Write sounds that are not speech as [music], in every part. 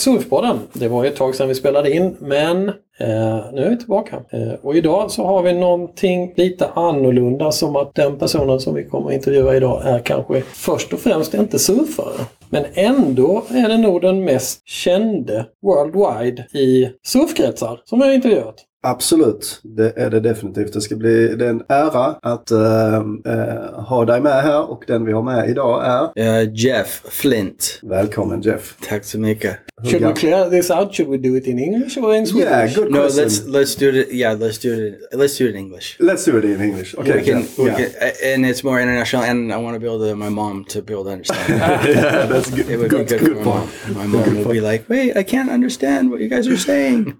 till Surfpodden. Det var ju ett tag sedan vi spelade in men eh, nu är vi tillbaka. Eh, och idag så har vi någonting lite annorlunda som att den personen som vi kommer att intervjua idag är kanske först och främst inte surfare. Men ändå är det nog den mest kände worldwide i surfkretsar som jag har intervjuat. Absolut, det är det definitivt. Det ska bli det är en ära att äh, äh, ha dig med här och den vi har med idag är... Uh, Jeff Flint. Välkommen Jeff. Tack så mycket. Should we clear this out? Should we do it in English or in Swedish? Yeah, good No, question. let's let's do it. Yeah, let's do it. Let's do it in English. Let's do it in English. Okay, we can, Jeff. we yeah. can, and it's more international. And I want to be able to my mom to be able [laughs] to understand. yeah, that's good. It would good, be good, good for point. my mom. My mom would be like, "Wait, I can't understand what you guys are saying."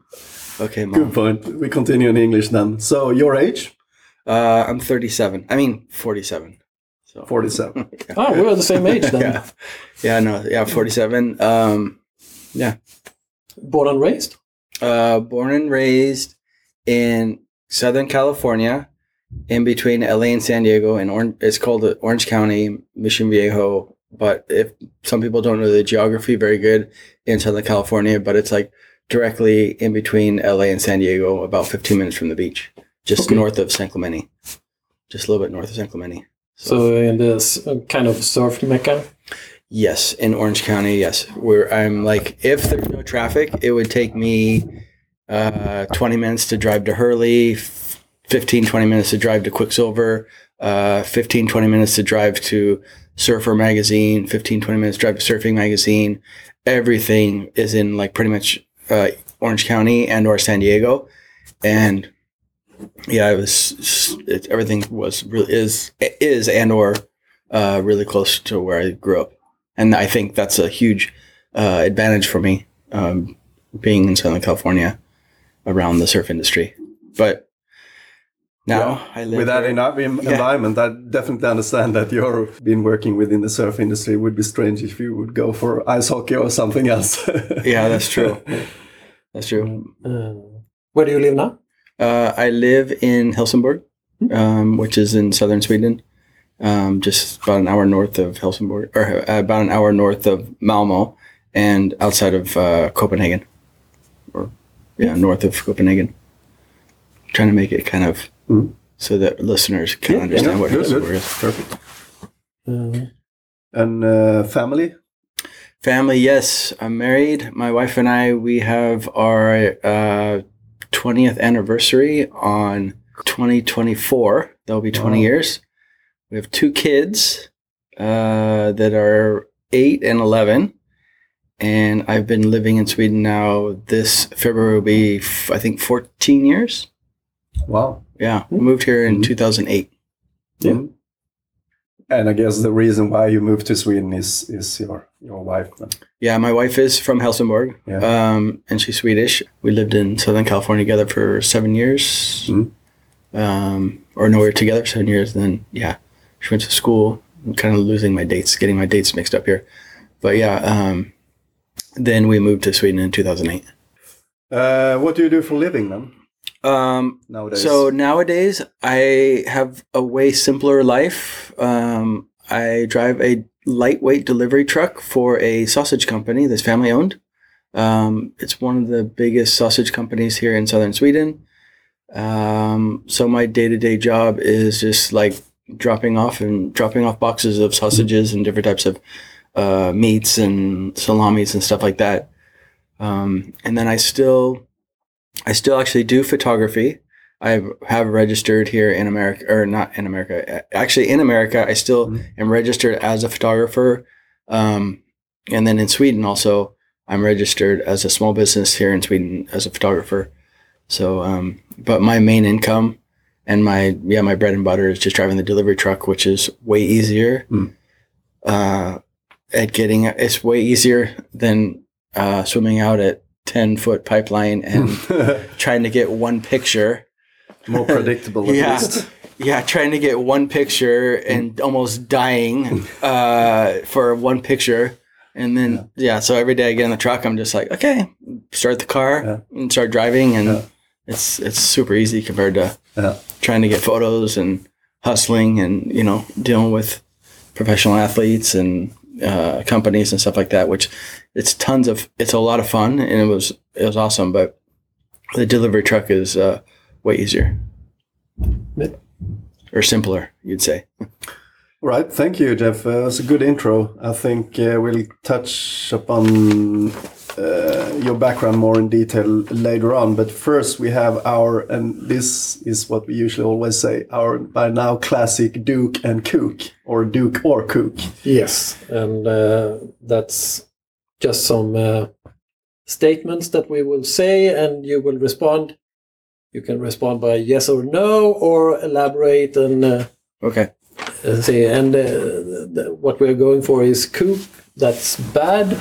Okay, mom. Good point. We continue in English then. So your age? Uh, I'm 37. I mean, 47. So 47. [laughs] Ah, we're the same age then. [laughs] yeah, yeah, no, yeah, 47. Um, Born and raised? uh, born and raised in Southern California, in between LA and San Diego, and Orange. It's called uh, Orange County, Mission Viejo. But if some people don't know the geography very good in Southern California, but it's like directly in between LA and San Diego, about 15 minutes from the beach, just Okay. north of San Clemente, just a little bit north of San Clemente. So in this uh, kind of surf mecca? Yes, in Orange County, yes. Where I'm like, if there's no traffic, it would take me uh, 20 minutes to drive to Hurley, f- 15, 20 minutes to drive to Quiksilver, uh, 15, 20 minutes to drive to Surfer Magazine, 15, 20 minutes drive to Surfing Magazine. Everything is in like pretty much uh, Orange County and or San Diego. And yeah, it was, it, everything was really, is, is and or uh, really close to where I grew up and I think that's a huge uh, advantage for me um, being in Southern California around the surf industry. But now I live With that in our en- environment, I definitely understand that you've been working within the surf industry. It would be strange if you would go for ice hockey or something else. [laughs] yeah, that's true. That's true. Uh, where do you live now? Uh, I live in Helsingborg, um, which is in southern Sweden, um, just about an hour north of Helsingborg, or uh, about an hour north of Malmo, and outside of uh, Copenhagen, or yeah, north of Copenhagen. Trying to make it kind of Mhm. so that listeners can Yeah, understand yeah, what good, Helsingborg good. is. Perfect. Uh, And uh, family? Family, yes. I'm married. My wife and I, we have our uh, 20th anniversary on 2024. That'll be 20 Wow. years. We have two kids uh, that are 8 and 11. And I've been living in Sweden now. This February will be, f- I think, 14 years. Wow. Yeah. We moved here in Mhm. 2008. Yeah. And I guess the reason why you moved to Sweden is is your your wife. Then. Yeah, my wife is from Helsingborg, Yeah. um, and she's Swedish. We lived in Southern California together for seven years, Mhm. um, or no, we were together for seven years. Then, yeah, she went to school. I'm kind of losing my dates, getting my dates mixed up here. But yeah, um, then we moved to Sweden in 2008. Uh, what do you do for a living then Um, nowadays? So nowadays, I have a way simpler life. Um, I drive a lightweight delivery truck for a sausage company that's family owned. Um, it's one of the biggest sausage companies here in southern Sweden. Um, so my day to day job is just like dropping off and dropping off boxes of sausages and different types of uh, meats and salamis and stuff like that. Um, and then I still I still actually do photography. I have registered here in America, or not in America. Actually, in America, I still Mhm. am registered as a photographer. Um, and then in Sweden, also, I'm registered as a small business here in Sweden as a photographer. So, um, but my main income and my yeah my bread and butter is just driving the delivery truck, which is way easier. Mm. Uh, at getting it's way easier than uh, swimming out at ten foot pipeline and [laughs] trying to get one picture. More predictable at Yeah. least. Yeah, trying to get one picture and almost dying [laughs] uh, for one picture. And then, yeah. so every day I get in the truck, I'm just like, okay, start the car Yeah. and start driving. And Yeah. it's it's super easy compared to Yeah. trying to get photos and hustling and, you know, dealing with professional athletes and uh, companies and stuff like that, which it's tons of it's a lot of fun and it was it was awesome. But the delivery truck is uh, way easier Yeah. or simpler, you'd say. All right, thank you, Jeff. Uh, that's a good intro. I think uh, we'll touch upon uh, your background more in detail later on. But first, we have our, and this is what we usually always say, our by now classic Duke and Kook, or Duke or Kook. Yes, and uh, that's just some uh, statements that we will say, and you will respond. You can respond by yes or no, or elaborate and uh, Okay. uh, say. And uh, the, what we're going for is coup. that's bad,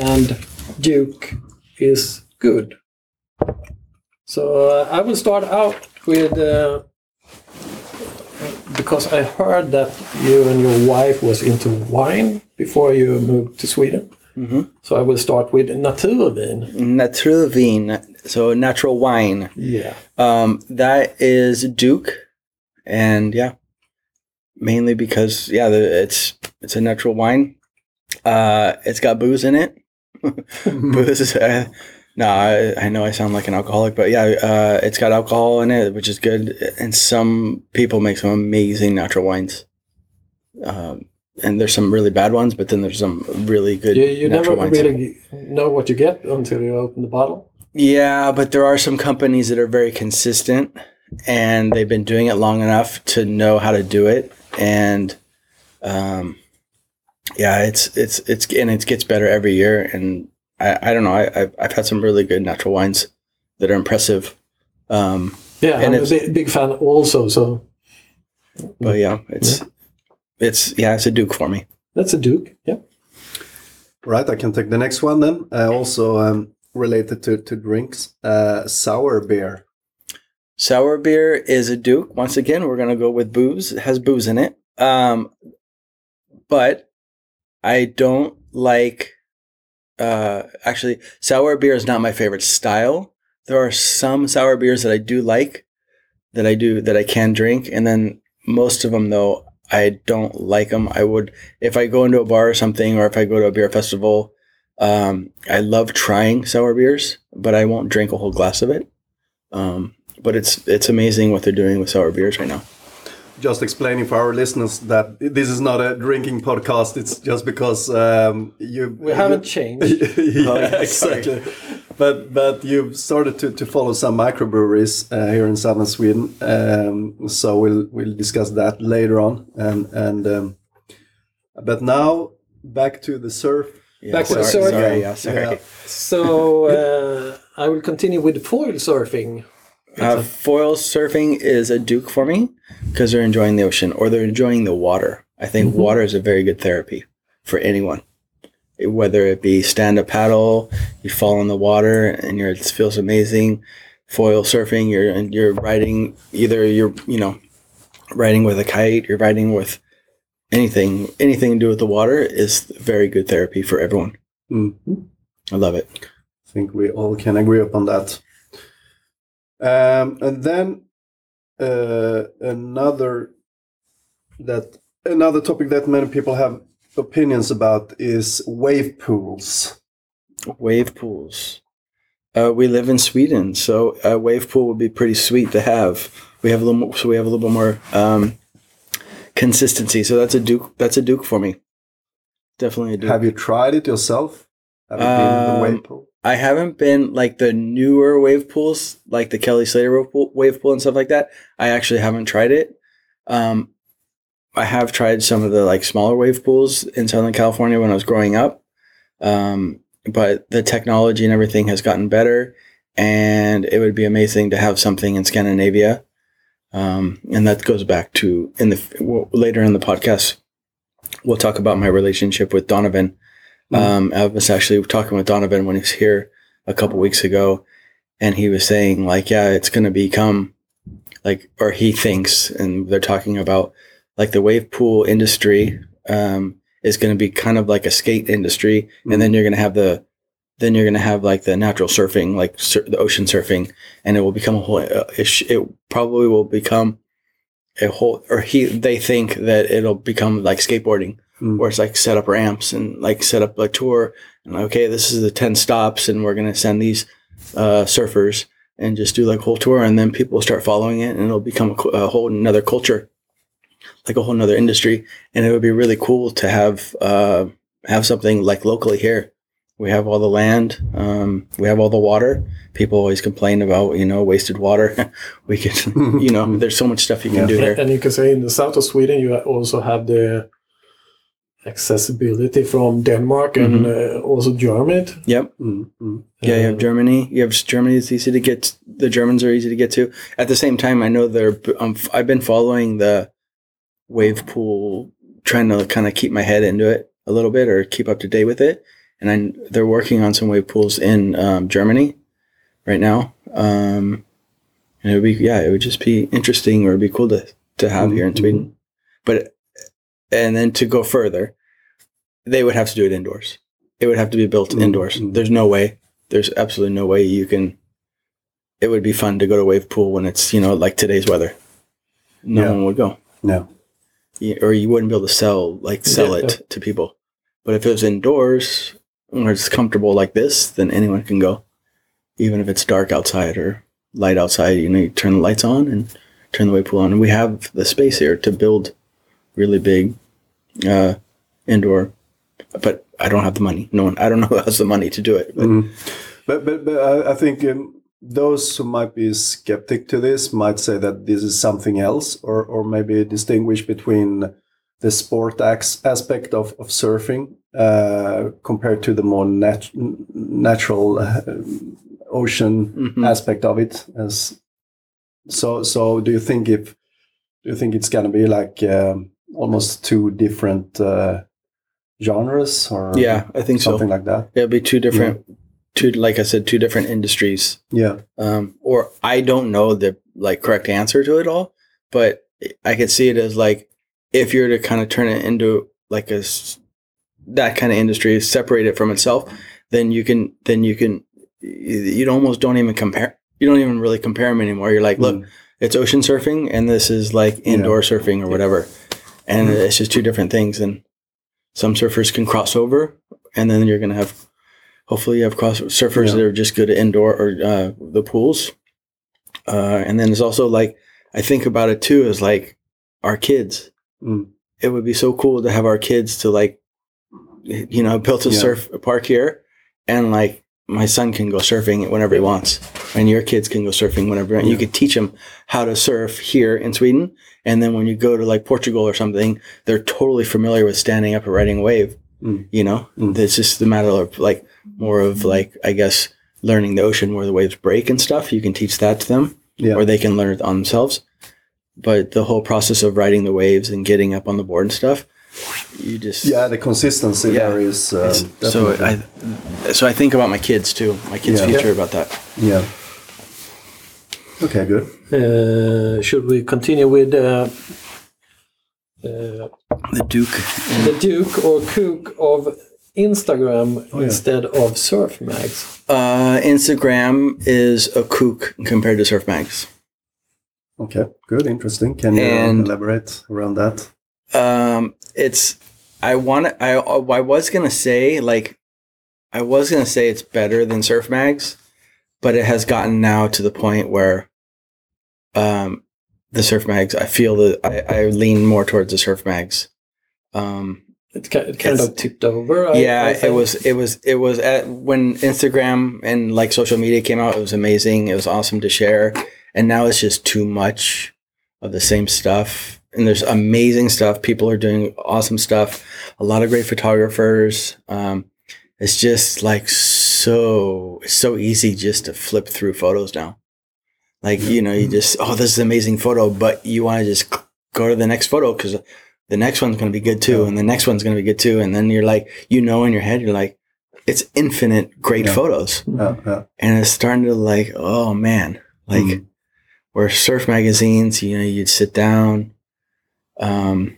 and duke is good. So uh, I will start out with. Uh, because I heard that you and your wife was into wine before you moved to Sweden. Hmm So I will start with Naturvin. Naturvin, so natural wine. Yeah. Um, that is Duke, and yeah, mainly because yeah, the, it's it's a natural wine. Uh, it's got booze in it. [laughs] booze. Uh, no, I, I know I sound like an alcoholic, but yeah, uh, it's got alcohol in it, which is good. And some people make some amazing natural wines. Um, and there's some really bad ones, but then there's some really good You, you never really know what you get until you open the bottle. Yeah, but there are some companies that are very consistent and they've been doing it long enough to know how to do it. And um, yeah, it's it's it's and it gets better every year. And I, I don't know, I I've, I've had some really good natural wines that are impressive. Um, Yeah, And I'm a big, big fan also. So but yeah, it's it's yeah, it's a Duke for me. that's a Duke. Yeah. Right, I can take the next one then. Uh, also um, related to, to drinks, uh, sour beer. Sour beer is a Duke. Once again, we're gonna go with booze. It has booze in it. Um, but I don't like. Uh, actually, sour beer is not my favorite style. There are some sour beers that I do like, that I do that I can drink, and then most of them though I don't like them. I would if I go into a bar or something, or if I go to a beer festival. Um, I love trying sour beers, but I won't drink a whole glass of it. Um, but it's it's amazing what they're doing with sour beers right now. Just explaining for our listeners that this is not a drinking podcast. It's just because um, you We haven't changed. [laughs] Oh, yeah, exactly. But but you've started to, to follow some microbreweries uh, here in southern Sweden. Um, so we'll we'll discuss that later on. And and um, but now back to the surf. Yeah, Back to the sorry, surf. sorry, yeah, sorry. Yeah. So uh, I will continue with foil surfing. Uh, foil surfing is a duke for me because they're enjoying the ocean or they're enjoying the water. I think Mhm. water is a very good therapy for anyone. Whether it be stand up paddle, you fall in the water and you're, it feels amazing. Foil surfing, you're and you're riding either you're you know riding with a kite, you're riding with anything anything to do with the water is very good therapy for everyone. Mhm. I love it. I think we all can agree upon that. Um, and then uh, another that another topic that many people have opinions about is wave pools. Wave pools. Uh, we live in Sweden, so a wave pool would be pretty sweet to have. We have a little more, so we have a little bit more um, consistency. So that's a duke. That's a duke for me. Definitely a duke. Have you tried it yourself? Have you been in the Um, wave pool? I haven't been like the newer wave pools, like the Kelly Slater wave pool, wave pool and stuff like that. I actually haven't tried it. Um, I have tried some of the like smaller wave pools in Southern California when I was growing up. Um, but the technology and everything has gotten better, and it would be amazing to have something in Scandinavia. Um, and that goes back to in the well, later in the podcast, we'll talk about my relationship with Donovan. Um, I was actually talking with Donovan when he was here a couple weeks ago, and he was saying like, yeah, it's going to become like, or he thinks, and they're talking about like the wave pool industry um, is going to be kind of like a skate industry, and then you're going to have the then you're going to have like the natural surfing, like sur- the ocean surfing, and it will become a whole. Uh, it, sh- it probably will become a whole, or he they think that it'll become like skateboarding Mm. where it's like set up ramps and like set up a tour. And okay, this is the ten stops, and we're gonna send these uh, surfers and just do like a whole tour, and then people will start following it, and it'll become a, a whole another culture, like a whole another industry, and it would be really cool to have uh, have something like locally here. We have all the land, um, we have all the water. People always complain about you know wasted water. [laughs] we could, [laughs] you know, there's so much stuff you can Yeah. do here. And you can say in the south of Sweden, you also have the accessibility from Denmark and uh, also Germany. Yep. Mm, mm. Yeah, you Uh, have Germany. You have Germany. It's easy to get. The Germans are easy to get to. At the same time, I know they're. Um, I've been following the wave pool, trying to kind of keep my head into it a little bit or keep up to date with it. And I, they're working on some wave pools in um, Germany right now. Um, and it would be yeah, it would just be interesting or it'd be cool to to have here in Mhm. Sweden. But and then to go further, they would have to do it indoors. It would have to be built Mhm. indoors. There's no way. There's absolutely no way you can. It would be fun to go to wave pool when it's you know like today's weather. No Yeah. one would go, No. You- or you wouldn't be able to sell like sell Yeah. it to people. But if it was indoors where it's comfortable like this, then anyone can go, even if it's dark outside or light outside. You know, you turn the lights on and turn the wave pool on. And we have the space here to build really big uh, indoor, but I don't have the money. No one, I don't know who has the money to do it. But Mm. But but, but I, I think um, those who might be skeptic to this might say that this is something else, or or maybe distinguish between the sport ax- aspect of, of surfing uh, compared to the more nat- natural uh, ocean Mhm. aspect of it. As so so, do you think if do you think it's going to be like um, almost two different uh, genres, or yeah, I think so. something like that? It'll be two different, two like I said, two different industries. Yeah. um, or I don't know the like correct answer to it all, but I could see it as like if you're to kind of turn it into like a that kind of industry, separate it from itself, then you can then you can you almost don't even compare. You don't even really compare them anymore. You're like, look, Mm. it's ocean surfing, and this is like indoor surfing or whatever, and it's just two different things. And some surfers can cross over, and then you're gonna have hopefully you have cross surfers Yeah. that are just good at indoor or uh, the pools. Uh, and then there's also like I think about it too as like our kids. Mm. It would be so cool to have our kids to like, you know, built a Yeah. surf park here, and like my son can go surfing whenever he wants, and your kids can go surfing whenever. And you Yeah. could teach them how to surf here in Sweden, and then when you go to like Portugal or something, they're totally familiar with standing up and riding a wave. Mm. You know, Mm. it's just a matter of like more of like I guess learning the ocean where the waves break and stuff. You can teach that to them, Yeah. or they can learn it on themselves. But the whole process of riding the waves and getting up on the board and stuff, you just Yeah, the consistency Yeah. there is uh, It's- so I so I think about my kids too, my kids' Yeah. future about that. yeah. Okay, good. Uh, should we continue with uh, The Duke. the Duke or Kook of Instagram Oh, yeah. instead of Surf Mags? Uh, Instagram is a kook compared to Surf Mags. Okay, good, interesting. Can you And- elaborate around that? Um, it's I want to I I was gonna say like I was gonna say it's better than Surf Mags, but it has gotten now to the point where um the Surf Mags I feel that I, I lean more towards the Surf Mags. Um, It, ki- it kind of tipped over. I- yeah, I it was it was it was at when Instagram and like social media came out, it was amazing. It was awesome to share, and now it's just too much of the same stuff. And there's amazing stuff. People are doing awesome stuff. A lot of great photographers. Um, it's just like so it's so easy just to flip through photos now. Like you know, you just oh, this is an amazing photo, but you want to just go to the next photo because the next one's going to be good too, and the next one's going to be good too, and then you're like, you know, in your head, you're like, it's infinite great Yeah. photos, Yeah, yeah. and it's starting to like, oh man, like Mm. where surf magazines, you know, you'd sit down, um,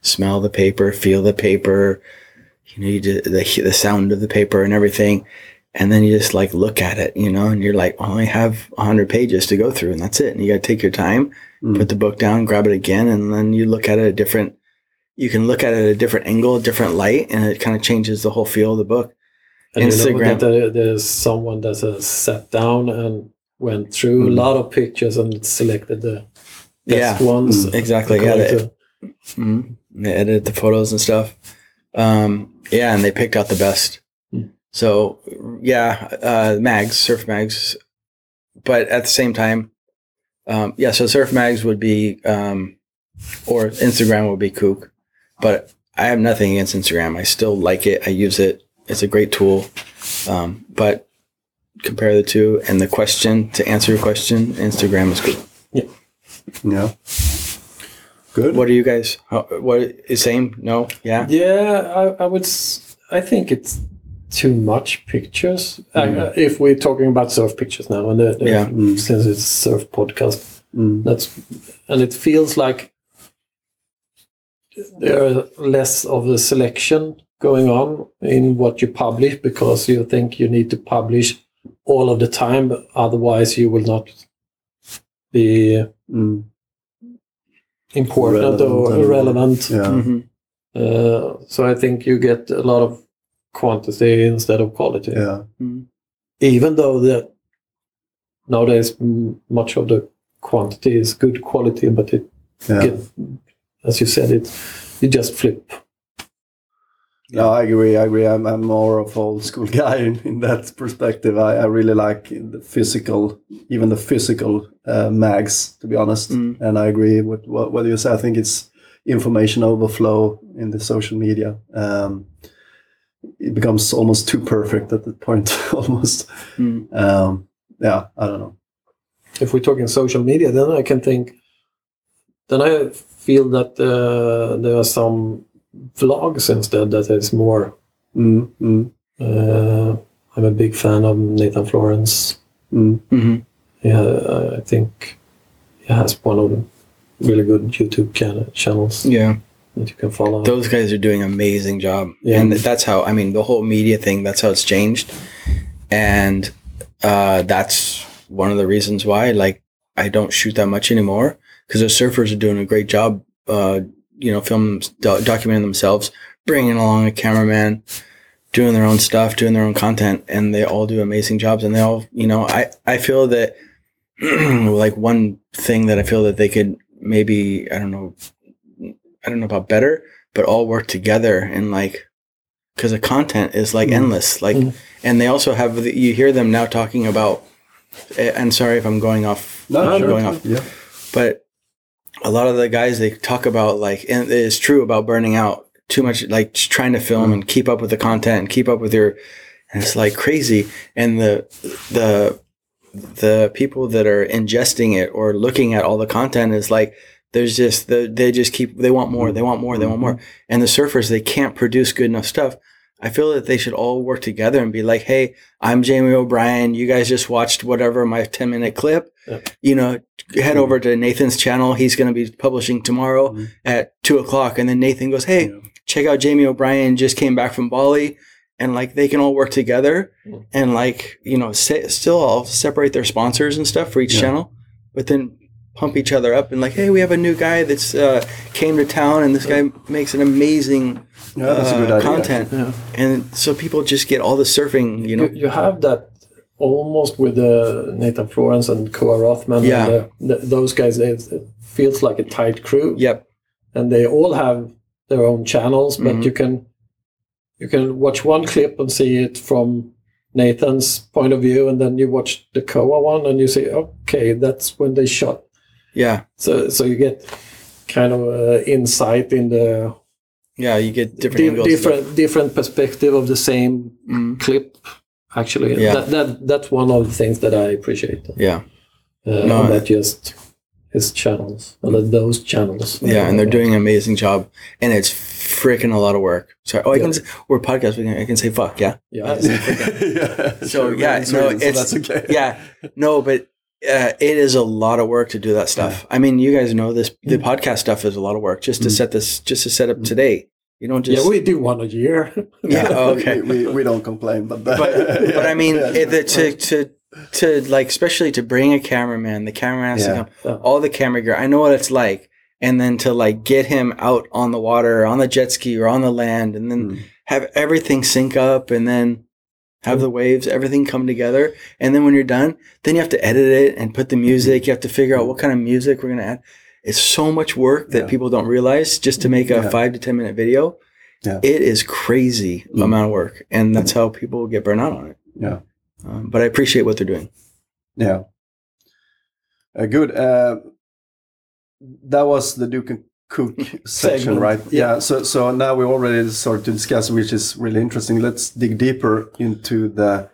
smell the paper, feel the paper, you know, you the the sound of the paper and everything, and then you just like look at it, you know, and you're like, oh, I have hundred pages to go through, and that's it, and you got to take your time, Mm. put the book down, grab it again, and then you look at it a different. You can look at it at a different angle, a different light, and it kind of changes the whole feel of the book. And you know Instagram. that there, there's someone that has sat down and went through Mm. a lot of pictures and selected the best Yeah, ones. Mm. exactly. Yeah, they, mhm. they edited the photos and stuff. Um, yeah, and they picked out the best. So yeah, uh, mags, surf mags, but at the same time, um, yeah. So surf mags would be, um, or Instagram would be kook, but I have nothing against Instagram. I still like it. I use it. It's a great tool. Um, but compare the two and the question to answer your question, Instagram is good. Yeah. No. Good. What are you guys? How, what is same? No, yeah, Yeah, I, I would. I think it's too much pictures. Mm. Uh, if we're talking about surf pictures now, and the, the- Yeah. Mm. since it's surf podcast, Mm. that's and it feels like there are less of a selection going on in what you publish because you think you need to publish all of the time, but otherwise you will not be Mm. important or Relevant and- relevant. Yeah. hmm Uh, so I think you get a lot of quantity instead of quality. Yeah. Even though that nowadays m- much of the quantity is good quality, but it Yeah. get, as you said, it you just flip. No, I agree. I agree. I'm, I'm more of old school [laughs] guy in, in that perspective. I, I really like the physical, even the physical uh, mags, to be honest. Mm. And I agree with what, what you say. I think it's information overflow in the social media. Um, it becomes almost too perfect at that point, [laughs] almost. Mm. Um, yeah, I don't know. If we're talking social media, then I can think. Then I feel that uh, there are some vlogs instead that is more. Mm, mm, Uh, I'm a big fan of Nathan Florence. mm. hmm Yeah, I- I think he has one of the really good YouTube channels Yeah, that you can follow. those guys are doing an amazing job, Yeah. and that's how I mean the whole media thing. That's how it's changed, and uh, that's one of the reasons why like I don't shoot that much anymore because the surfers are doing a great job. Uh, you know, film do- documenting themselves, bringing along a cameraman, doing their own stuff, doing their own content, and they all do amazing jobs. And they all, you know, I I feel that [clears throat] like one thing that I feel that they could maybe I don't know I don't know about better, but all work together and like because the content is like Mm. endless. Like, Mm. and they also have the, you hear them now talking about. eh, And sorry if I'm going off. No, I'm sure. going off. Yeah. But a lot of the guys they talk about like, and it is true about burning out too much, like just trying to film Mm. and keep up with the content and keep up with your. And it's like crazy, and the the the people that are ingesting it or looking at all the content is like there's just the, they just keep they want more they want more they want more and the surfers they can't produce good enough stuff i feel that they should all work together and be like hey i'm jamie o'brien you guys just watched whatever my 10 minute clip you know head Mhm. over to nathan's channel he's going to be publishing tomorrow Mhm. at 2 o'clock and then nathan goes hey Yeah. check out jamie o'brien just came back from bali and like they can all work together Mm. and like you know se- still all separate their sponsors and stuff for each Yeah. channel but then pump each other up and like hey we have a new guy that's uh, came to town and this guy makes an amazing Yeah, that's a uh, good idea. content Yeah. and so people just get all the surfing you know You, you have that almost with uh, Nathan Florence and Koa Rothman. Yeah. And, uh, th- those guys, they, it feels like a tight crew. yep And they all have their own channels, but Mhm. you can you can watch one clip and see it from Nathan's point of view, and then you watch the Koa one and you say, okay, that's when they shot. Yeah So so you get kind of uh, insight in the yeah you get different di- different different perspective of the same Mm, clip. Actually, Yeah. that, that that's one of the things that I appreciate. yeah Uh, No, that just his channels, or that- those channels. yeah and they're doing an amazing job and it's freaking a lot of work sorry oh i can Yeah. s- we're podcast we can, i can say fuck yeah Yeah, [laughs] [laughs] yeah. So, sure, yeah, no, Sweden, so it's- that's okay. yeah no but uh, it is a lot of work to do that stuff i mean you guys know this the Mm. podcast stuff is a lot of work just to Mm. set this just to set up Mm. today you don't just yeah, we do one a year. [laughs] Yeah, [laughs] okay. we, we, we don't complain, but but but [laughs] I mean Yeah. it, to to to like especially to bring a cameraman, the camera has Yeah. to come, Yeah. all the camera gear. I know what it's like, and then to like get him out on the water, on the jet ski, or on the land, and then Mm. have everything sync up, and then have the waves, everything come together. And then when you're done, then you have to edit it and put the music. You have to figure out what kind of music we're going to add. It's so much work that Yeah. people don't realize just to make a Yeah. five to 10 minute video. Yeah. It is crazy Mm. amount of work. And that's how people get burnt out on it. Yeah. Um, but I appreciate what they're doing. Yeah. Uh, good. Uh, that was the Duke Cook [laughs] section, right? yeah. Yeah. So so now we already started to discuss, which is really interesting. Let's dig deeper into the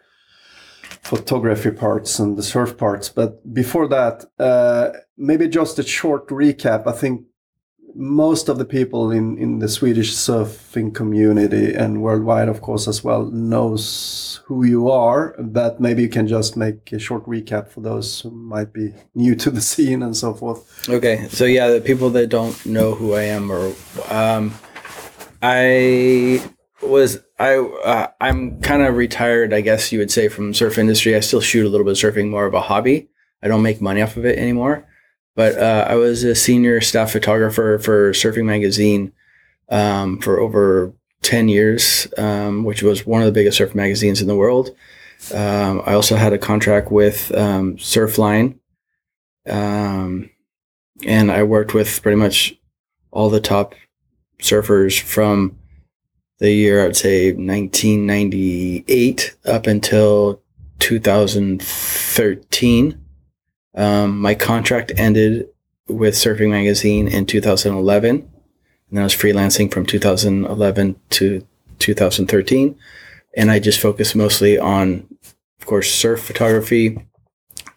photography parts and the surf parts. But before that, uh, maybe just a short recap. I think most of the people in, in the Swedish surfing community and worldwide, of course, as well, knows who you are. But maybe you can just make a short recap for those who might be new to the [laughs] scene and so forth. Okay, so yeah, the people that don't know who I am, or um, I was I uh, I'm kind of retired, I guess you would say, from surf industry. I still shoot a little bit of surfing, more of a hobby. I don't make money off of it anymore. But uh, I was a senior staff photographer for Surfing Magazine um, for over ten years, um, which was one of the biggest surf magazines in the world. Um, I also had a contract with um, Surfline. Um, and I worked with pretty much all the top surfers from the year I'd say 1998 up until 2013. Um, my contract ended with Surfing Magazine in 2011, and then I was freelancing from 2011 to 2013, and I just focused mostly on, of course, surf photography,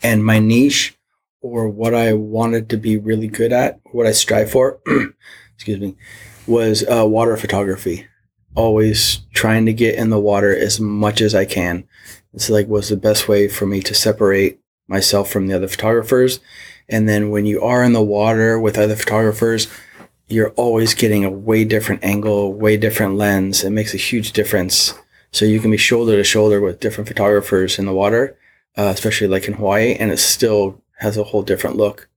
and my niche or what I wanted to be really good at, what I strive for, [clears throat] excuse me, was uh, water photography. Always trying to get in the water as much as I can. It's like was the best way for me to separate myself from the other photographers. And then when you are in the water with other photographers, you're always getting a way different angle, way different lens. It makes a huge difference. So you can be shoulder to shoulder with different photographers in the water, uh, especially like in Hawaii, and it still has a whole different look.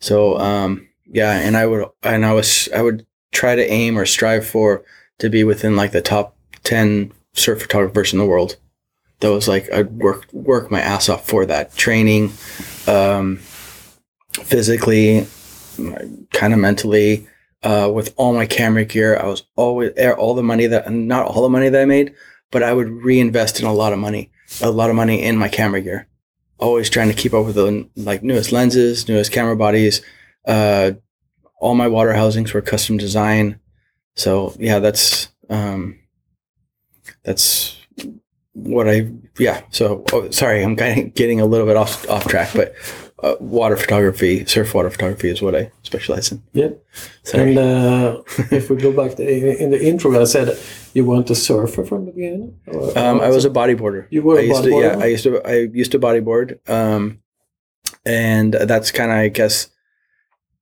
So um, yeah, and I would and I was I would try to aim or strive for to be within like the top ten surf photographers in the world. That was like I'd work work my ass off for that training, um, physically, kind of mentally. Uh, with all my camera gear, I was always all the money that not all the money that I made, but I would reinvest in a lot of money, a lot of money in my camera gear always trying to keep up with the like newest lenses, newest camera bodies. Uh, all my water housings were custom design. So yeah, that's um, that's what I yeah. So oh, sorry, I'm kind of getting a little bit off off track, but uh, water photography, surf water photography is what I specialize in. Yeah. Sorry. And uh, if we go back to, in the intro, I said you weren't a surfer from the beginning. Or- Um, I was a bodyboarder. You were a I used to, yeah. I used to. I used to bodyboard, um, and that's kind of, I guess,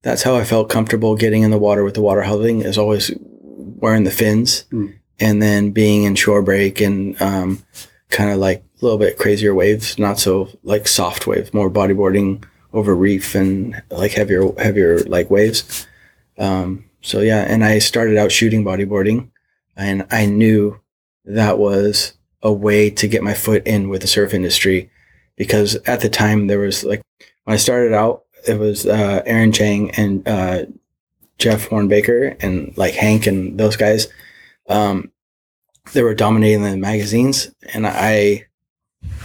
that's how I felt comfortable getting in the water with the water housing. Is always wearing the fins, Mm. And then being in shore break and um, kind of like a little bit crazier waves, not so like soft waves, more bodyboarding over reef and like heavier, heavier like waves. Um, so yeah, and I started out shooting bodyboarding, and I knew that was a way to get my foot in with the surf industry because at the time there was like when I started out, it was uh, Aaron Chang and uh, Jeff Hornbaker and like Hank and those guys. Um, they were dominating the magazines, and I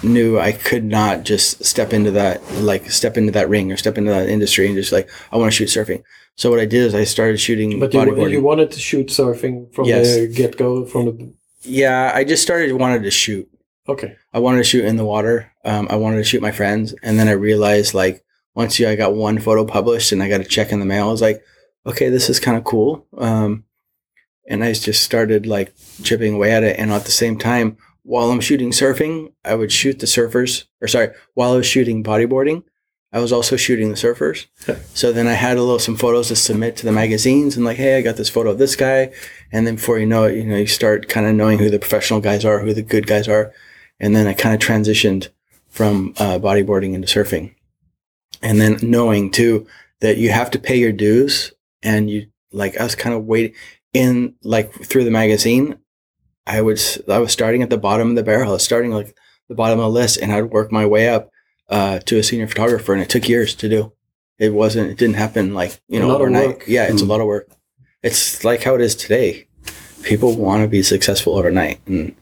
knew I could not just step into that like step into that ring or step into that industry and just like I want to shoot surfing. So what I did is I started shooting But you, you wanted to shoot surfing from Yes. the get go, from the. yeah, I just started wanted to shoot. Okay. I wanted to shoot in the water. Um, I wanted to shoot my friends, and then I realized like once you, I got one photo published and I got a check in the mail, I was like, okay, this is kind of cool. Um, and I just started like chipping away at it, and at the same time, while I'm shooting surfing, I would shoot the surfers. Or sorry, while I was shooting bodyboarding, I was also shooting the surfers. So then I had a little some photos to submit to the magazines, and like, hey, I got this photo of this guy, and then before you know it, you know, you start kind of knowing who the professional guys are, who the good guys are, and then I kind of transitioned from uh, bodyboarding into surfing, and then knowing too that you have to pay your dues, and you like I was kind of waiting in like through the magazine. I was I was starting at the bottom of the barrel. Starting like the bottom of the list, and I'd work my way up uh, to a senior photographer, and it took years to do. It wasn't. It didn't happen like you know overnight. Yeah, it's Mm. a lot of work. It's like how it is today. People want to be successful overnight, and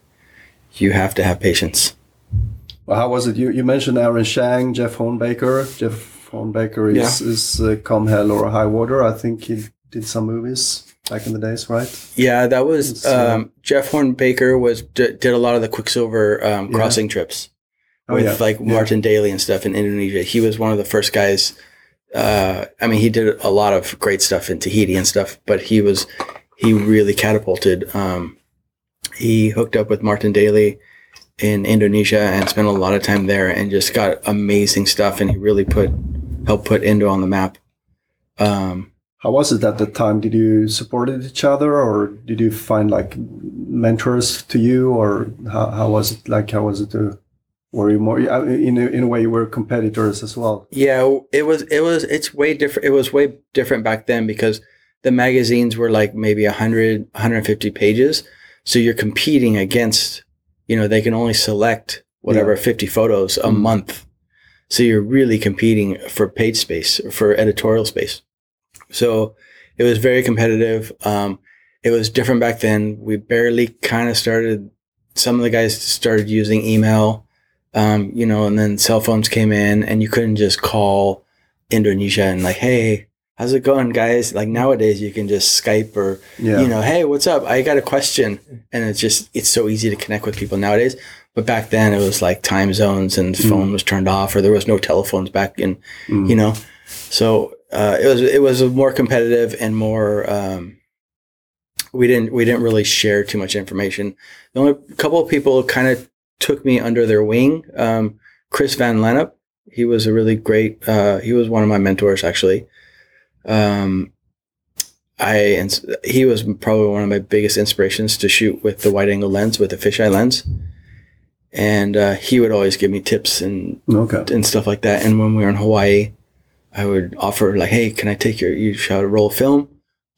you have to have patience. Well, how was it? You you mentioned Aaron Chang, Jeff Hornbaker. Jeff Hornbaker is is uh, Come Hell or High Water. I think he did some movies back in the days, right? Yeah, that was It's, uh, um, Jeff Hornbaker was d- did a lot of the Quiksilver um, Yeah. crossing trips Oh, with yeah. like Yeah. Martin Daly and stuff in Indonesia. He was one of the first guys. Uh, I mean, he did a lot of great stuff in Tahiti and stuff, but he was he really catapulted. Um, he hooked up with Martin Daly in Indonesia and spent a lot of time there and just got amazing stuff. And he really put helped put Indo on the map. Um, How was it at the time? Did you support each other, or did you find like mentors to you, or how, how was it like? How was it to? Were you more I in a, in a way you were competitors as well? Yeah, it was it was it's way different it was way different back then because the magazines were like maybe 100 150 pages. So you're competing against, you know, they can only select whatever 50 photos a Mhm. month. So you're really competing for page space, for editorial space. So it was very competitive. Um, it was different back then. We barely kind of started. Some of the guys started using email, um, you know, and then cell phones came in, and you couldn't just call Indonesia and like, hey, how's it going, guys? Like nowadays, you can just Skype or Yeah, you know, hey, what's up? I got a question, and it's just it's so easy to connect with people nowadays. But back then, it was like time zones and Mm. phone was turned off, or there was no telephones back in Mm. you know so uh, it was it was more competitive and more um, we didn't we didn't really share too much information the only couple of people kind of took me under their wing um, chris van lennep he was a really great uh, he was one of my mentors actually um, I and he was probably one of my biggest inspirations to shoot with the wide angle lens with the fisheye lens and uh, he would always give me tips and okay. and stuff like that. And when we were in Hawaii, I would offer like, "Hey, can I take your you shot a roll film?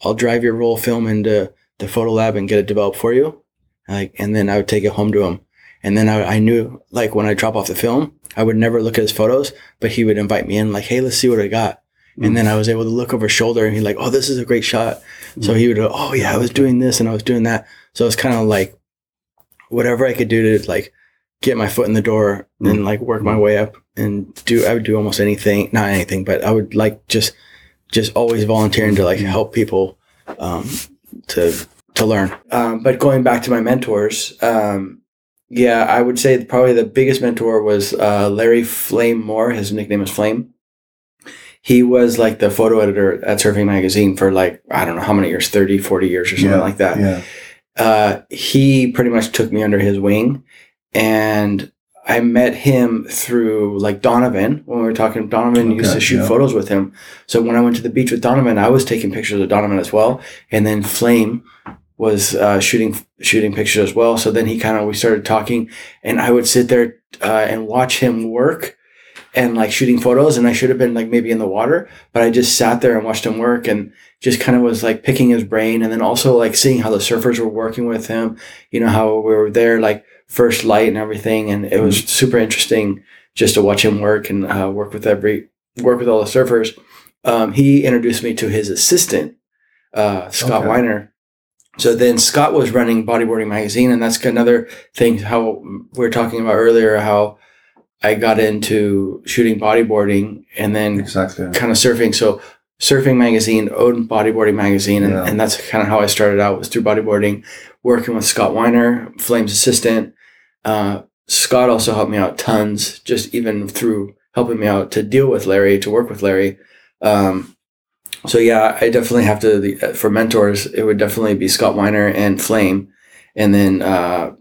I'll drive your roll film into the photo lab and get it developed for you." Like, and then I would take it home to him. And then I, I knew like when I drop off the film, I would never look at his photos, but he would invite me in like, "Hey, let's see what I got." And then I was able to look over his shoulder and he's like, "Oh, this is a great shot." So he would go, "Oh yeah, I was doing this and I was doing that." So it's kind of like whatever I could do to like get my foot in the door and like work my way up and do I would do almost anything not anything but I would like just just always volunteering to like help people um, to to learn. Um, but going back to my mentors um, yeah I would say probably the biggest mentor was uh, Larry Flame Moore. His nickname is Flame. He was like the photo editor at Surfing Magazine for like I don't know how many years 30 40 years or something yeah, like that. Yeah. uh, he pretty much took me under his wing and I met him through like Donovan when we were talking. Donovan used to shoot yeah. photos with him. So when I went to the beach with Donovan, I was taking pictures of Donovan as well. And then Flame was uh, shooting shooting pictures as well. So then he kind of we started talking, and I would sit there uh, and watch him work and like shooting photos. And I should have been like maybe in the water, but I just sat there and watched him work and just kind of was like picking his brain, and then also like seeing how the surfers were working with him. You know how we were there like first light and everything, and it was super interesting just to watch him work and uh, work with every work with all the surfers. Um, he introduced me to his assistant, uh, Scott Okay. Weiner. So then Scott was running Bodyboarding Magazine, and that's another thing. How we were talking about earlier, how I got into shooting bodyboarding, and then Exactly. kind of surfing. So surfing magazine owned bodyboarding magazine, and, Yeah. and that's kind of how I started out was through bodyboarding, working with Scott Weiner, Flame's assistant. Uh, Scott also helped me out tons, just even through helping me out to deal with Larry, to work with Larry. Um, so yeah, I definitely have to the, uh, for mentors. It would definitely be Scott Weiner and Flame, and then uh,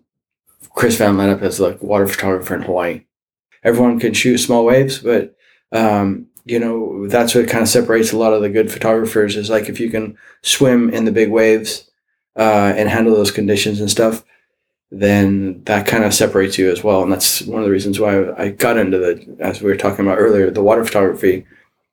Chris Van Lennep as like water photographer in Hawaii. Everyone can shoot small waves, but um, you know that's what kind of separates a lot of the good photographers is like if you can swim in the big waves uh, and handle those conditions and stuff then that kind of separates you as well and that's one of the reasons why i got into the as we were talking about earlier the water photography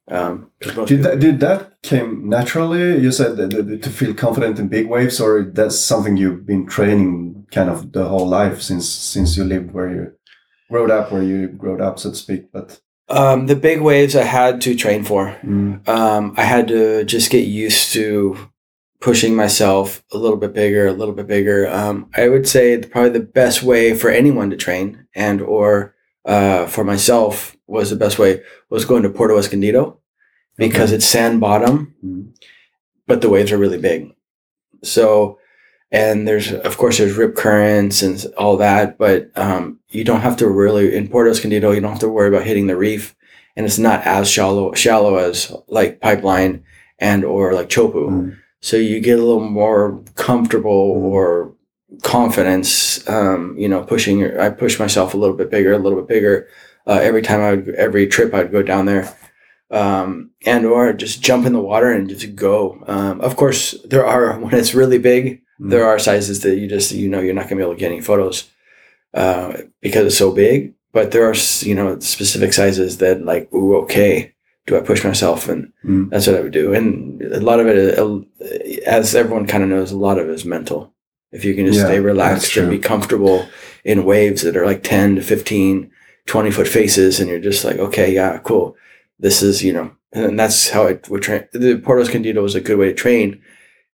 Um, Did that, did that came naturally? You said that, that- to feel confident in big waves, or that's something you've been training kind of the whole life since since you lived where you growed up, where you growed up, so to speak. But um, the big waves I had to train for. mm, um, I had to just get used to pushing myself a little bit bigger, a little bit bigger. Um, I would say the- probably the best way for anyone to train and or uh, for myself was the best way was going to Puerto Escondido because it's sand bottom, mm, but the waves are really big. So, and there's of course there's rip currents and all that, but um, you don't have to really in Puerto Escondido you don't have to worry about hitting the reef, and it's not as shallow shallow as like Pipeline and or like Teahupo'o. mm, So you get a little more comfortable or confidence. Um, you know, pushing. your- I push myself a little bit bigger, a little bit bigger. Uh, every time I would, every trip I'd go down there, um, and or just jump in the water and just go. Um, of course, there are [laughs] when it's really big, mm. there are sizes that you just you know you're not gonna be able to get any photos uh, because it's so big. But there are you know specific sizes that like ooh okay, do I push myself and Mm. that's what I would do. And a lot of it, uh, as everyone kind of knows, a lot of it is mental. If you can just Yeah, stay relaxed and be comfortable in waves that are like 10 to 15, 20 foot faces, and you're just like, okay, yeah, cool. This is, you know, and that's how I would train. The Puerto Escondido was a good way to train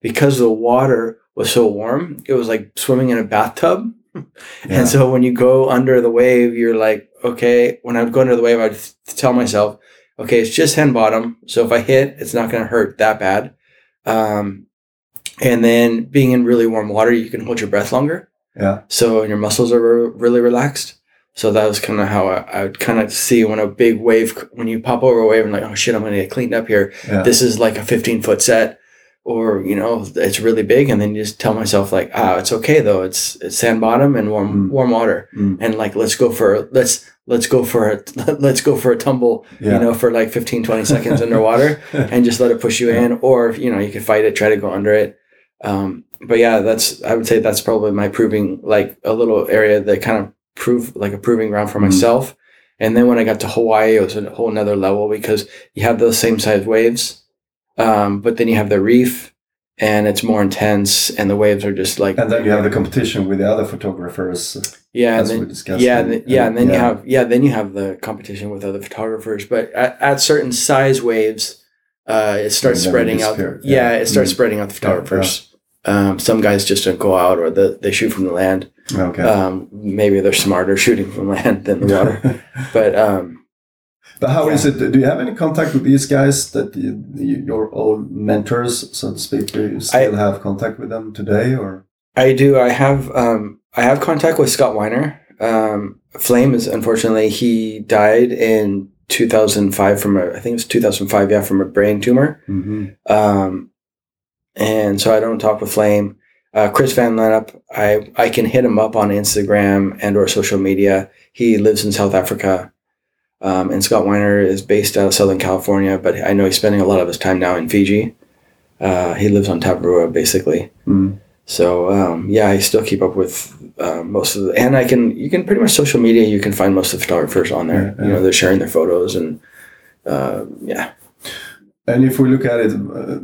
because the water was so warm. It was like swimming in a bathtub. [laughs] Yeah. And so when you go under the wave, you're like, okay, when I would go under the wave, I'd tell myself, okay, it's just hand bottom. So if I hit, it's not going to hurt that bad. Um, and then being in really warm water, you can hold your breath longer. yeah, So your muscles are re- really relaxed. So that was kind of how I, I would kind of see when a big wave, when you pop over a wave and like, oh shit, I'm going to get cleaned up here. yeah. This is like a 15 foot set or, you know, it's really big. And then you just tell myself like, ah, it's okay though. It's, it's sand bottom and warm, Mm. warm water Mm. and like let's go for let's let's go for a [laughs] let's go for a tumble yeah. you know for like 15 20 seconds underwater [laughs] and just let it push you in. Or you know you can fight it try to go under it. Um but yeah that's i would say that's probably my proving like a little area that kind of prove like a proving ground for Mm. myself. And then when i got to hawaii it was a whole nother level because you have those same size waves um but then you have the reef and it's more intense and the waves are just like and then you have the competition with the other photographers. yeah, as and we then, yeah, and- and, yeah, and then you have yeah, then you have the competition with other photographers. But at, at certain size waves, uh, it starts spreading out. Yeah, yeah. it starts Mm. spreading out the Yeah, photographers. Um, some guys just don't go out, or the, they shoot from the land. Okay. Um, maybe they're smarter [laughs] shooting from land than the water. [laughs] but um, But how is Yeah. it? Do you have any contact with these guys that you, you, your old mentors, so to speak? Do you still have contact with them today, or? I do. I have um, I have contact with Scott Weiner. Um, Flame is unfortunately he died in 2005 from a I think it was 2005 yeah from a brain tumor. Mm-hmm. Um, and so I don't talk with Flame. Uh, Chris Van Lennep, I, I can hit him up on Instagram and or social media. He lives in South Africa. Um, and Scott Weiner is based out of Southern California, but I know he's spending a lot of his time now in Fiji. Uh, he lives on Tavarua, basically. Mm. So um, yeah, I still keep up with uh, most of the, and I can you can pretty much social media you can find most of the photographers on there. Yeah, You know they're sharing their photos and uh, yeah. And if we look at it uh,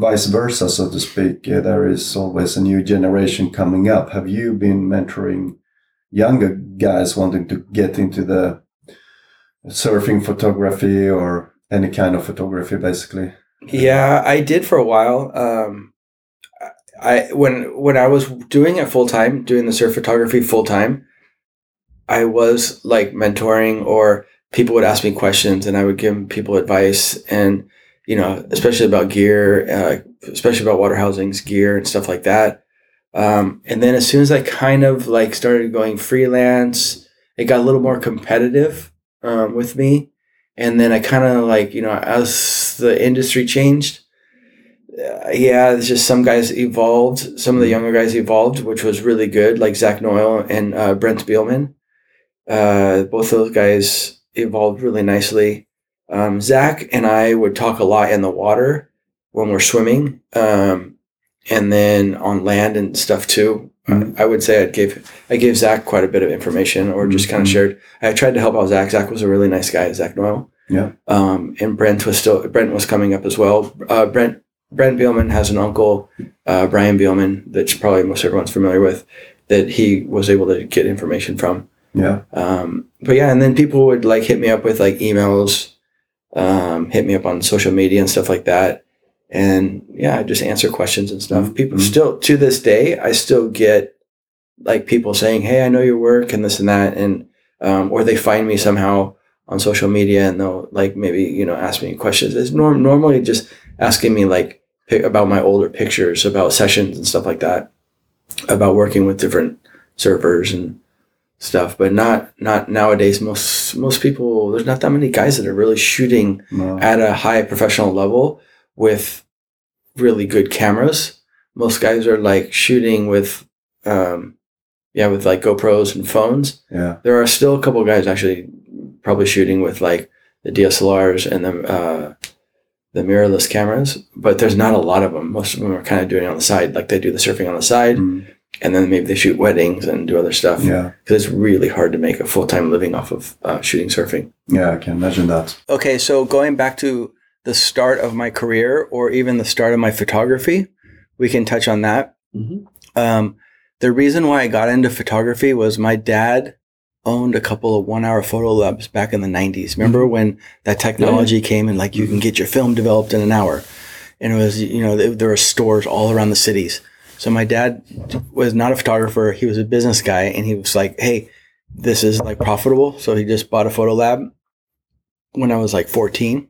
vice versa, so to speak, uh, there is always a new generation coming up. Have you been mentoring younger guys wanting to get into the surfing photography or any kind of photography, basically? Yeah, I did for a while. Um, I when when I was doing it full time, doing the surf photography full time, I was like mentoring, or people would ask me questions, and I would give people advice, and you know, especially about gear, uh, especially about water housings, gear, and stuff like that. Um, and then as soon as I kind of like started going freelance, it got a little more competitive um, with me and then I kind of like you know as the industry changed, uh, yeah, it's just some guys evolved. Some of the younger guys evolved, which was really good, like Zach Noyle and uh, Brent Bielmann. Uh, both those guys evolved really nicely. Um, Zach and I would talk a lot in the water when we're swimming, um, and then on land and stuff too. Mhm. I would say I gave I gave Zach quite a bit of information, or just kind of shared. I tried to help out Zach. Zach was a really nice guy, Zach Noyle. Yeah. Um, and Brent was still Brent was coming up as well. Uh, Brent Brent Bielmann has an uncle, uh, Brian Bielmann, that probably most everyone's familiar with, that he was able to get information from. Yeah. Um, but yeah, and then people would like hit me up with like emails, um, hit me up on social media and stuff like that. And yeah, I just answer questions and stuff. People Mhm. still to this day, I still get like people saying, "Hey, I know your work and this and that," and um, or they find me somehow on social media and they'll like maybe you know ask me questions. It's norm- normally just asking me like about my older pictures, about sessions and stuff like that, about working with different servers and stuff. But not not nowadays. Most most people there's not that many guys that are really shooting No. at a high professional level with really good cameras. Most guys are like shooting with, um, yeah, with like GoPros and phones. Yeah. There are still a couple guys actually probably shooting with like the DSLRs and the uh, the mirrorless cameras, but there's not a lot of them. Most of them are kind of doing it on the side, like they do the surfing on the side, Mm. and then maybe they shoot weddings and do other stuff. Yeah. because it's really hard to make a full time living off of uh, shooting surfing. Yeah. I can imagine that. Okay, so going back to the start of my career or even the start of my photography, we can touch on that. Mhm. Um, the reason why I got into photography was my dad owned a couple of one hour photo labs back in the 90s. Remember when that technology came and like you can get your film developed in an hour? And it was, you know, there there were stores all around the cities. So my dad was not a photographer, he was a business guy and he was like, "Hey, this is like profitable." So he just bought a photo lab when I was like 14.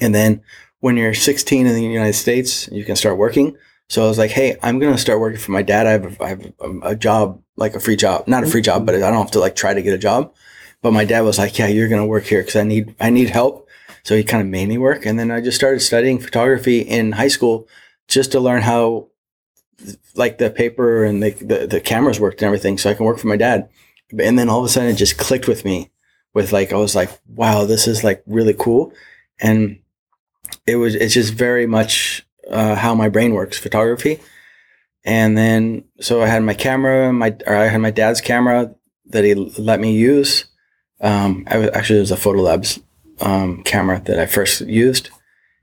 And then when you're 16 in the United States, you can start working. So I was like, hey, I'm going to start working for my dad. I have, a, I have a, job, like a free job, not a free job, but I don't have to like try to get a job. But my dad was like, yeah, you're going to work here because I need, I need help. So he kind of made me work. And then I just started studying photography in high school just to learn how like the paper and the, the, the cameras worked and everything. So I can work for my dad. And then all of a sudden it just clicked with me with like, I was like, wow, this is like really cool. And it was, it's just very much uh, how my brain works, photography. And then, so I had my camera, my, or I had my dad's camera that he let me use. Um, I was actually, it was a Photo Labs um, camera that I first used.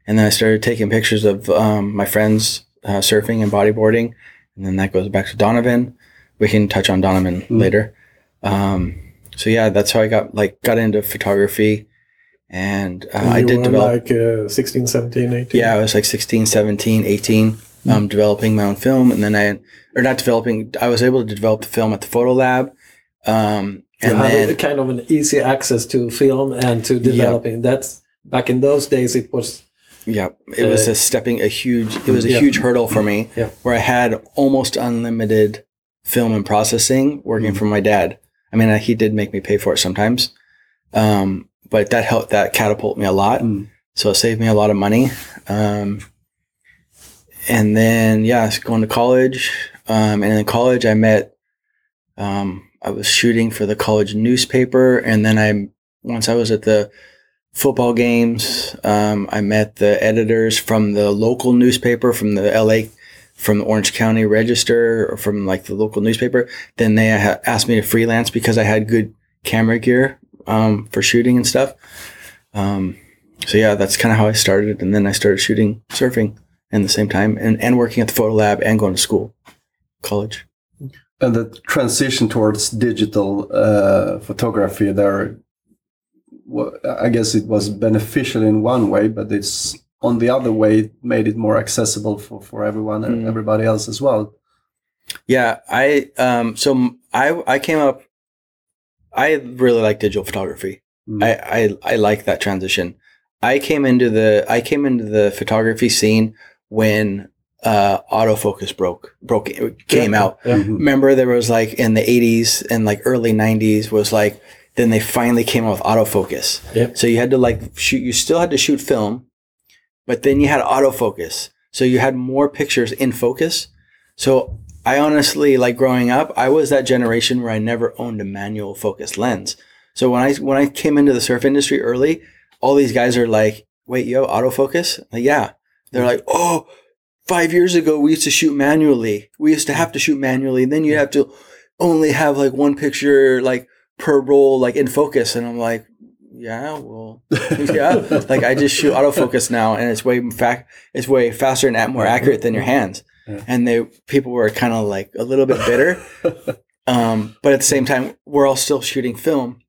And then I started taking pictures of um, my friends uh, surfing and bodyboarding. And then that goes back to Donovan. We can touch on Donovan Mm. later. Um, so yeah, that's how I got like got into photography. And uh, I did were develop. like uh, 16, 17, 18. Yeah, I was like 16, 17, 18, um, developing my own film. And then I, or not developing, I was able to develop the film at the photo lab. Um, You and had then, a kind of an easy access to film and to developing. That's back in those days. It was yeah, it was uh, a stepping, a huge, it was a yeah. huge hurdle for me Yeah. where I had almost unlimited film and processing working Mm. for my dad. I mean, he did make me pay for it sometimes. Um, but that helped, that catapulted me a lot. Mm. So it saved me a lot of money. Um, and then, yeah, going to college. Um, and in college, I met, um, I was shooting for the college newspaper. And then I, once I was at the football games, um, I met the editors from the local newspaper, from the LA, from the Orange County Register, or from like the local newspaper. Then they ha- asked me to freelance because I had good camera gear um, for shooting and stuff. Um, so yeah, that's kind of how I started, and then I started shooting surfing in the same time, and, and working at the photo lab and going to school, college. And the transition towards digital uh, photography there, I guess it was beneficial in one way, but it's on the other way it made it more accessible for, for everyone and Mm. everybody else as well. Yeah, I um, so I came up. I really like digital photography. Mm. I, I I like that transition. I came into the I came into the photography scene when uh, autofocus broke broke came Yeah. out. Yeah. Mhm. remember there was like in the 80s and like early 90s was like then they finally came out with autofocus Yep. so you had to like shoot you still had to shoot film but then you had autofocus so you had more pictures in focus so i honestly like growing up i was that generation where i never owned a manual focus lens. So when i when i came into the surf industry early all these guys are like wait you have autofocus? Like, yeah. They're mm. like oh five years ago we used to shoot manually. We used to mm. have to shoot manually and then you have to only have like one picture like per roll like in focus. And i'm like yeah, well, [laughs] yeah. Like I just shoot [laughs] autofocus now, and it's way fact, it's way faster and more mm-hmm. accurate than your mm-hmm. hands. Yeah. And they people were kind of like a little bit bitter, [laughs] um, but at the same time, we're all still shooting film.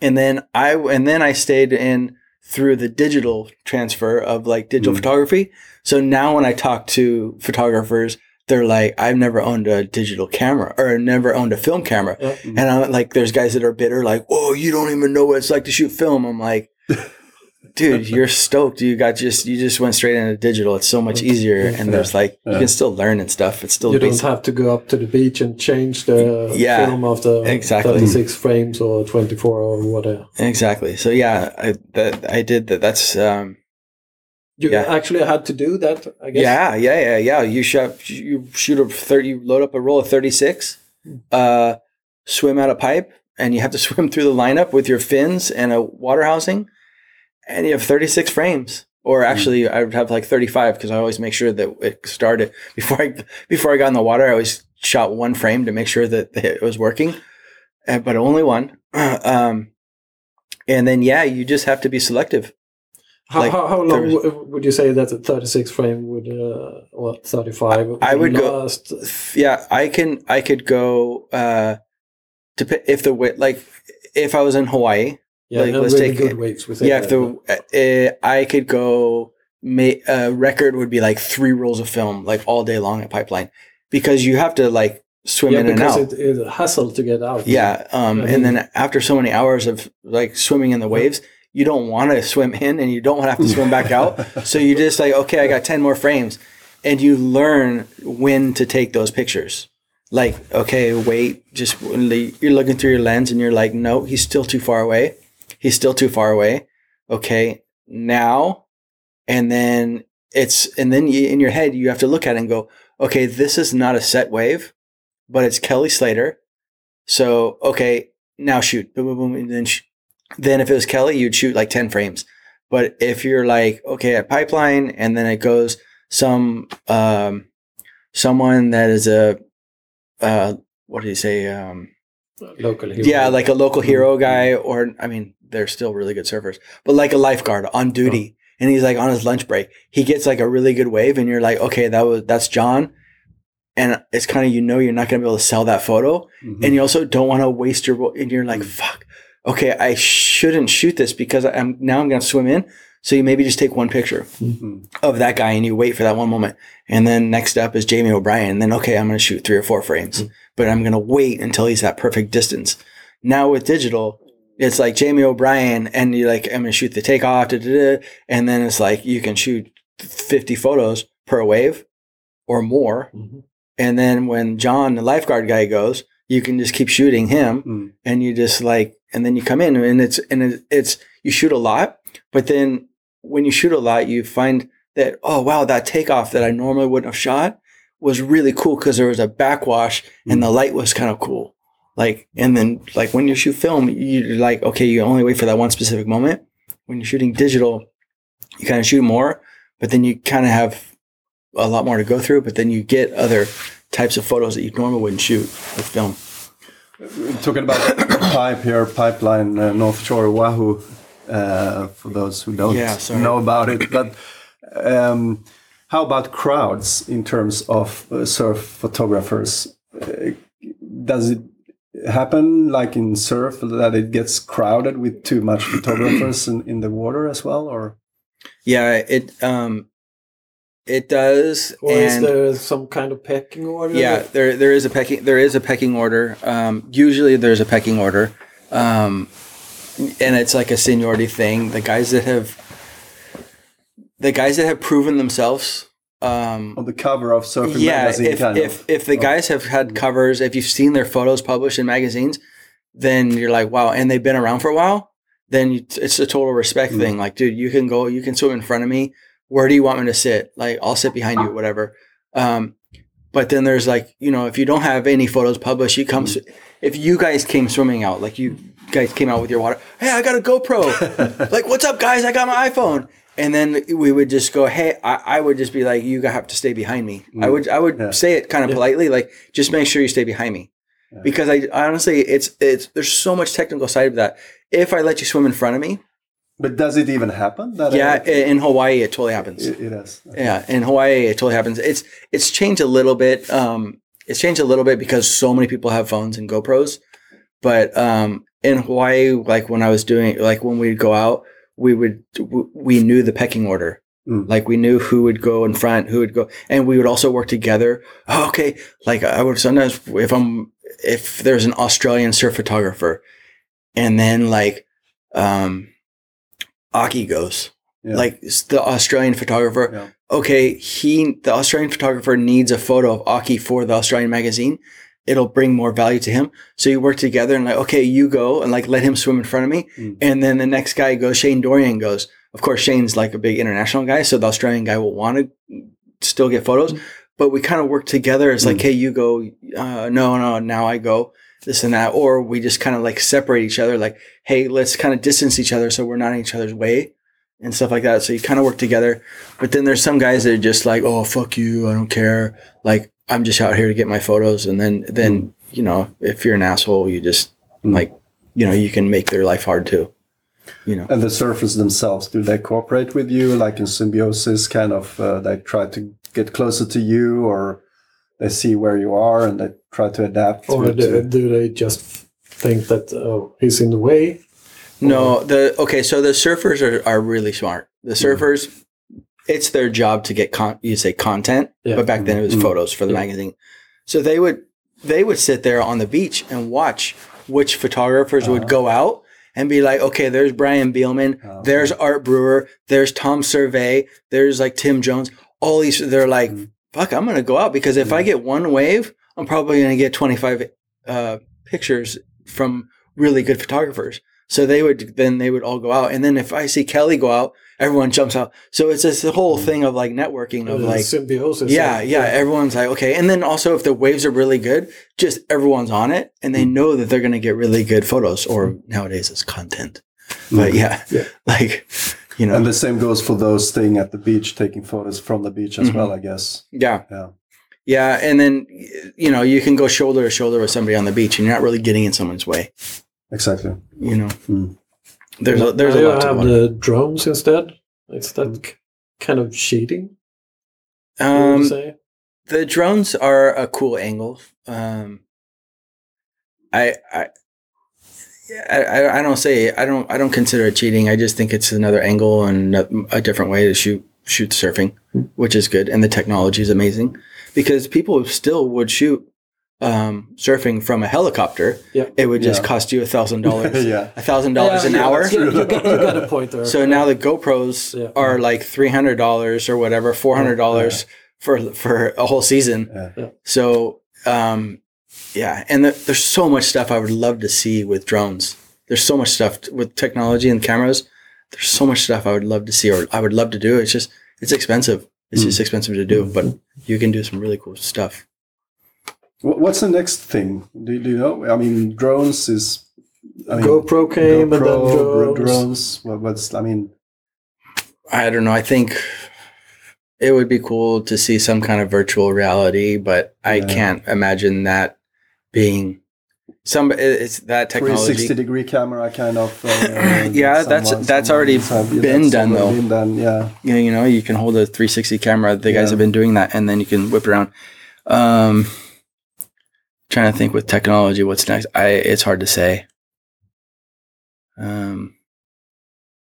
And then I and then I stayed in through the digital transfer of like digital Mm. photography. So now when I talk to photographers, they're like, I've never owned a digital camera or never owned a film camera. Yeah. And I'm like, there's guys that are bitter, like, oh, you don't even know what it's like to shoot film. I'm like, [laughs] dude, you're stoked. You got just, you just went straight into digital. It's so much easier. And there's like, you can still learn and stuff. It's still You don't have to go up to the beach and change the Yeah, film after exactly. 36 frames or 24 or whatever. Exactly. So yeah, I, that I did that. That's, um, You Yeah. actually had to do that, I guess. Yeah, yeah, yeah, yeah. You shot, you shoot a thirty, you load up a roll of thirty six, uh, swim out a pipe, and you have to [laughs] swim through the lineup with your fins and a water housing, and you have thirty six frames. Or actually, I would have like thirty five because I always make sure that it started [laughs] before I before I got in the water. I always shot one frame to make sure that it was working, uh, but only one. [clears throat] Um, and then yeah, you just have to be selective. How, Like, how, how long was- would you say that a 36 frame would, uh, what, 35? I would go- last? yeah i can i could go uh dep- if the like if i was in hawaii Yeah, like, let's really take- good waves. We say yeah if the uh, i could go ma- uh, record would be like three rolls of film like all day long at pipeline because you have to like swim yeah, in and out. it, it's a hassle to get out. yeah um I and then after so many hours of like swimming in the waves you don't want to swim in and you don't want to have to swim back out. So you [laughs] just like okay i got 10 more frames and you learn when to take those pictures. Like okay wait just you're looking through your lens and you're like no he's still too far away he's still too far away. Okay now and then it's and then you, in your head you have to look at it and go okay this is not a set wave but it's kelly slater. So okay now shoot boom boom boom and then sh- then if it was kelly you'd shoot like 10 frames. But if you're like okay at pipeline and then it goes some um someone that is a uh what do you say um Locally. yeah like a local hero guy or i mean they're still really good surfers but like a lifeguard on duty and he's like on his lunch break he gets like a really good wave and you're like okay that was that's john and it's kind of you know you're not going to be able to sell that photo Mhm. and you also don't want to waste your and you're like fuck okay i shouldn't shoot this because i'm now i'm going to swim in so you maybe just take one picture Mhm. of that guy and you wait for that one moment and then next up is jamie o'brien and then okay i'm going to shoot three or four frames but i'm going to wait until he's that perfect distance now with digital it's like jamie o'brien and you're like i'm going to shoot the takeoff da, da, da, and then it's like you can shoot 50 photos per wave or more Mhm. and then when John, the lifeguard guy, goes, you can just keep shooting him, Mm. and you just like, and then you come in, and it's and it's you shoot a lot, but then when you shoot a lot, you find that oh wow, that takeoff that I normally wouldn't have shot was really cool because there was a backwash and the light was kind of cool. Like, and then like when you shoot film, you're like, okay, you only wait for that one specific moment. When you're shooting digital, you kind of shoot more, but then you kind of have a lot more to go through, but then you get other types of photos that you normally wouldn't shoot with film. Talking about [coughs] pipe here, pipeline, uh, North Shore, Oahu, uh, for those who don't Yeah, know about it. But um, how about crowds in terms of uh, surf photographers? Uh, does it happen like in surf that it gets crowded with too much [clears throat] photographers in, in the water as well? Or Yeah, it um, it does. Or is there some kind of pecking order? yeah, there there is a pecking there is a pecking order. Um, usually there's a pecking order, um, and it's like a seniority thing. The guys that have the guys that have proven themselves. Um, on the cover of Surfing yeah, Magazine, if kind if of? if the Oh. guys have had covers, if you've seen their photos published in magazines, then you're like, wow, and they've been around for a while. Then you, it's a total respect Mm. thing. Like, dude, you can go, you can swim in front of me. Where do you want me to sit? Like, I'll sit behind you, whatever. Um, but then there's like, you know, if you don't have any photos published, you come. Mm. If you guys came swimming out, like you guys came out with your water, hey, I got a GoPro. [laughs] like, what's up, guys? I got my iPhone. And then we would just go, hey, I, I would just be like, you have to stay behind me. I would, I would Yeah. say it kind of Yeah. politely, like, just make sure you stay behind me. Yeah. because I honestly, it's it's there's so much technical side of that. If I let you swim in front of me, But does it even happen? That yeah, I- in Hawaii it totally happens. it, it is. Yeah, in Hawaii it totally happens. It's it's changed a little bit. Um, it's changed a little bit because so many people have phones and GoPros. But um, in Hawaii, like when I was doing, like when we'd go out, we would we knew the pecking order. Mm. Like we knew who would go in front, who would go, and we would also work together. Oh, okay, like I would sometimes if I'm if there's an Australian surf photographer, and then like um, Aki goes, Yeah. like the Australian photographer. Yeah. Okay, he the Australian photographer needs a photo of Aki for the Australian magazine. It'll bring more value to him. So you work together and like, okay, you go and like let him swim in front of me, Mm. and then the next guy goes. Shane Dorian goes. Of course, Shane's like a big international guy, so the Australian guy will want to still get photos. But we kind of work together. It's like, Mm. hey, you go. Uh, no, no, now I go. This and that, or we just kind of like separate each other. Like, hey, let's kind of distance each other so we're not in each other's way and stuff like that. So you kind of work together. But then there's some guys that are just like, oh fuck you, I don't care. Like I'm just out here to get my photos. And then then you know if you're an asshole, you just Mm. like you know you can make their life hard too. You know. And the surfers themselves, do they cooperate with you, like in symbiosis? Kind of, uh, they try to get closer to you, or they see where you are and they try to adapt. Or to, do, do they just think that oh, he's in the way? No, the okay. So the surfers are, are really smart. The surfers, it's their job to get con. You say content, Yeah. but back then it was Mhm. photos for the Yeah. magazine. So they would they would sit there on the beach and watch which photographers would go out and be like, okay, there's Brian Bielmann, Oh. there's Art Brewer, there's Tom Servais, there's like Tim Jones. All these, they're like, Mhm. fuck, I'm gonna go out because if I get one wave, I'm probably gonna get 25 uh, pictures from really good photographers. So they would then they would all go out, and then if I see Kelly go out, everyone jumps out. So it's this whole thing of like networking of like symbiosis. yeah, yeah, everyone's like okay, and then also if the waves are really good, just everyone's on it, and they know that they're gonna get really good photos, or nowadays it's content. But yeah, Yeah. [laughs] like you know, And the same goes for those staying at the beach, taking photos from the beach as Mhm. well, I guess. yeah, Yeah. yeah, and then you know you can go shoulder to shoulder with somebody on the beach, and you're not really getting in someone's way. Exactly. You know, Mm. There's a, there's Now a lot to have the drones instead. Is that kind of cheating? you Um, say? the drones are a cool angle. Um, I, I, I, I- I don't say I don't I don't consider it cheating. I just think it's another angle and a, a different way to shoot shoot surfing, which is good. And the technology is amazing because people still would shoot um, surfing from a helicopter. Yeah. It would just Yeah. cost you a thousand [laughs] dollars, yeah. a thousand dollars an Yeah, hour. You, you got, you got a point there. [laughs] So now the GoPros Yeah. are like three hundred dollars or whatever, four hundred dollars for for a whole season. Yeah. So um, yeah, and the, there's so much stuff I would love to see with drones. There's so much stuff t- with technology and cameras. There's so much stuff I would love to see, or I would love to do. It's just it's expensive. It's just expensive to do, but you can do some really cool stuff. Wh- What's the next thing? Do, do you know? I mean, drones is. I mean, GoPro came and then GoPro, drones. drones. What, what's? I mean, I don't know. I think it would be cool to see some kind of virtual reality, but I Yeah. can't imagine that being some. It's that technology. 360 degree camera kind of. Uh, [laughs] Yeah, that's- someone- that's someone already has- been that's done, though. Been done, yeah. you know, you know, you can hold a 360 camera. The guys have been doing that, and then you can whip around. Um, trying to think with technology, what's next? I it's hard to say. Um,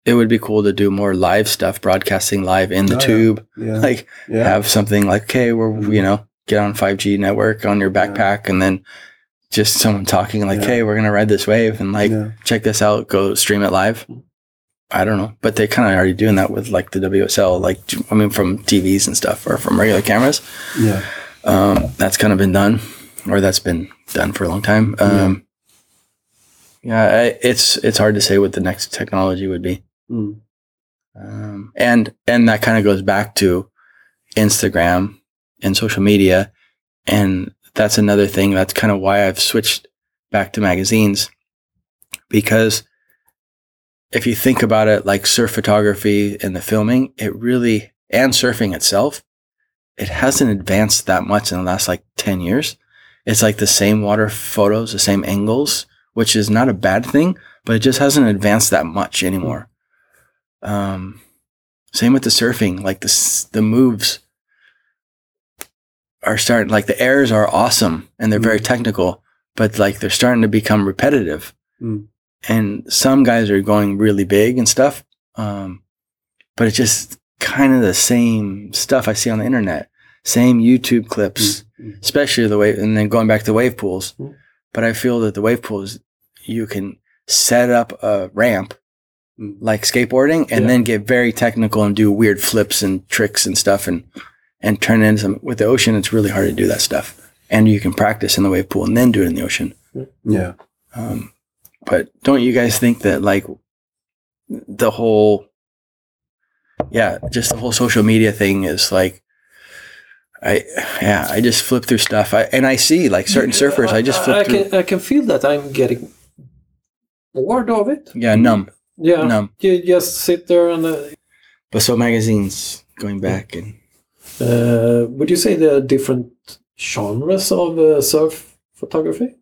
it would be cool to do more live stuff, broadcasting live in the Oh, tube, Yeah. like yeah. have something like, okay, we're you know, get on 5G network on your backpack, and then just someone talking like, Yeah. hey, we're gonna ride this wave, and like yeah. check this out, go stream it live. I don't know, but they kind of already doing that with like the WSL, like I mean, from TVs and stuff or from regular cameras. Yeah. Um, that's kind of been done, or that's been done for a long time. Um, yeah, I, it's it's hard to say what the next technology would be, Mm. um, and and that kind of goes back to Instagram and social media, and that's another thing. That's kind of why I've switched back to magazines because if you think about it, like surf photography and the filming, it really and surfing itself, it hasn't advanced that much in the last like ten years. It's like the same water photos, the same angles, which is not a bad thing, but it just hasn't advanced that much anymore. Um, same with the surfing, like the the moves are starting, like the airs are awesome and they're very technical, but like they're starting to become repetitive. Mm. And some guys are going really big and stuff, um, but it's just kind of the same stuff I see on the internet, same YouTube clips Mm. Especially the wave, and then going back to the wave pools. Mm. But I feel that the wave pools, you can set up a ramp Mm. like skateboarding, and Yeah. then get very technical and do weird flips and tricks and stuff, and and turn it into some. With the ocean, it's really hard to do that stuff, and you can practice in the wave pool and then do it in the ocean. Yeah. Um, but don't you guys think that like the whole, yeah, just the whole social media thing is like, I yeah, I just flip through stuff, I, and I see like certain surfers, I just flip I through. can I can feel that I'm getting bored of it. Yeah, numb, Yeah, numb. you just sit there and. Uh, But so magazines going back and uh, would you say there are different genres of uh, surf photography?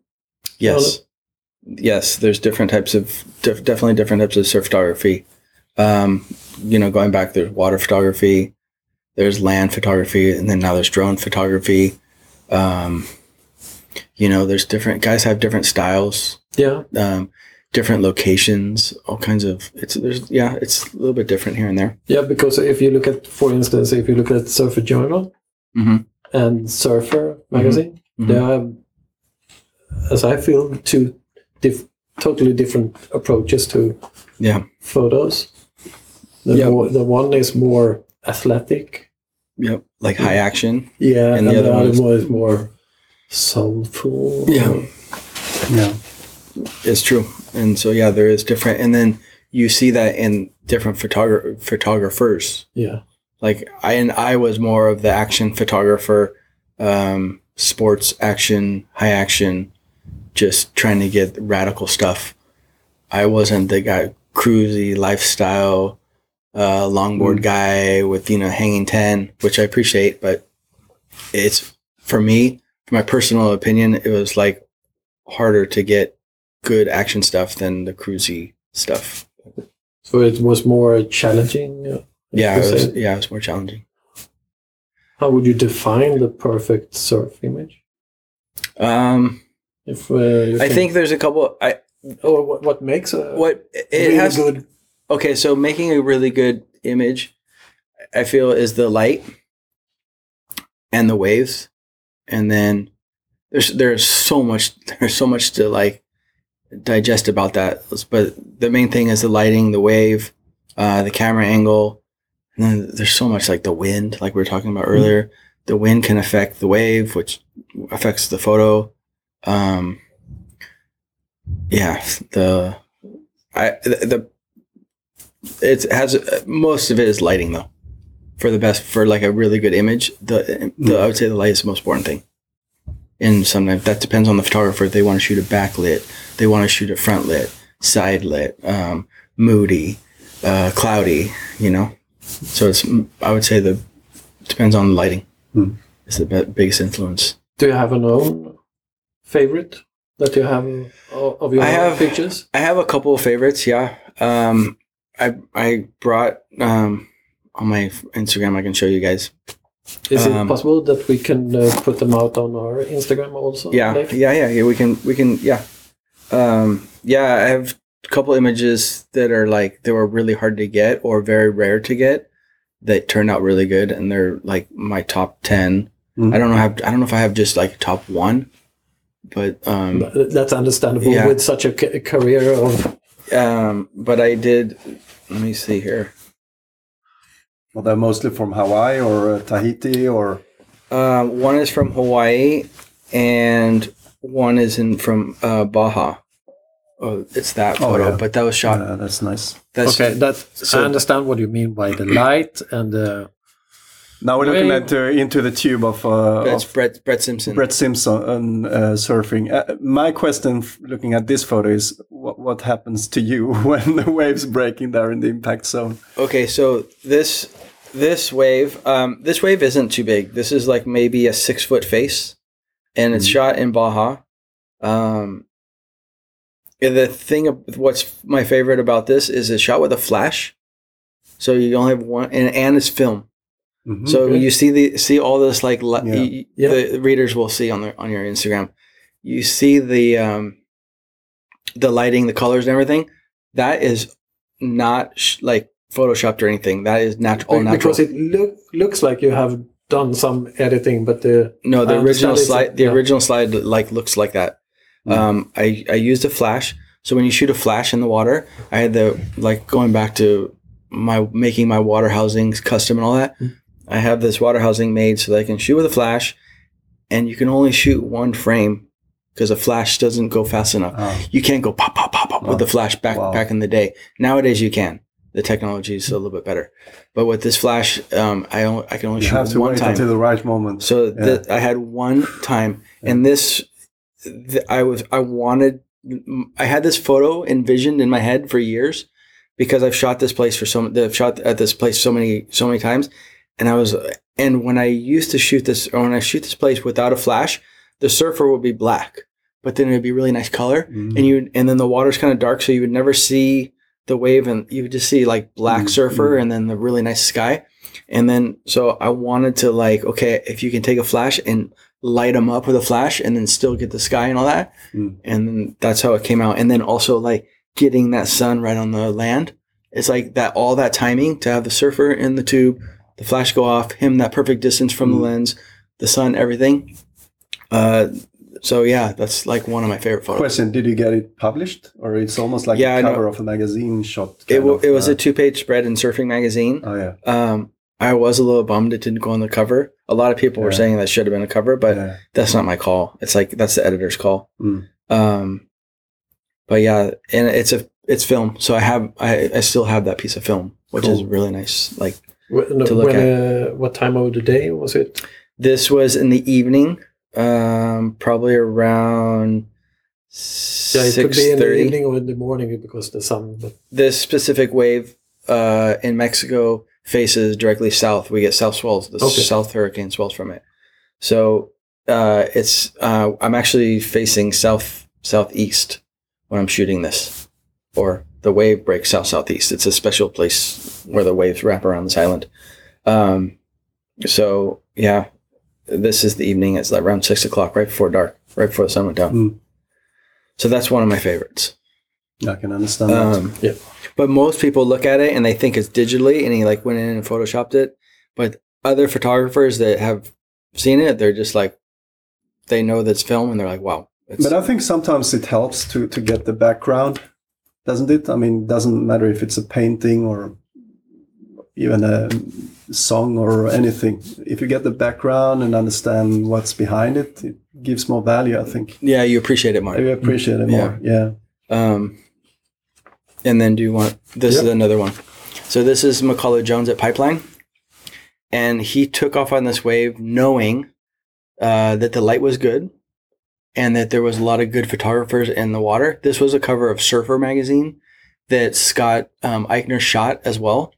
yes, yes, there's different types of def- definitely different types of surf photography. Um, you know, going back, there's water photography, there's land photography, and then now there's drone photography. Um, you know, there's different guys have different styles, Yeah, um, different locations, all kinds of. It's there's yeah, it's a little bit different here and there. yeah. Because if you look at, for instance, if you look at Surfer Journal Mm-hmm. and Surfer magazine, Mhm. they have, as I feel, two diff- totally different approaches to Yeah, photos. The, Yeah. more, the one is more athletic, yep, like high action. yeah, And and, the the, other one other one is more soulful. Yeah. Yeah. It's true. And so yeah, there is different and then you see that in different photogra- photographers. yeah, Like I and I was more of the action photographer, um, sports action, high action, just trying to get radical stuff. I wasn't the guy cruisy lifestyle uh, longboard Mm. guy with you know hanging ten, which I appreciate, but it's for me, for my personal opinion, it was like harder to get good action stuff than the cruisy stuff. So it was more challenging. uh, Yeah, it was, yeah, it was more challenging. How would you define the perfect surf image? Um, If uh, I think there's a couple. I or what, what makes a what it really has. good. Okay, so making a really good image, I feel is the light and the waves, and then there's there's so much [laughs] there's so much to like digest about that. But the main thing is the lighting, the wave, uh, the camera angle, and then there's so much like the wind, like we were talking about earlier. The wind can affect the wave, which affects the photo. Um, yeah, the I the, the it has most of it is lighting though. For the best, for like a really good image, the, the I would say the light is the most important thing. And sometimes that depends on the photographer. If they want to shoot it backlit, they want to shoot it front lit, side lit, um, moody, uh, cloudy. You know, so it's I would say the depends on the lighting. Hmm. It's the be- biggest influence. Do you have an own favorite that you have of your I have- pictures? I have a couple of favorites. Yeah. Um, I I brought um on my Instagram. I can show you guys. Is Um, it possible that we can uh, put them out on our Instagram also? Yeah, yeah, yeah, yeah. We can, we can, yeah, um, yeah. I have a couple images that are like they were really hard to get or very rare to get that turned out really good, and they're like my top 10 Mhm. I don't know. Have I don't know if I have just like top one, but um, That's understandable Yeah. with such a ca- career of. Um, but I did. Let me see here. Well, they're mostly from Hawaii or uh, Tahiti or. Um, one is from Hawaii, and one is in from uh, Baja. Oh, it's that Oh, photo, yeah. but that was shot. Uh, that's nice. That's, Okay, that so- I understand what you mean by the light and the. Now we're looking Wait. at uh, into the tube of, uh, That's of Brett Brett Simpson. Brett Simpson uh, surfing. Uh, my question, looking at this photo, is what, what happens to you [laughs] when the waves breaking there in the impact zone? Okay, so this this wave, um, this wave isn't too big. This is like maybe a six foot face, and it's Mhm. shot in Baja. Um, the thing, what's my favorite about this is it's shot with a flash, so you only have one, and, and it's film. Mhm. So you see the see all this like li- Yeah. y- Yeah. the readers will see on the on your Instagram. You see the um, the lighting, the colors, and everything. That is not sh- like photoshopped or anything. That is nat- all natural. Because it look, looks like you have done some editing, but the No, the original it's a- slide. The yeah. original slide like looks like that. Mm. Um, I I used a flash. So when you shoot a flash in the water, I had the like going back to my making my water housings custom and all that. Mm. I have this water housing made so that I can shoot with a flash, and you can only shoot one frame because a flash doesn't go fast enough. Ah, You can't go pop pop pop pop with the flash back Wow. back in the day. Nowadays you can. The technology is a little bit better, but with this flash, um, I only, I can only you shoot have to one wait time. until the right moment. So Yeah. I had one time, and this, th- I was, I wanted, I had this photo envisioned in my head for years because I've shot this place for so, I've shot at this place so many, so many times, and I was, and when I used to shoot this, or when I shoot this place without a flash, the surfer would be black, but then it'd be really nice color, Mhm. and you, and then the water's kind of dark, so you would never see the wave, and you would just see like black Mm, surfer, and then the really nice sky. And then, so I wanted to like, okay, if you can take a flash and light them up with a flash and then still get the sky and all that. Mm. And that's how it came out. And then also like getting that sun right on the land. It's like that, all that timing to have the surfer in the tube, the flash go off, him that perfect distance from the Mm. lens, the sun, everything. Uh, so yeah, that's like one of my favorite photos. Question: Did you get it published, or it's almost like Yeah, a cover of a magazine shot? It, w- of, it was uh, a two page spread in Surfing Magazine. Oh yeah. Um, I was a little bummed it didn't go on the cover. A lot of people were saying that should have been a cover, but yeah. that's not my call. It's like that's the editor's call. Mm. Um, but yeah, and it's a it's film, so I have I, I still have that piece of film, which is really nice. Like Wh- no, To look when, uh, what time of the day was it? this was in the evening, um, probably around Yeah, it could be in the evening or in the morning because the sun. But This specific wave uh, in Mexico faces directly south. We get south swells, the Okay. south hurricane swells from it. So uh, it's uh, I'm actually facing south southeast when I'm shooting this, or the wave breaks south southeast. It's a special place where the waves wrap around this island. Um, so yeah, this is the evening. It's like around six o'clock, right before dark, right before the sun went down. Mm. So that's one of my favorites. I can understand that. Um, Yeah. But most people look at it and they think it's digitally, and he like went in and photoshopped it. But other photographers that have seen it, they're just like, they know that's film, and they're like, wow. It's, But I think sometimes it helps to to get the background, doesn't it? I mean, it doesn't matter if it's a painting or even a song or anything. If you get the background and understand what's behind it, it gives more value. I think yeah, you appreciate it more. I appreciate it Yeah. more. Yeah. Um, and then do you want this is another one. So this is Mikala Jones at Pipeline, and he took off on this wave knowing uh, that the light was good, and that there was a lot of good photographers in the water. This was a cover of Surfer magazine that Scott um, Aichner shot as well.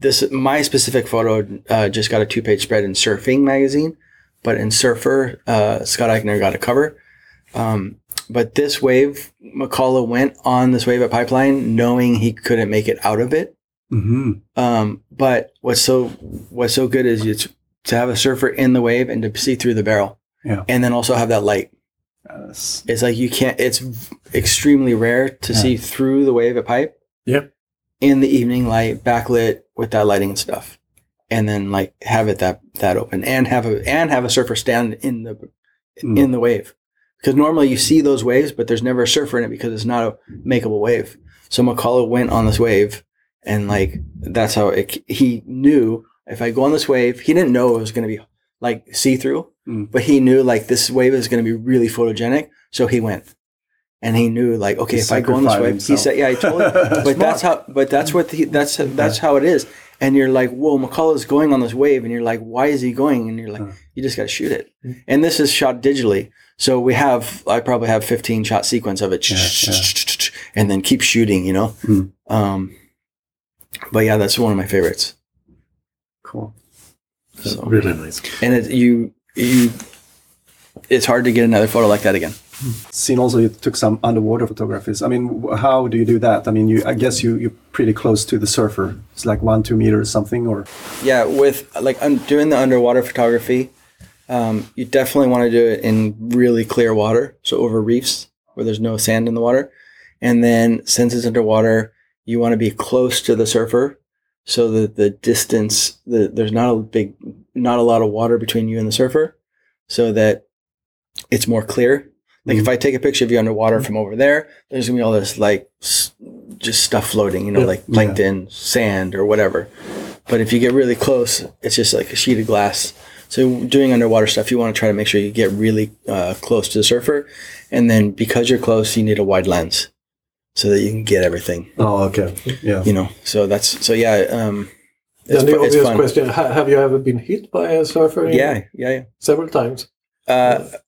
This my specific photo uh, just got a two page spread in Surfing magazine, but in Surfer, uh, Scott Aichner got a cover. Um, but this wave, Mikala went on this wave at Pipeline knowing he couldn't make it out of it. hmm Um, but what's so what's so good is it's to have a surfer in the wave and to see through the barrel. Yeah. And then also have that light. Yes. It's like you can't. It's extremely rare to Yeah. see through the wave at pipe. Yeah. In the evening light, backlit with that lighting and stuff, and then like have it that that open and have a and have a surfer stand in the Mm. in the wave, because normally you see those waves, but there's never a surfer in it because it's not a makeable wave. So Mikala went on this wave, and like that's how it. He knew if I go on this wave, he didn't know it was going to be like see through, Mm. but he knew like this wave is going to be really photogenic. So he went, and he knew like okay, He if I go on this sacrificed wave, he said yeah, I told him. But that's how. But that's what the, that's that's how it is. And you're like, whoa, Mikala's going on this wave, and you're like, why is he going? And you're like, Huh. you just got to shoot it. Mm. And this is shot digitally, so we have I probably have 15 shot sequence of it, Yeah, and then keep shooting, you know. Mm. Um, but yeah, that's one of my favorites. Cool. So really nice. and it, you you it's hard to get another photo like that again. Seen also you took some underwater photographies. I mean, how do you do that? I mean, you I guess you you're pretty close to the surfer. It's like one two meters something or. Yeah, with like un- doing the underwater photography, um, you definitely want to do it in really clear water, so over reefs where there's no sand in the water. And then since it's underwater, you want to be close to the surfer, so that the distance, the, there's not a big, not a lot of water between you and the surfer, so that it's more clear. Like if I take a picture of you underwater from over there, there's gonna be all this like s- just stuff floating, you know, Yeah. like plankton, sand, or whatever. But if you get really close, it's just like a sheet of glass. So doing underwater stuff, you want to try to make sure you get really uh, close to the surfer, and then because you're close, you need a wide lens so that you can get everything. Oh, okay. Yeah. You know, so that's so yeah. Um, Then the fu- obvious question: Have you ever been hit by a surfer? Yeah, Yeah, yeah, several times. yeah. Uh,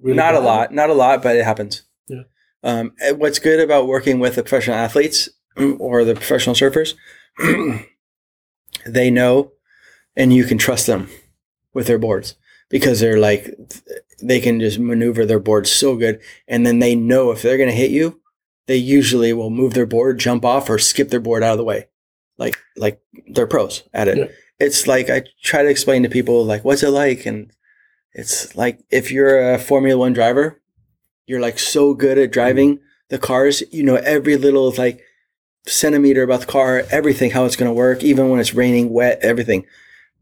Really not a lot, not a lot, but it happens. Yeah. Um, what's good about working with the professional athletes [clears throat] or the professional surfers, [clears throat] they know, and you can trust them with their boards because they're like they can just maneuver their boards so good, and then they know if they're going to hit you, they usually will move their board, jump off, or skip their board out of the way, like like they're pros at it. Yeah. It's like I try to explain to people like what's it like and it's like if you're a Formula One driver, you're like so good at driving the cars, you know every little like centimeter about the car, everything, how it's going to work, even when it's raining, wet, everything.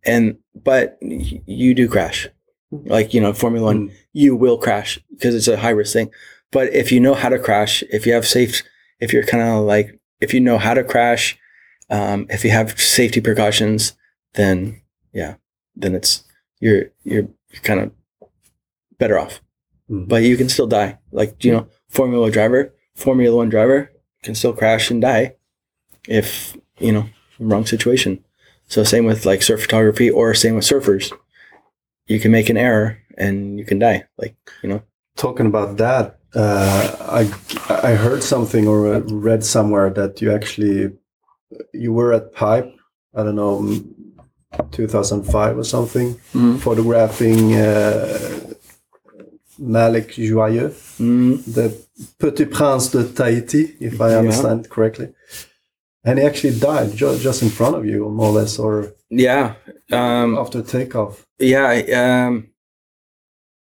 And but you do crash, like you know Formula One, Mm. you will crash because it's a high risk thing. But if you know how to crash, if you have safe, if you're kind of like if you know how to crash, um, if you have safety precautions, then yeah, then it's you're you're kind of better off. Mm. But you can still die. Like you know, Formula driver, Formula One driver can still crash and die if you know wrong situation. So same with like surf photography or same with surfers. You can make an error and you can die. Like you know, Talking about that, uh, I I heard something or read somewhere that you actually you were at Pipe. I don't know, 2005 or something, Mhm. photographing uh, Malik Joyeux, mm, the Petit Prince de Tahiti, if I Yeah. understand correctly. And he actually died ju- just in front of you, more or less, or yeah, um, after takeoff. yeah, um,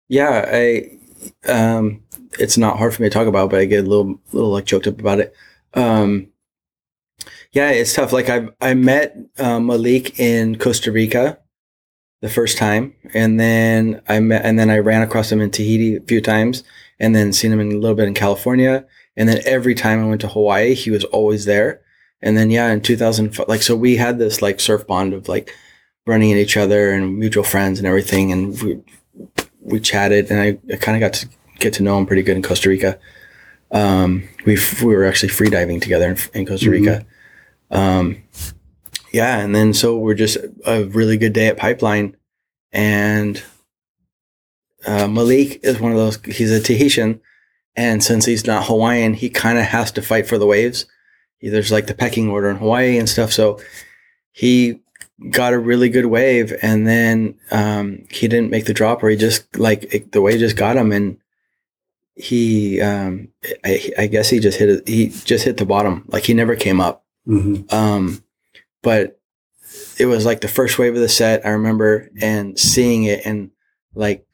yeah. I um, it's not hard for me to talk about, but I get a little little like choked up about it. Um, yeah, it's tough. Like I I met uh, Malik in Costa Rica the first time, and then I met and then I ran across him in Tahiti a few times, and then seen him in a little bit in California, and then every time I went to Hawaii, he was always there. And then yeah, in 2000, like so we had this like surf bond of like running at each other and mutual friends and everything, and we we chatted, and I, I kind of got to get to know him pretty good in Costa Rica. Um, we we were actually free diving together in, in Costa Rica. Um, yeah, and then so we're just a really good day at Pipeline, and uh, Malik is one of those. He's a Tahitian, and since he's not Hawaiian, he kind of has to fight for the waves. There's like the pecking order in Hawaii and stuff. So he got a really good wave, and then um, he didn't make the drop, or he just like it, the wave just got him, and he um, I, I guess he just hit it. He just hit the bottom. Like he never came up. Hmm Um, but it was like the first wave of the set. I remember and seeing it and like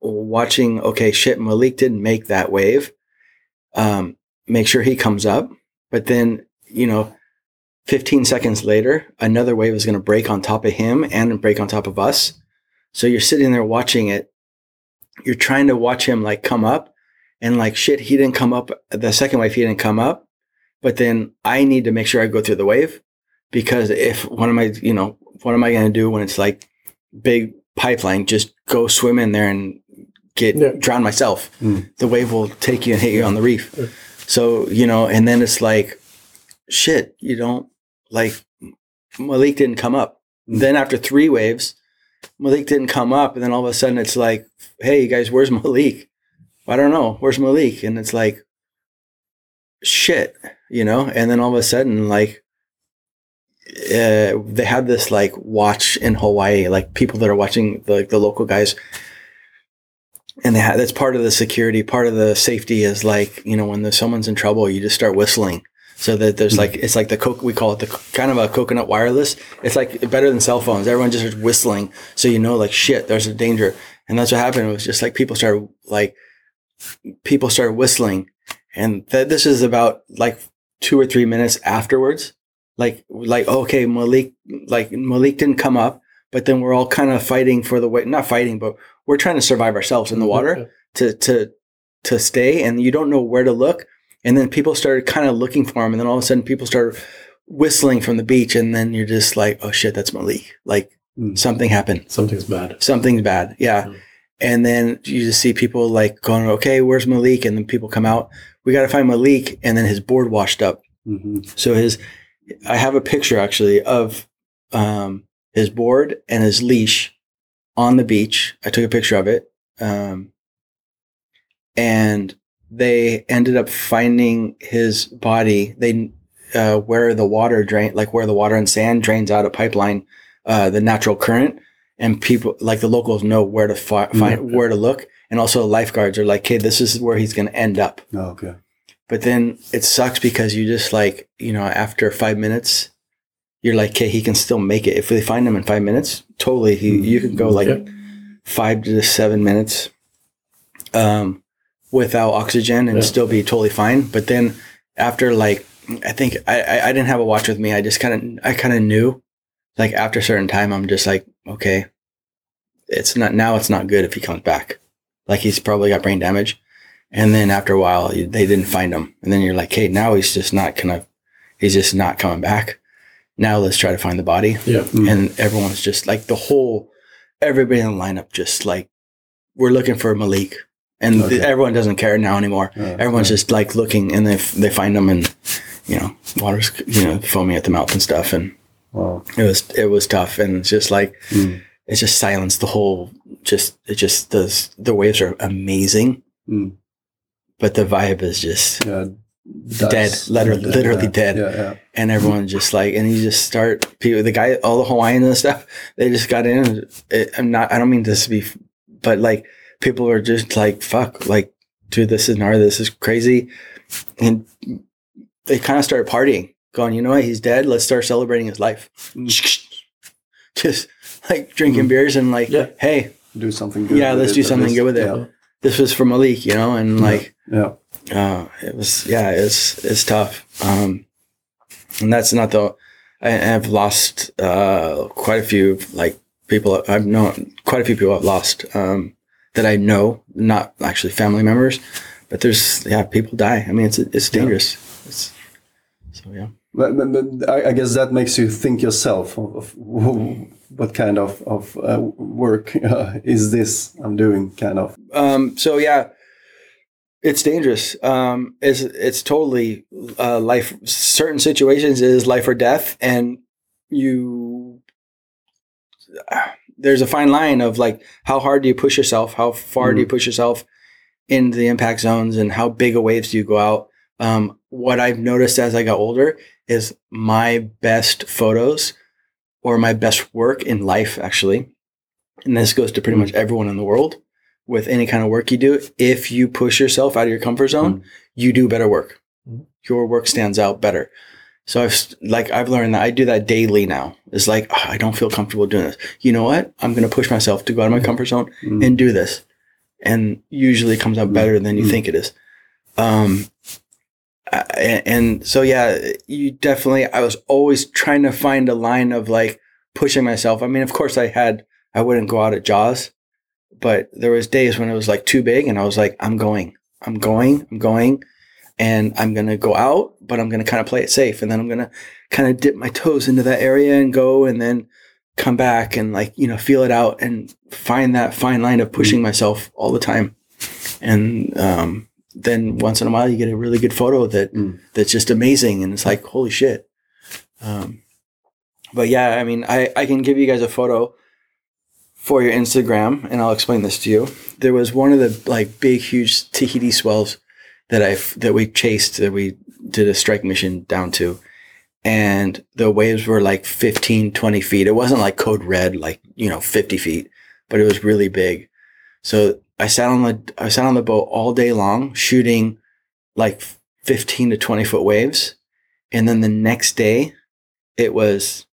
watching. Okay, shit, Malik didn't make that wave. Um, make sure he comes up, but then you know, 15 seconds later, another wave is going to break on top of him and break on top of us. So you're sitting there watching it. You're trying to watch him like come up, and like shit, he didn't come up. The second wave, he didn't come up but then I need to make sure I go through the wave because if what am I, you know, what am I going to do when it's like big pipeline? Just go swim in there and get Yeah. drown myself. Mm. The wave will take you and hit you on the reef. Yeah. So you know, and then it's like, shit, you don't like Malik didn't come up. Mm. Then after three waves, Malik didn't come up, and then all of a sudden it's like, hey you guys, where's Malik? I don't know, where's Malik? And it's like, shit, you know. And then all of a sudden, like, uh, they have this like watch in Hawaii, like people that are watching, the, like the local guys and they ha- that's part of the security. Part of the safety is like you know when there's someone's in trouble, you just start whistling. So that there's like it's like the co- we call it the kind of a coconut wireless. It's like better than cell phones. Everyone just starts whistling, so you know like shit, there's a danger. And that's what happened. It was just like people started like people started whistling, and th- this is about like two or three minutes afterwards. Like like okay, Malik like Malik didn't come up, but then we're all kind of fighting for the way not fighting, but we're trying to survive ourselves in the water to to to stay, and you don't know where to look. And then people started kind of looking for him, and then all of a sudden people started whistling from the beach, and then you're just like, oh shit, that's Malik. Like Mm. something happened Something's bad. something's bad. Yeah. Mm. And then you just see people like going, okay, where's Malik? And then people come out. We got to find Malik. And then his board washed up. hmm So his, I have a picture actually of um, his board and his leash on the beach. I took a picture of it. Um, and they ended up finding his body. They, uh, where the water drain, like where the water and sand drains out a pipeline, uh, the natural current and people like the locals know where to fi- find, Yeah. where to look. And also lifeguards are like, okay, this is where he's going to end up. Oh, okay. But then it sucks because you just like, you know, after five minutes, you're like, okay, he can still make it. If they find him in five minutes, totally, he, you can go like Yep. five to seven minutes um, without oxygen and still be totally fine. But then after like, I think I, I, I didn't have a watch with me. I just kind of, I kind of knew like after a certain time, I'm just like, okay, it's not, now it's not good if he comes back. Like he's probably got brain damage. And then after a while, they didn't find him. And then you're like, hey, now he's just not gonna, he's just not coming back. Now let's try to find the body. Yeah. Mm. And everyone's just like the whole, everybody in the lineup just like, we're looking for Malik. And Okay. th- everyone doesn't care now anymore. Yeah, Everyone's yeah. just like looking and they, f- they find him and, you know, water's, you know, foaming at the mouth and stuff. And Wow. it was, it was tough. And it's just like, Mm. It's just silenced the whole, just, it just, does the waves are amazing, Mm. but the vibe is just, Yeah. Dead. Literally- literally yeah, dead. Yeah, yeah. and everyone just like and you just start people the guy all the hawaiians and stuff [laughs] they just got in it, i'm not i don't mean this to be but like people are just like fuck like dude this is gnarly this is crazy and they kind of started partying going you know what he's dead let's start celebrating his life Mm. [laughs] just [laughs] like drinking Mm. beers and like Yeah. hey Do something good. Yeah, let's do something least. good with it. Yeah. this was for malik you know and like Yeah. uh, it was yeah it's it's tough um and that's not the I, i've lost uh quite a few like people i've known quite a few people i've lost um that i know not actually family members but there's yeah people die i mean it's it's dangerous it's so yeah But, but, but I, I guess that makes you think yourself of, of what kind of, of uh, work [laughs] uh, is this I'm doing, kind of. um so yeah it's dangerous. Um it's it's totally uh life certain situations is life or death and you [sighs] there's a fine line of like how hard do you push yourself? How far do you push yourself into the impact zones and how big of waves do you go out? Um what i've noticed as i got older is my best photos or my best work in life actually. And this goes to pretty much everyone in the world with any kind of work you do. If you push yourself out of your comfort zone you do better work. Mhm. your work stands out better. So i've like i've learned that i do that daily now. It's like "Ah, i don't feel comfortable doing this. You know what? I'm going to push myself to go out of my comfort zone Mm. and do this. And usually it comes out better than you Mm. think it is. Um And, and so yeah you definitely i was always trying to find a line of like pushing myself. I mean of course i had i wouldn't go out at jaws but there was days when it was like too big and i was like i'm going i'm going i'm going and i'm going to go out but i'm going to kind of play it safe and then i'm going to kind of dip my toes into that area and go and then come back and like you know feel it out and find that fine line of pushing myself all the time. And um, then once in a while you get a really good photo that Mm. that's just amazing and it's like holy shit. Um, but yeah i mean I, I can give you guys a photo for your instagram and i'll explain this to you. There was one of the like big huge tahiti swells that i that we chased that we did a strike mission down to and the waves were like 15 20 feet. It wasn't like code red like you know 50 feet but it was really big. So I sat on the I sat on the boat all day long shooting like 15 to 20 foot waves. And then the next day it was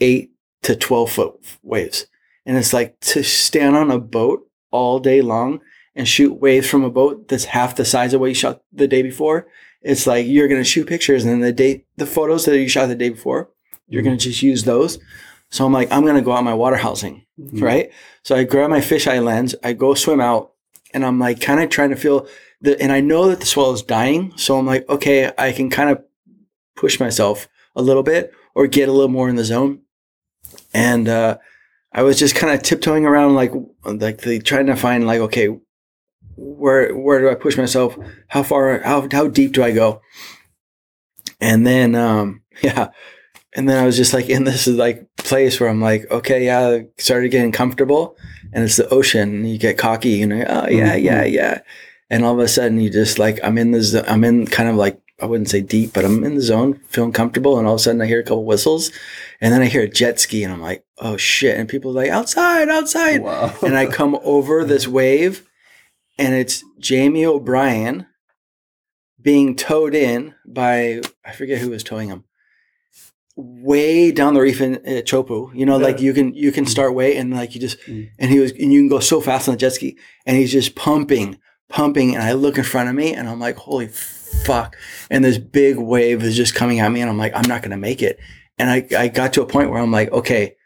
eight to 12 foot waves. And it's like to stand on a boat all day long and shoot waves from a boat that's half the size of what you shot the day before. It's like you're going to shoot pictures and then the day, the photos that you shot the day before, you're going to just use those. So I'm like, I'm going to go out my water housing, Mhm. right? So I grab my fisheye lens, I go swim out, and I'm like kind of trying to feel the, and I know that the swell is dying. So I'm like, okay, I can kind of push myself a little bit or get a little more in the zone. And uh, I was just kind of tiptoeing around, like, like the, trying to find, like, okay, where where do I push myself? How far? How how deep do I go? And then, um, [laughs] yeah, and then I was just like in this like place where I'm like, okay, yeah, started getting comfortable, and it's the ocean. And you get cocky, you know, oh yeah, mm-hmm. yeah, yeah, and all of a sudden you just like I'm in this, I'm in kind of like I wouldn't say deep, but I'm in the zone, feeling comfortable, and all of a sudden I hear a couple whistles, and then I hear a jet ski, and I'm like, oh shit, and people are like outside, outside, Wow. and I come over this [laughs] wave, and it's Jamie O'Brien being towed in by I forget who was towing him. Way down the reef in uh, Teahupo'o, you know, like you can you can start way and like you just Mm. and he was and you can go so fast on the jet ski and he's just pumping, pumping, and I look in front of me and I'm like, holy fuck! And this big wave is just coming at me and I'm like, I'm not gonna make it. And I I got to a point where I'm like, okay,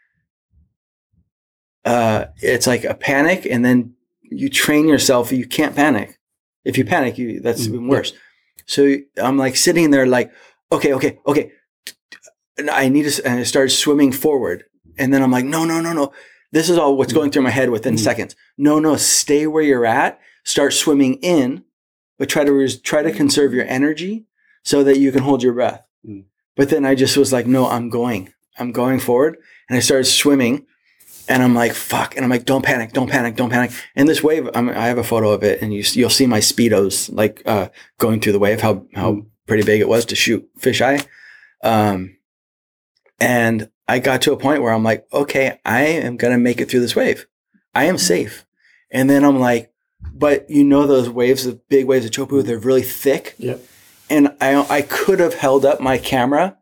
uh, it's like a panic, and then you train yourself. You can't panic. If you panic, you that's Mm. even worse. So I'm like sitting there, like, okay, okay, okay. And I need to. And I started swimming forward, and then I'm like, no, no, no, no. This is all what's going through my head within Mm. seconds. No, no, stay where you're at. Start swimming in, but try to res- try to conserve your energy so that you can hold your breath. Mm. But then I just was like, no, I'm going. I'm going forward, and I started swimming. And I'm like, fuck. And I'm like, don't panic, don't panic, don't panic. And this wave, I'm, I have a photo of it, and you, you'll see my speedos like uh, going through the wave, how how Mm. pretty big it was to shoot fisheye. Um, and I got to a point where I'm like, okay, I am gonna make it through this wave. I am mm. safe. And then I'm like, but you know those waves, the big waves of Teahupo'o, they're really thick. Yep. And I I could have held up my camera.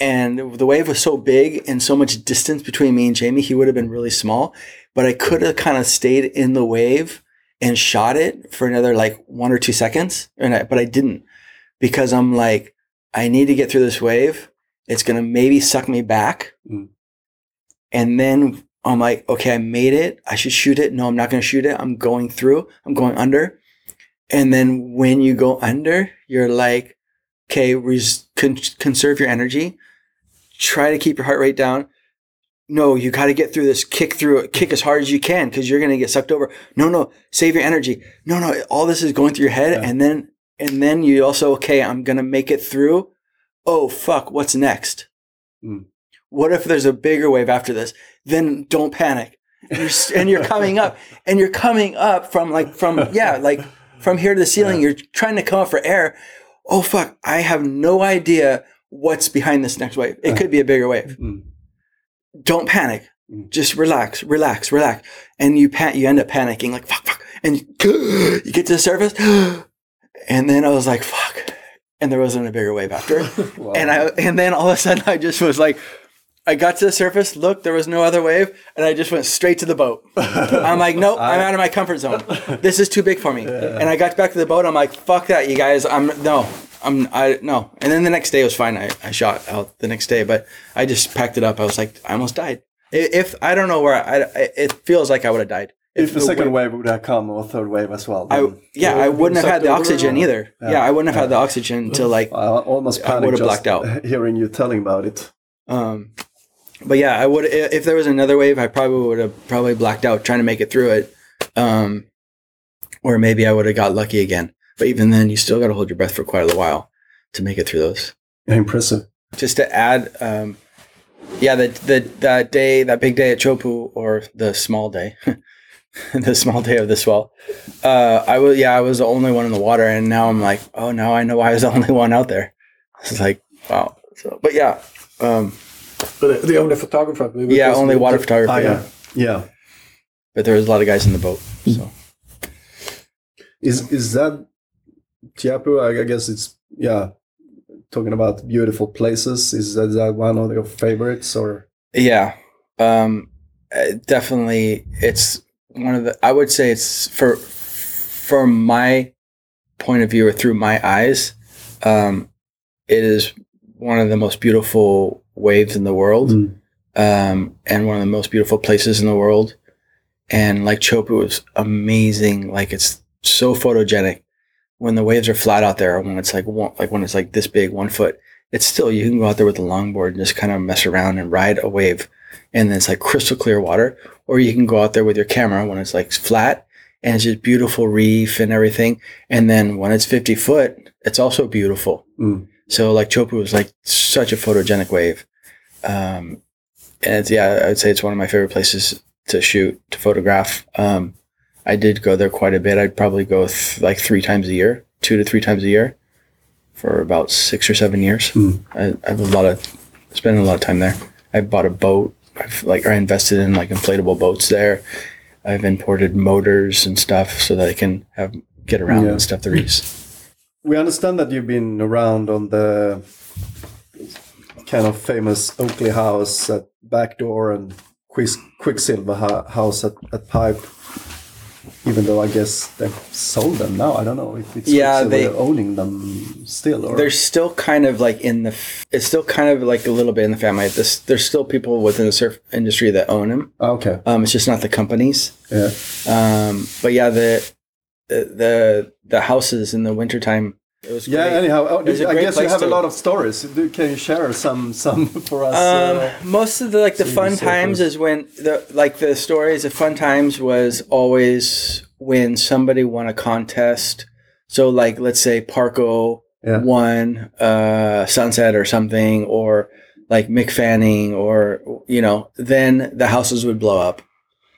And the wave was so big and so much distance between me and Jamie, he would have been really small. But I could have kind of stayed in the wave and shot it for another like one or two seconds. And I, but I didn't because I'm like, I need to get through this wave. It's gonna maybe suck me back. Mm. And then I'm like, okay, I made it. I should shoot it. No, I'm not gonna shoot it. I'm going through. I'm going under. And then when you go under, you're like, okay, res- con- conserve your energy. Try to keep your heart rate down. No, you got to get through this. Kick through it. Kick as hard as you can because you're gonna get sucked over. No, no, save your energy. No, no, all this is going through your head, Yeah. and then and then you also okay. I'm gonna make it through. Oh fuck, what's next? Mm. What if there's a bigger wave after this? Then don't panic. You're, and you're coming up, [laughs] and you're coming up from like from yeah, like from here to the ceiling. You're trying to come up for air. Oh fuck, I have no idea what's behind this next wave. It could be a bigger wave. Mm. Don't panic. Mm. Just relax, relax, relax. And you pan- you end up panicking like fuck, fuck, and [gasps] you get to the surface, [gasps] and then I was like fuck, and there wasn't a bigger wave after. [laughs] Wow. And I and then all of a sudden I just was like, I got to the surface, looked, there was no other wave, and I just went straight to the boat. [laughs] I'm like, nope, I'm out of my comfort zone. [laughs] This is too big for me. And I got back to the boat. I'm like, fuck that, you guys. I'm no, I'm I no. And then the next day was fine. I, I shot out the next day, but I just packed it up. I was like, I almost died. If I don't know where I, I it feels like I would have died. If the the second wave- wave would have come or third wave as well, I yeah, Yeah, I wouldn't have had the oxygen either. Yeah. Yeah, I wouldn't have had the oxygen until like I almost I would've blacked out. [laughs] hearing you telling about it. Um, but yeah, I would if there was another wave, I probably would have probably blacked out trying to make it through it. Um, or maybe I would have got lucky again. But even then, you still got to hold your breath for quite a while to make it through those. Impressive. Just to add, um, yeah, the the that day, that big day at Teahupo'o, or the small day, [laughs] [laughs] the small day of the swell. Uh, I was yeah, I was the only one in the water, and now I'm like, oh, now I know why I was the [laughs] only one out there. It's like wow. So, but yeah, um, But the only photographer. we yeah, only water photography. Ah, yeah. yeah. Yeah. but there was a lot of guys in the boat. So Is is that Teahupo'o? I I guess it's yeah. Talking about beautiful places, is that, is that one of your favorites or? yeah, um, uh, definitely, it's one of the. I would say it's for from my point of view or through my eyes, um, it is one of the most beautiful waves in the world. Mm. um, and one of the most beautiful places in the world. And like Teahupo'o was amazing. Like it's so photogenic. When the waves are flat out there, when it's like one, like when it's like this big, one foot, it's still you can go out there with a longboard and just kind of mess around and ride a wave, and then it's like crystal clear water. Or you can go out there with your camera when it's like flat and it's just beautiful reef and everything. And then when it's fifty foot, it's also beautiful. Mm. So like Teahupo'o was like such a photogenic wave. Um, and it's, yeah, I would say it's one of my favorite places to shoot, to photograph. Um, I did go there quite a bit. I'd probably go th- like three times a year, two to three times a year for about six or seven years. Mm. I, I have a lot of, spent a lot of time there. I bought a boat. I've like, I invested in like inflatable boats there. I've imported motors and stuff so that I can have, get around Yeah. and stuff the reefs. We understand that you've been around on the kind of famous Oakley House at Backdoor and Quiksilver House at, at Pipe. Even though I guess they've sold them now, I don't know if it's Yeah, they- owning them still. Or They're still kind of like in the. It's still kind of like a little bit in the family. This, there's still people within the surf industry that own them. Ah, okay, Um, it's just not the companies. yeah, Um, but yeah, the the the, the houses in the wintertime. It was yeah. great. Anyhow, oh, was a I guess you have a lot of stories. Can you share some some [laughs] for us? Um, uh, most of the like the fun times is when the like the stories of fun times was always when somebody won a contest. So like let's say Parko Yeah. won uh, Sunset or something, or like Mick Fanning, or you know, then the houses would blow up.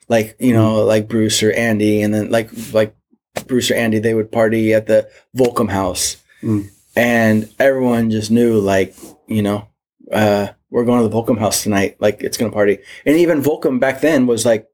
Like you know, like Bruce or Andy, and then like like Bruce or Andy, they would party at the Volcom House, Mm. and everyone just knew like you know uh, we're going to the Volcom house tonight. Like it's going to party. And even Volcom back then was like,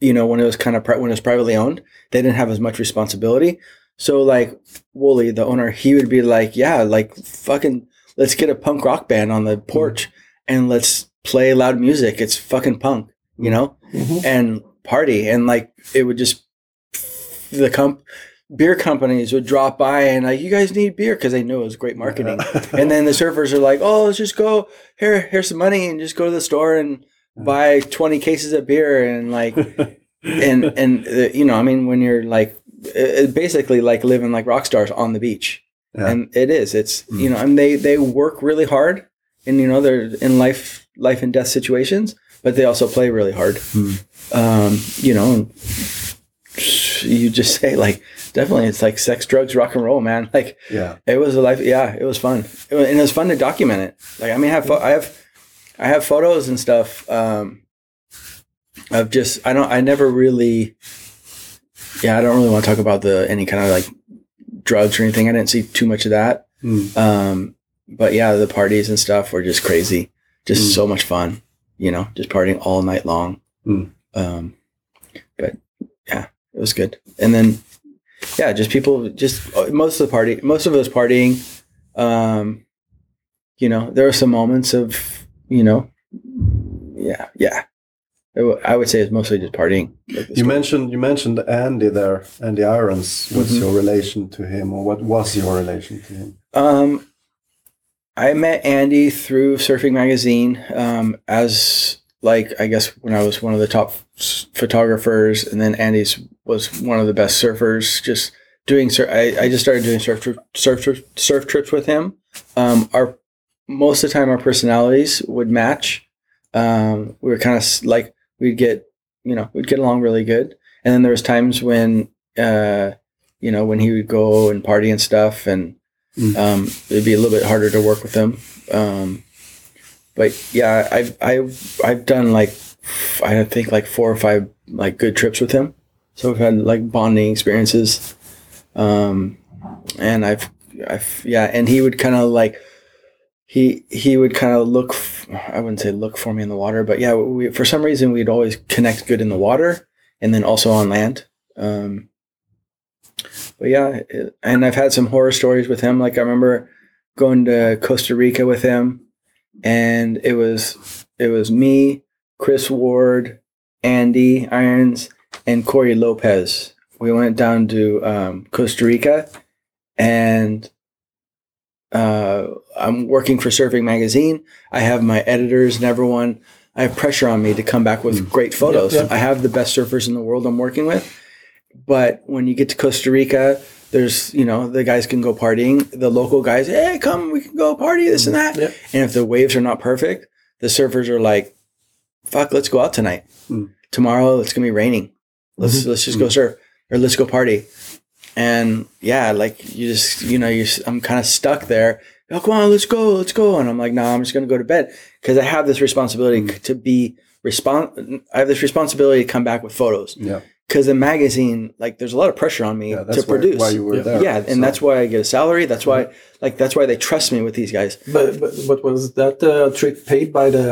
you know, when it was kind of pri- when it was privately owned, they didn't have as much responsibility. So like Wooly, the owner, he would be like, yeah, like fucking, let's get a punk rock band on the porch and let's play loud music. It's fucking punk, you know, Mhm. and party. And like it would just the comp beer companies would drop by and like, you guys need beer because they knew it was great marketing and then the surfers are like, "Oh, let's just go here. Here's some money, and just go to the store and buy twenty cases of beer." And like, [laughs] and and uh, you know, I mean, when you're like, it, it basically like living like rock stars on the beach, Yeah. and it is. It's you know, and they they work really hard, and you know, they're in life life and death situations, but they also play really hard. Um, you know, and you just say like, definitely, it's like sex, drugs, rock and roll, man. Like yeah, it was a life. Yeah, it was fun, it was, and it was fun to document it. Like, I mean, I have I have I have photos and stuff um, of just I don't I never really yeah I don't really want to talk about the any kind of like drugs or anything. I didn't see too much of that. Mm. Um, but yeah, the parties and stuff were just crazy, just Mm. so much fun. You know, just partying all night long. Mm. Um, but it was good. And then yeah, just people, just uh, most of the party, most of us partying. Um, you know, there were some moments of, you know, yeah, yeah. I would say it's mostly just partying. like You story. mentioned you mentioned Andy there, Andy Irons. What's Mhm. your relation to him, or what was your relation to him? Um, I met Andy through Surfing Magazine um, as like I guess when I was one of the top photographers, and then Andy's was one of the best surfers. Just doing sur- I, I just started doing surf tri- surf tri- surf trips with him. Um, our most of the time our personalities would match. Um, we were kind of like we'd get you know we'd get along really good, and then there was times when uh, you know when he would go and party and stuff and Mm. um, it'd be a little bit harder to work with him. Um, but yeah, I've I've I've done like I think like four or five like good trips with him. So we've had like bonding experiences, um, and I've I've yeah, and he would kind of like he he would kind of look I wouldn't say look for me in the water, but yeah, we, for some reason we'd always connect good in the water. and then also on land. Um, but yeah, it, and I've had some horror stories with him. Like I remember going to Costa Rica with him, and it was it was me, Chris Ward, Andy Irons, and Corey Lopez. We went down to um, Costa Rica, and uh, I'm working for Surfing Magazine. I have my editors and everyone. I have pressure on me to come back with great photos. yeah. I have the best surfers in the world I'm working with. But when you get to Costa Rica, there's, you know, the guys can go partying. The local guys, hey, come, we can go party, this and that. Yeah. And if the waves are not perfect, the surfers are like, fuck, let's go out tonight. Mm. Tomorrow it's gonna be raining. Let's mm-hmm. let's just go mm-hmm. surf or let's go party. And yeah, like you just you know you I'm kind of stuck there. Oh, come on, let's go, let's go. And I'm like, no, nah, I'm just gonna go to bed because I have this responsibility c- to be respon I have this responsibility to come back with photos Yeah, because the magazine, like, there's a lot of pressure on me yeah to why, produce. why you were Yeah. there. yeah, and that's why I get a salary. That's why, like, that's why they trust me with these guys. But, but but was that uh, trip paid by the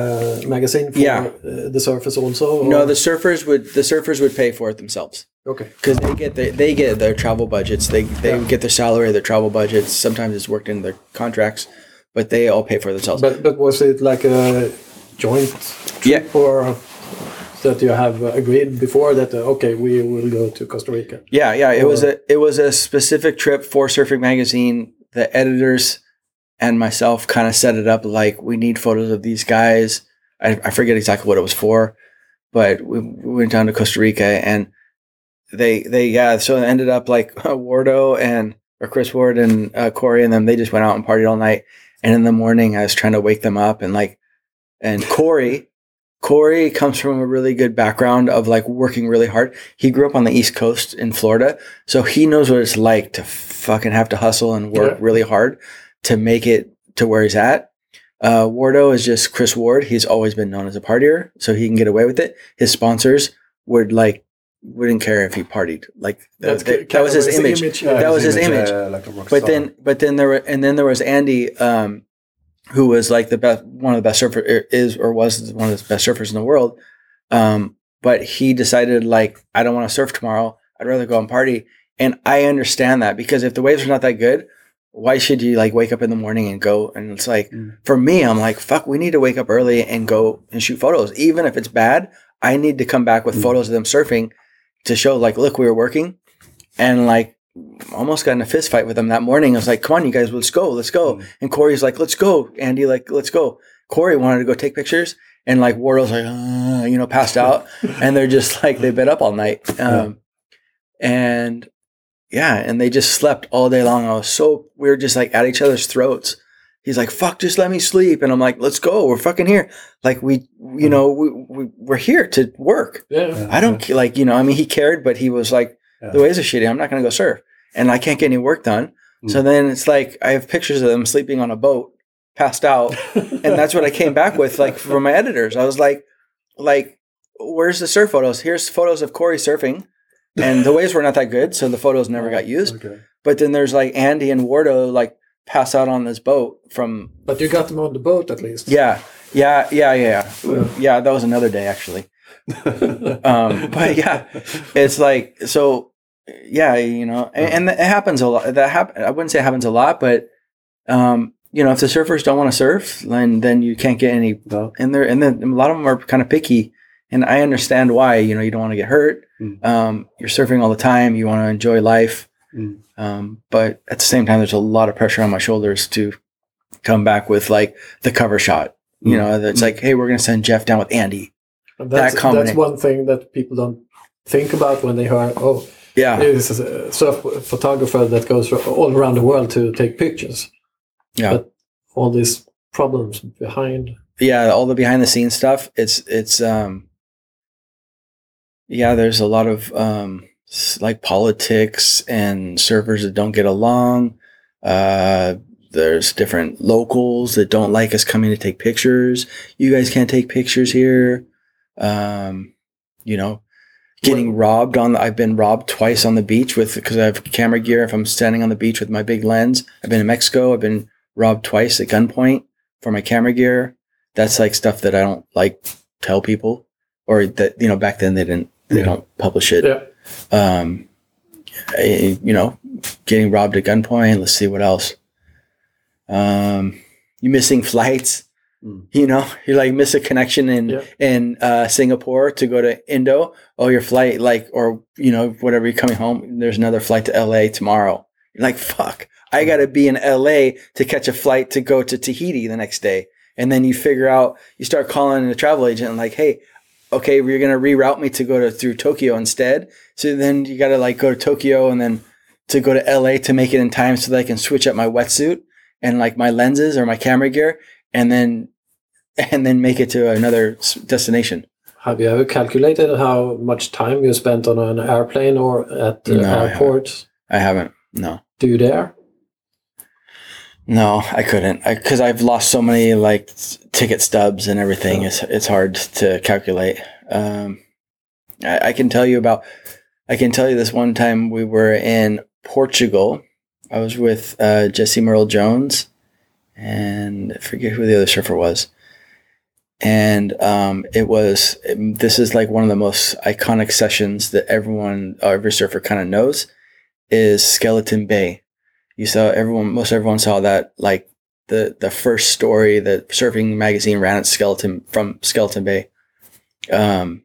magazine for Yeah. uh, the surface also? or- No, the surfers would the surfers would pay for it themselves. okay. because they get their, they get their travel budgets. They they Yeah. get their salary, their travel budgets. Sometimes it's worked into their contracts, but they all pay for themselves. But but was it like a joint trip Yeah. or that you have agreed before that uh, okay we will go to Costa Rica? yeah, yeah, it was a it was a specific trip for Surfing Magazine. The editors and myself kind of set it up like we need photos of these guys. I, I forget exactly what it was for, but we, we went down to Costa Rica and they they yeah so it ended up like [laughs] Wardo and or Chris Ward and uh, Corey and them they just went out and partied all night and in the morning I was trying to wake them up and like and Corey Corey comes from a really good background of like working really hard. He grew up on the East Coast in Florida, so he knows what it's like to fucking have to hustle and work Yeah. really hard to make it to where he's at. Uh, Wardo is just Chris Ward. He's always been known as a partier, so he can get away with it. His sponsors would like wouldn't care if he partied. Like that, that- that was his image. Yeah, that was his image. uh, like But star. then, but then there were, and then there was Andy, um, who was like the best, one of the best surfer is or was one of the best surfers in the world. Um, but he decided like I don't want to surf tomorrow. I'd rather go and party. And I understand that because if the waves are not that good, why should you like wake up in the morning and go? And it's like Mm. for me, I'm like fuck. We need to wake up early and go and shoot photos, even if it's bad. I need to come back with Mm. photos of them surfing to show like, look, we were working, and like almost got in a fist fight with him that morning. I was like, come on, you guys, let's go, let's go. Mm. And Corey's like, let's go. Andy, like, let's go. Corey wanted to go take pictures. And like Wardo's like, uh, you know, passed out. [laughs] and they're just like, they've been up all night. Um, And yeah, and they just slept all day long. I was so, we were just like at each other's throats. He's like, fuck, just let me sleep. And I'm like, let's go. We're fucking here. Like, we, you know, we, we, we're here to work. Yeah, I don't like, you know, I mean, he cared, but he was like, yeah. the waves are shitty. I'm not going to go surf. And I can't get any work done. So Mm. then it's like, I have pictures of them sleeping on a boat, passed out. [laughs] and that's what I came back with, like, from my editors. I was like, like, where's the surf photos? Here's photos of Corey surfing. And the waves were not that good. So the photos never got used. Okay. But then there's like Andy and Wardo, like, pass out on this boat from, But you got them on the boat at least. yeah, yeah, yeah, yeah. Yeah. Yeah, that was another day, actually. [laughs] um, but yeah, it's like so. Yeah, you know, and, and it happens a lot. That happen. I wouldn't say it happens a lot, but um, you know, if the surfers don't want to surf, then then you can't get any. And they're and then a lot of them are kind of picky, and I understand why. You know, you don't want to get hurt. Mm. Um, you're surfing all the time. You want to enjoy life, Mm. um, but at the same time, there's a lot of pressure on my shoulders to come back with like the cover shot. You Mm. know, that's like, hey, we're gonna send Jeff down with Andy. And that's, That that's one thing that people don't think about when they hear, oh, Yeah, is a surf photographer that goes all around the world to take pictures. yeah. But all these problems behind. yeah all the behind the scenes stuff it's it's um yeah there's a lot of um like politics and servers that don't get along uh there's different locals that don't like us coming to take pictures you guys can't take pictures here um you know getting robbed on the, i've been robbed twice on the beach with because i have camera gear if i'm standing on the beach with my big lens i've been in mexico i've been robbed twice at gunpoint for my camera gear that's like stuff that I don't like tell people or that you know back then they didn't They Yeah. don't publish it. Yeah. Um, I- you know, getting robbed at gunpoint. Let's see what else. Um, you missing [laughs] flights. Mm. You know, [laughs] you like miss a connection in Yeah. in uh, Singapore to go to Indo. Oh, your flight like or you know whatever you're coming home. There's another flight to LA tomorrow. You're like fuck. I got to be in LA to catch a flight to go to Tahiti the next day. And then you figure out, you start calling a travel agent and like, hey, okay, you're gonna reroute me to go to through Tokyo instead. So then you gotta like go to Tokyo and then to go to LA to make it in time so that I can switch up my wetsuit and like my lenses or my camera gear, and then [laughs] and then make it to another destination. Have you ever calculated how much time you spent on an airplane or at the No, I airport? I haven't. No, Do you dare? no, I couldn't because I've lost so many like ticket stubs and everything. It's it's hard to calculate. Um, I, I can tell you about. I can tell you this one time we were in Portugal. I was with uh, Jesse Merle Jones, and I forget who the other surfer was. And um, it was this is like one of the most iconic sessions that everyone, uh, every surfer, kind of knows, is Skeleton Bay. You saw everyone, most everyone saw that like the the first story that surfing magazine ran at Skeleton from Skeleton Bay. Um,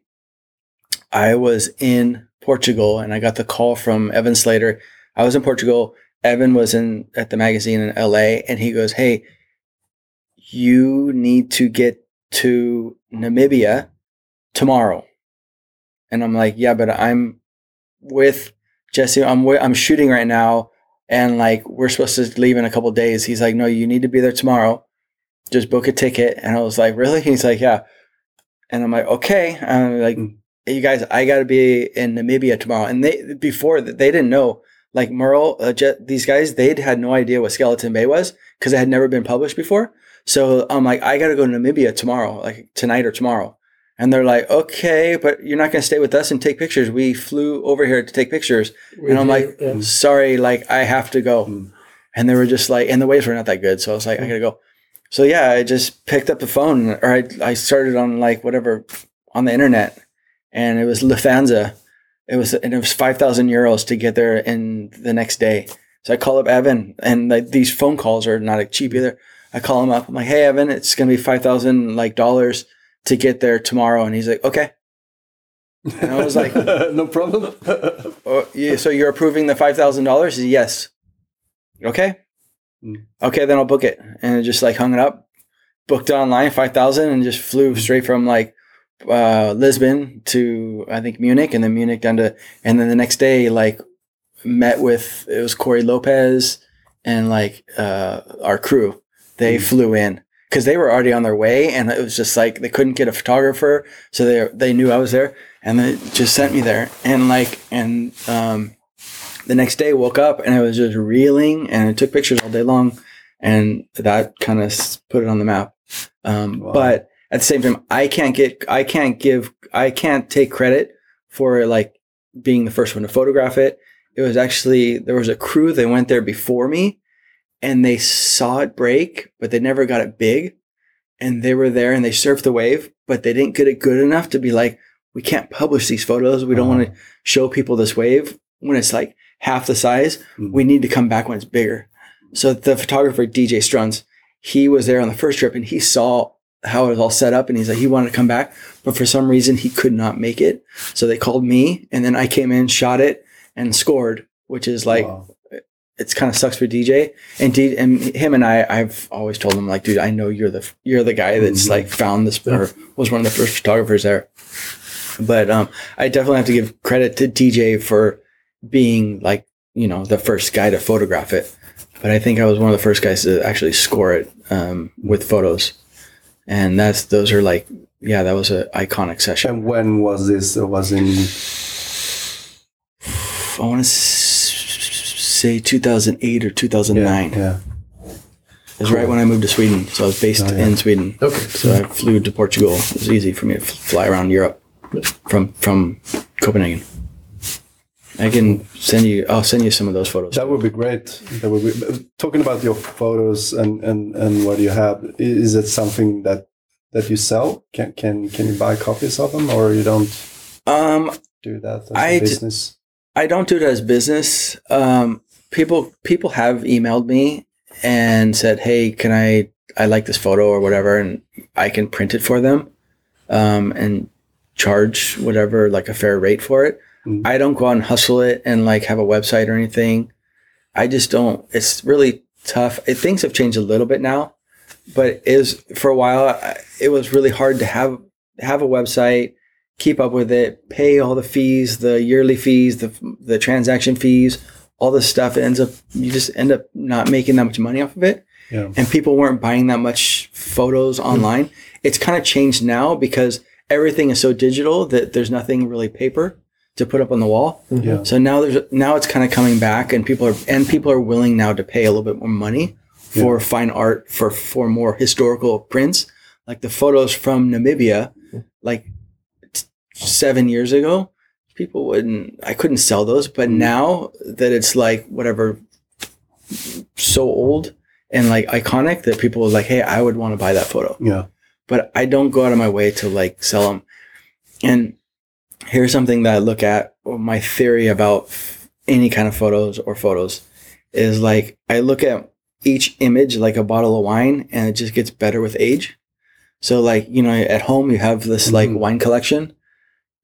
I was in Portugal and I got the call from Evan Slater. I was in Portugal. Evan was in at the magazine in LA and he goes, Hey, you need to get to Namibia tomorrow. And I'm like, Yeah, but I'm with Jesse. I'm I'm shooting right now and like we're supposed to leave in a couple days. He's like, No, you need to be there tomorrow. Just book a ticket. And I was like, Really? He's like, Yeah. And I'm like, Okay. And I'm like, Mm. you guys, I got to be in Namibia tomorrow. And they before they didn't know. Like Merle, uh, Je- these guys, they'd had no idea what Skeleton Bay was because it had never been published before. So I'm like, I got to go to Namibia tomorrow, like tonight or tomorrow. And they're like, okay, but you're not going to stay with us and take pictures. We flew over here to take pictures. And I'm like, Yeah. sorry, like I have to go. Mm. And they were just like, and the waves were not that good. So I was like, I gotta go. So yeah, I just picked up the phone or I, I started on like whatever on the internet and it was Lufthansa. It was, and it was 5,000 euros to get there in the next day. So I call up Evan and like these phone calls are not cheap either. I call him up. I'm like, Hey, Evan, it's going to be 5,000 like dollars to get there tomorrow. And he's like, okay. And I was like, [laughs] no problem. Oh, yeah, so you're approving the five thousand dollars? Yes. Okay. Mm. Okay, then I'll book it, and I just like hung it up, booked it online five thousand, and just flew straight from like uh, Lisbon to I think Munich, and then Munich down to, and then the next day like met with it was Corey Lopez and like uh, our crew. They Mm. flew in because they were already on their way, and it was just like they couldn't get a photographer, so they they knew I was there, and they just sent me there, and like and um, the next day woke up and I was just reeling, and I took pictures all day long, and that kind of put it on the map. Um, Wow. But at the same time, I can't get I can't give I can't take credit for like being the first one to photograph it. It was actually there was a crew that went there before me and they saw it break, but they never got it big. And they were there and they surfed the wave, but they didn't get it good enough to be like, we can't publish these photos. We don't want to show people this wave when it's like half the size. Mm. We need to come back when it's bigger. So the photographer, DJ Struntz, he was there on the first trip and he saw how it was all set up and he's like, he wanted to come back, but for some reason he could not make it. So they called me and then I came in, shot it and scored, which is like, Wow. It's kind of sucks for DJ and D, and him and I I've always told him like dude I know you're the you're the guy that's Mhm. like found this or was one of the first photographers there. But um I definitely have to give credit to DJ for being like you know the first guy to photograph it. But I think I was one of the first guys to actually score it um with photos. And that's those are like yeah that was an iconic session. And when was this? It was in I want to say 2008 or 2009 Yeah. It was right when I moved to Sweden, so I was based Oh, yeah. in Sweden. Okay. So I flew to Portugal. It was easy for me to fly around Europe from from Copenhagen. I can send you. I'll send you some of those photos. That would be great. That would be talking about your photos and and and what you have. Is it something that that you sell? Can can can you buy copies of them or you don't? Um, do that as I business? I don't do it as business. Um, people people have emailed me and said, "Hey, can I I like this photo or whatever, and I can print it for them, um, and charge whatever like a fair rate for it." Mhm. I don't go out and hustle it and like have a website or anything. I just don't. It's really tough. It, things have changed a little bit now, but is for a while I- it was really hard to have have a website keep up with it, pay all the fees, the yearly fees, the the transaction fees, all this stuff. It ends up you just end up not making that much money off of it, Yeah. and people weren't buying that much photos hmm. online. It's kind of changed now because everything is so digital that there's nothing really paper to put up on the wall. Hmm. Yeah. So now there's now it's kind of coming back, and people are and people are willing now to pay a little bit more money for fine art for for more historical prints, like the photos from Namibia, hmm. like t- seven years ago. People wouldn't. I couldn't sell those, but now that it's like whatever, so old and like iconic that people are like, hey, I would want to buy that photo Yeah. but I don't go out of my way to like sell them. And here's something that I look at. or My theory about any kind of photos or photos is like I look at each image like a bottle of wine, and it just gets better with age. So like you know, at home you have this like Mhm. wine collection,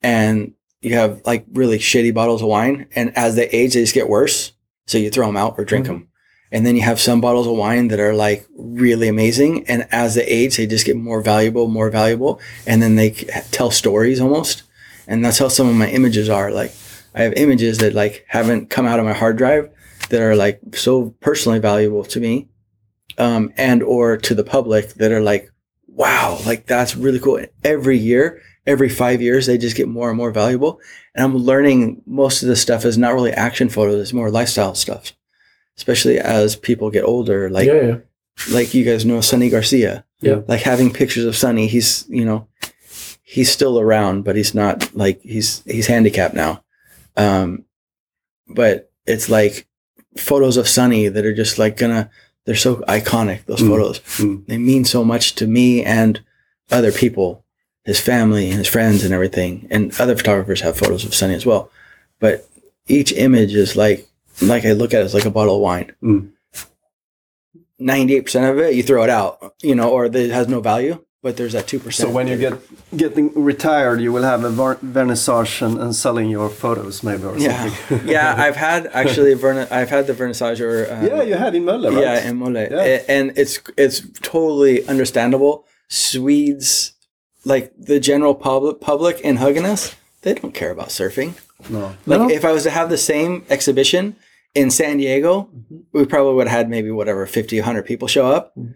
and you have like really shitty bottles of wine, and as they age, they just get worse. So you throw them out or drink Mhm. them. And then you have some bottles of wine that are like really amazing. And as they age, they just get more valuable, more valuable. And then they tell stories almost. And that's how some of my images are. Like I have images that like haven't come out of my hard drive that are like so personally valuable to me. Um, and or to the public that are like, wow, like that's really cool. And every year, every five years, they just get more and more valuable. And I'm learning most of this stuff is not really action photos, it's more lifestyle stuff. Especially as people get older, like yeah, yeah. like you guys know Sonny Garcia. Yeah. Like having pictures of Sonny, he's you know, he's still around, but he's not like he's he's handicapped now. Um, but it's like photos of Sonny that are just like gonna they're so iconic. Those Mm. photos Mm. they mean so much to me and other people, his family and his friends and everything. And other photographers have photos of Sonny as well. But each image is like like I look at it as like a bottle of wine. Mm. 98% of it, you throw it out, you know, or it has no value, but there's that 2%. So when you get getting retired, you will have a ver- vernissage and, and selling your photos, maybe or yeah. something. [laughs] yeah, I've had [laughs] actually, verni- I've had the vernissage or, um, yeah, you had in Mölle, right? yeah, in Mölle. Yeah. And it's, it's totally understandable. Swedes, like the general public, public in Höganäs, they don't care about surfing. no. Like No. if I was to have the same exhibition in San Diego, we probably would have had maybe whatever 50, 100 people show up. Mhm.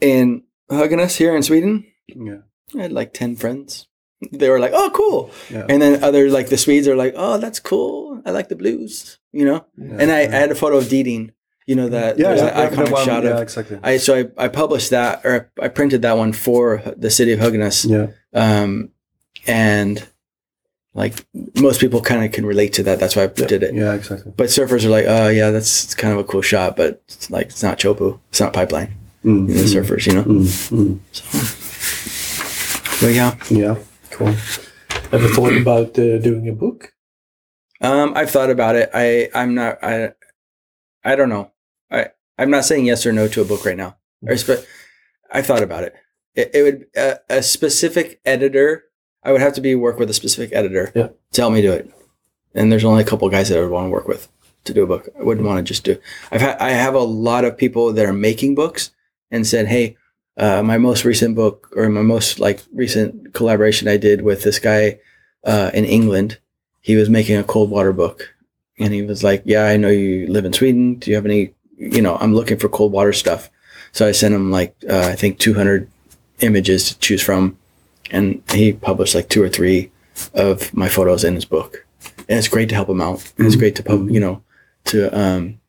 In Höganäs here in Sweden, Yeah. I had like 10 friends. They were like, oh, cool. Yeah. And then other, like the Swedes are like, oh, that's cool. I like the blues, you know? Yeah. And I, I had a photo of Deeding, you know, that yeah, there's yeah, that the iconic shot yeah, of. exactly. I So I, I published that, or I printed that one for the city of Höganäs. yeah. Um, and like most people kind of can relate to that. That's why I did it. Yeah, exactly. But surfers are like, oh yeah, that's kind of a cool shot, but it's like it's not Teahupo'o, it's not pipeline. Mm. You know, surfers, you know. Mm. Mm. But yeah, Yeah. Cool. Ever thought about uh, doing a book? um, I've thought about it. I I'm not I I don't know. I I'm not saying yes or no to a book right now. Or spe- I thought about it. It, it would a, a specific editor. I would have to be work with a specific editor Yeah. to help me do it. And there's only a couple guys that I would want to work with to do a book. I wouldn't want to just do. I've had I have a lot of people that are making books and said, "Hey, uh, my most recent book or my most like recent collaboration I did with this guy uh, in England. He was making a cold water book, and he was like, "Yeah, I know you live in Sweden. Do you have any? You know, I'm looking for cold water stuff." So I sent him like uh, I think 200 images to choose from, and he published like two or three of my photos in his book. And it's great to help him out. And it's great to pub, you know, to um,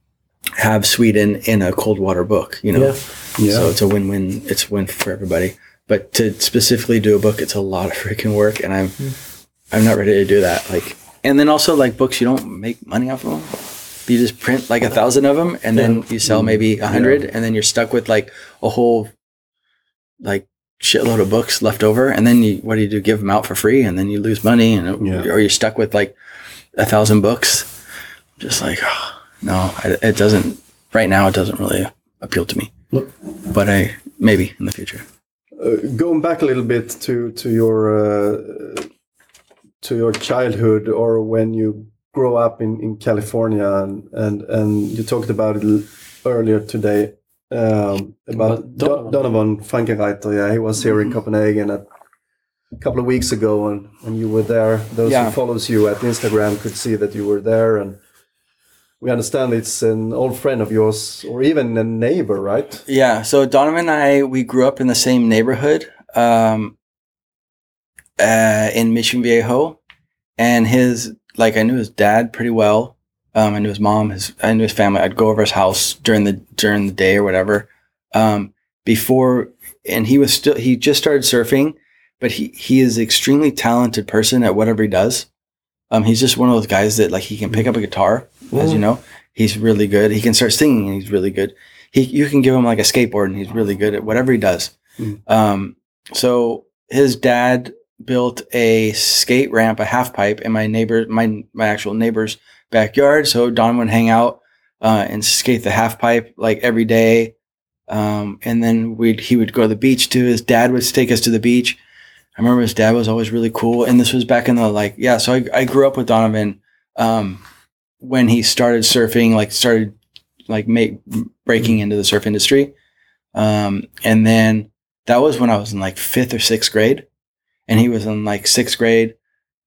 have Sweden in a cold water book. You know, Yeah. Yeah. so it's a win-win. It's a win for everybody. But to specifically do a book, it's a lot of freaking work, and I'm I'm not ready to do that. Like, and then also like books, you don't make money off of them. You just print like a thousand of them, and then you sell maybe a hundred, and then you're stuck with like a whole like shitload of books left over, and then you what do you do? Give them out for free, and then you lose money, and Yeah. or you're stuck with like a thousand books. Just like oh, no, I, it doesn't. Right now, it doesn't really appeal to me. Look. But I maybe in the future. Uh, going back a little bit to to your uh, to your childhood or when you grow up in, in California and, and and you talked about it earlier today um, about Donovan, Donovan. Donovan Frankenreiter. Yeah, he was here in Copenhagen a couple of weeks ago, and, and you were there. Those Yeah. who follows you at Instagram could see that you were there, and we understand it's an old friend of yours or even a neighbor, right? Yeah. So Donovan and I, we grew up in the same neighborhood um, uh, in Mission Viejo, and his like I knew his dad pretty well. Um, I knew his mom. His I knew his family. I'd go over his house during the during the day or whatever. Um, before, and he was still he just started surfing, but he he is an extremely talented person at whatever he does. Um, he's just one of those guys that like he can pick up a guitar, as you know. He's really good. He can start singing, and he's really good he you can give him like a skateboard and he's really good at whatever he does. Mm. Um, so his dad built a skate ramp, a half pipe in my neighbor, my my actual neighbor's backyard. So Don would hang out uh, and skate the half pipe like every day. Um, and then we'd he would go to the beach too. His dad would take us to the beach. I remember his dad was always really cool. And this was back in the like yeah. So I, I grew up with Donovan um, when he started surfing, like started like make breaking into the surf industry. Um, and then that was when I was in like fifth or sixth grade, and he was in like sixth grade.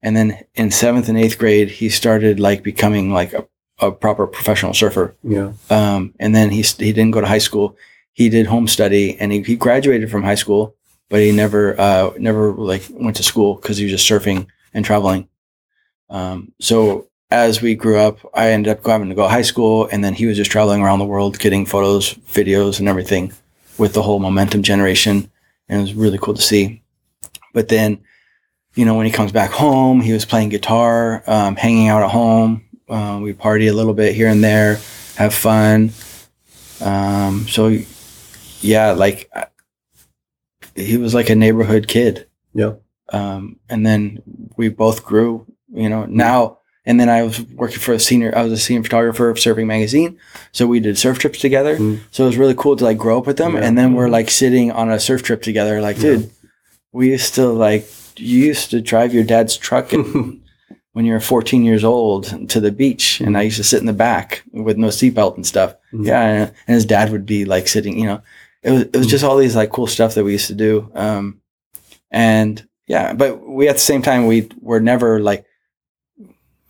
And then in seventh and eighth grade, he started like becoming like a, a proper professional surfer. Yeah. Um, and then he he didn't go to high school. He did home study, and he, he graduated from high school, but he never uh, never like went to school because he was just surfing and traveling. Um, so as we grew up, I ended up having to go to high school, and then he was just traveling around the world, getting photos, videos, and everything with the whole momentum generation, and it was really cool to see. But then, you know, when he comes back home, he was playing guitar, um, hanging out at home. Uh, we party a little bit here and there, have fun. Um, so, yeah, like I- he was like a neighborhood kid. Yeah. Um, and then we both grew, you know, now, and then I was working for a senior, I was a senior photographer of Surfing Magazine. So we did surf trips together. Mm. So it was really cool to like grow up with them. Yeah. And then we're like sitting on a surf trip together, like, Yeah. We used to like, you used to drive your dad's truck [laughs] and when you were 14 years old to the beach and I used to sit in the back with no seatbelt and stuff. Mhm. Yeah. And, and his dad would be like sitting, you know, it was, it was just all these like cool stuff that we used to do. Um, and yeah, but we, at the same time, we were never like,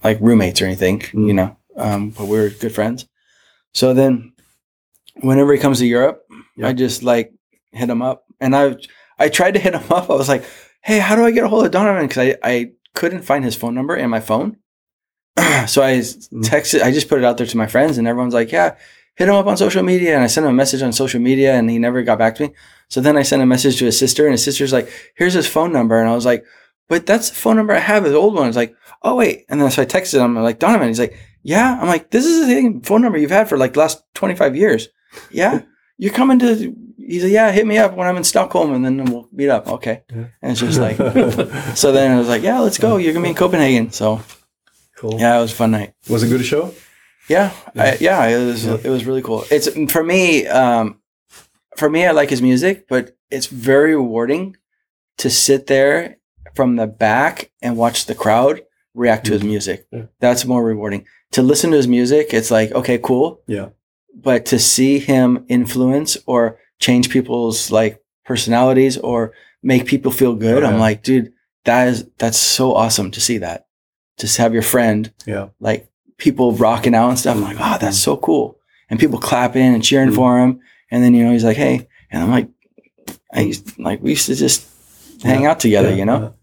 like roommates or anything, Mm. you know, um, but we were good friends. So then whenever he comes to Europe, Yeah. I just like hit him up and I, I tried to hit him up. I was like, Hey, how do I get a hold of Donovan? Cause I, I couldn't find his phone number in my phone. [clears throat] so I Mm. texted, I just put it out there to my friends and everyone's like, yeah, hit him up on social media. And I sent him a message on social media and he never got back to me. So then I sent a message to his sister and his sister's like, here's his phone number. And I was like, but that's the phone number I have, his old one. It's like, oh, wait. And then so I texted him, I'm like, Donovan. He's like, yeah. I'm like, this is the same phone number you've had for like the last 25 years. Yeah. You're coming to, he's like, yeah, hit me up when I'm in Stockholm and then we'll meet up. Okay. Yeah. And it's just like, so then I was like, yeah, let's go. You're going to be in Copenhagen. So cool. yeah, it was a fun night. Was it a good show? Yeah, I, yeah, it was Yeah. it was really cool. It's for me. Um, for me, I like his music, but it's very rewarding to sit there from the back and watch the crowd react to his music. Yeah. That's more rewarding. To listen to his music, it's like okay, cool, Yeah. but to see him influence or change people's like personalities or make people feel good, I'm like, dude, that is that's so awesome to see that. Just have your friend Yeah. like people rocking out and stuff. I'm like, oh, that's so cool. And people clapping and cheering Mhm. for him. And then, you know, he's like, hey, and I'm like, I used like, we used to just hang Yeah. out together, Yeah, you know?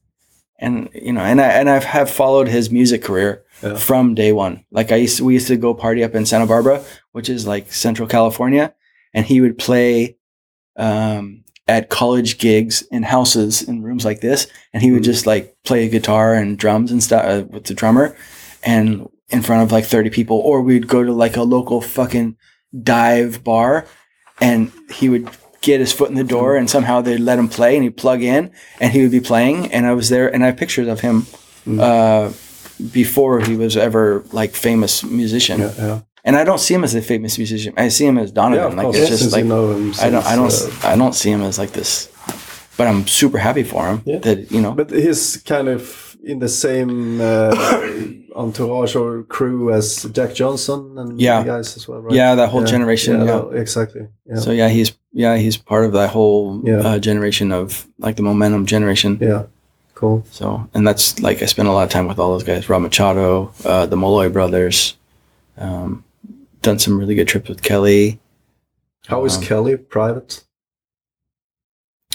And, you know, and I, and I've have followed his music career Yeah. from day one. Like I used to, we used to go party up in Santa Barbara, which is like Central California. And he would play, um, at college gigs in houses in rooms like this. And he would Mhm. just like play a guitar and drums and stuff uh, with the drummer and in front of like 30 people, or we'd go to like a local fucking dive bar and he would get his foot in the door, and somehow they'd let him play, and he'd plug in, and he would be playing, and I was there, and I have pictures of him uh, before he was ever like famous musician, Yeah, yeah. And I don't see him as a famous musician. I see him as Yeah, Donovan. of like it's just since like you know him I don't, I don't, uh, I don't see him as like this. But I'm super happy for him Yeah. that you know. But he's kind of in the same uh, [coughs] entourage or crew as Jack Johnson and Yeah. the guys as well, right? yeah, that whole generation. Yeah. no, exactly. Yeah. So yeah, he's yeah he's part of that whole Yeah. uh, generation of like the momentum generation. yeah. Cool. So and that's like I spent a lot of time with all those guys, Rob Machado, uh, the Malloy brothers. Um, done some really good trips with Kelly. How is Um, Kelly private?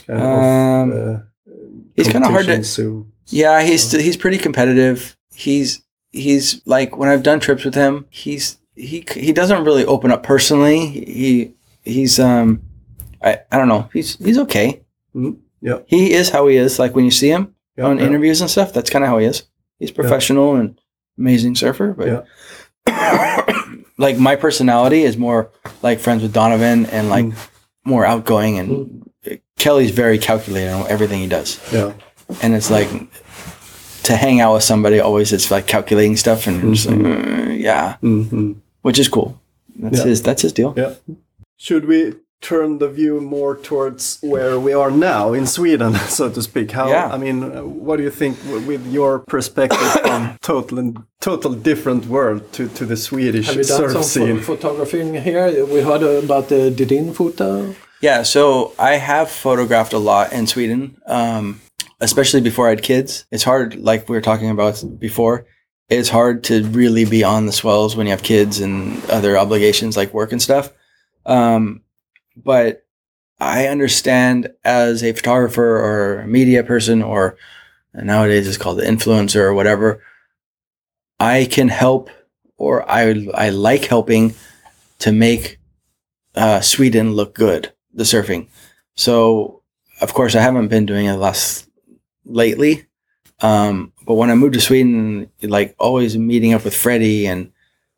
Kind Um, uh, he's kinda hard to- soon. Yeah, he's he's pretty competitive. He's he's like when I've done trips with him, he's he he doesn't really open up personally. He he's um I I don't know. He's he's okay. Mhm. Yeah. He is how he is. Like when you see him Yeah, on yeah. interviews and stuff, that's kind of how he is. He's professional and amazing surfer, but [coughs] like my personality is more like friends with Donovan and like Mm. more outgoing and Kelly's very calculated on everything he does Yeah. and it's like to hang out with somebody always it's like calculating stuff and you're just like Mm-hmm. "Uh, yeah hmm which is cool that's Yeah. his that's his deal Yeah. Should we turn the view more towards where we are now in Sweden, [laughs] so to speak? How? Yeah. I mean, uh, what do you think w- with your perspective [coughs] from total and total different world to, to the Swedish Have you done surf some scene? pho- photography here? We heard about the Didin photo. yeah so i have photographed a lot in sweden um, especially before i had kids it's hard like we were talking about before it's hard to really be on the swells when you have kids and other obligations like work and stuff um, but i understand as a photographer or a media person or nowadays it's called the influencer or whatever i can help or i i like helping to make uh, sweden look good the surfing. So of course i haven't been doing it last lately um, but when i moved to sweden like always meeting up with freddie and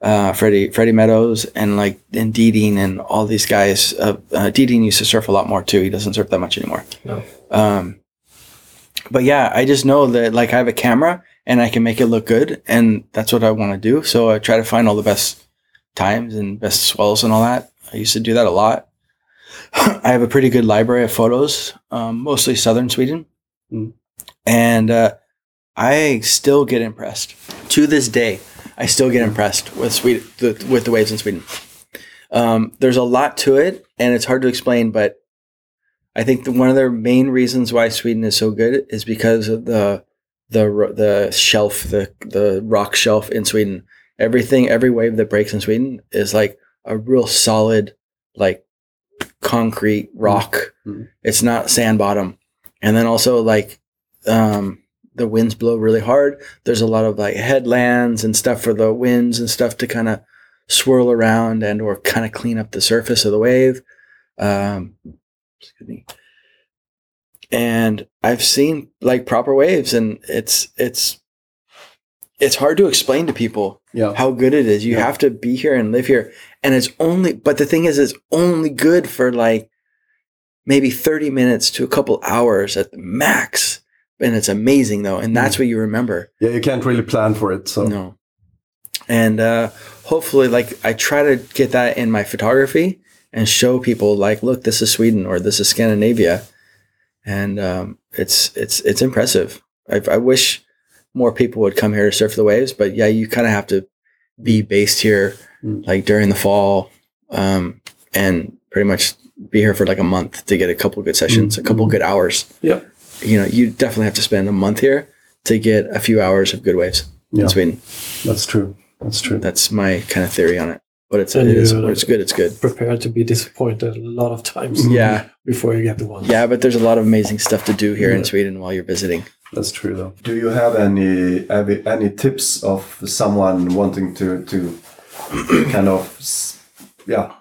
uh, Freddie Freddie Meadows and like and Deeding and all these guys. Uh, uh, Deeding used to surf a lot more too. He doesn't surf that much anymore. No. Um, but yeah, I just know that like I have a camera and I can make it look good, and that's what I want to do. So I try to find all the best times and best swells and all that. I used to do that a lot. [clears throat] I have a pretty good library of photos, um, mostly southern Sweden, Mm. and uh, I still get impressed to this day. I still get impressed with Sweden, the, with the waves in Sweden. Um, there's a lot to it, and it's hard to explain. But I think the, one of the main reasons why Sweden is so good is because of the the the shelf, the the rock shelf in Sweden. Everything, every wave that breaks in Sweden is like a real solid, like concrete rock. Mhm. It's not sand bottom. And then also like um, the winds blow really hard. There's a lot of like headlands and stuff for the winds and stuff to kind of swirl around and or kind of clean up the surface of the wave. Um, excuse me. And I've seen like proper waves, and it's it's it's hard to explain to people Yeah. how good it is. You Yeah. have to be here and live here. And it's only, but the thing is, it's only good for like maybe 30 minutes to a couple hours at the max. And it's amazing though. And that's what you remember. Yeah, you can't really plan for it. So No. And uh, hopefully, like, I try to get that in my photography and show people, like, look, this is Sweden or this is Scandinavia. And um, it's, it's, it's impressive. I, I wish more people would come here to surf the waves, but yeah, you kind of have to be based here Mm. like during the fall um, and pretty much be here for like a month to get a couple good sessions, a couple good hours. Yep. You know, you definitely have to spend a month here to get a few hours of good waves Yeah. in Sweden. that's true. That's true. That's my kind of theory on it. But it's And it is, when it's good. It's good. Prepared to be disappointed a lot of times [laughs] Yeah, before you get the one. yeah. But there's a lot of amazing stuff to do here in Sweden while you're visiting. That's true, though. Do you have any any, any tips of someone wanting to to [clears throat] kind of yeah,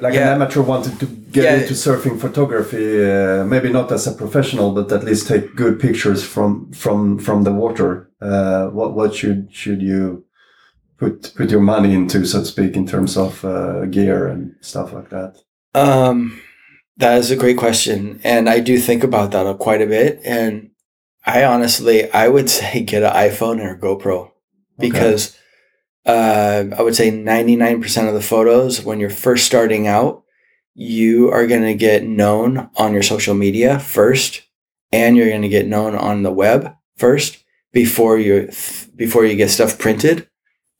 like Yeah. an amateur wanting to get Yeah. into surfing photography? Uh, maybe not as a professional, but at least take good pictures from from from the water. Uh, what what should should you put put your money into, so to speak, in terms of uh, gear and stuff like that? Um, That is a great question, and I do think about that quite a bit. And I honestly, I would [laughs] say get an iPhone or a GoPro because uh, I would say ninety nine percent of the photos when you're first starting out, you are going to get known on your social media first, and you're going to get known on the web first before you before you get stuff printed.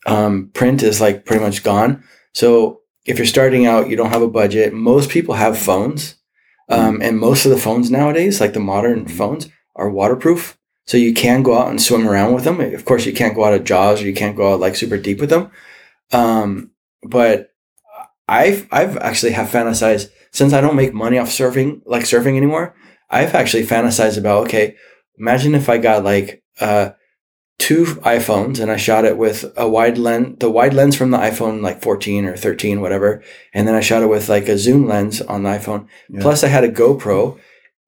Um, print is like pretty much gone. So if you're starting out, you don't have a budget. Most people have phones, um, and most of the phones nowadays, like the modern phones, are waterproof. So you can go out and swim around with them. Of course, you can't go out of Jaws or you can't go out like super deep with them. Um, but I've I've actually have fantasized since I don't make money off surfing like surfing anymore. I've actually fantasized about okay, imagine if I got like uh, two iPhones and I shot it with a wide lens, the wide lens from the iPhone like 14 or 13, whatever. And then I shot it with like a zoom lens on the iPhone. Yeah. Plus I had a GoPro.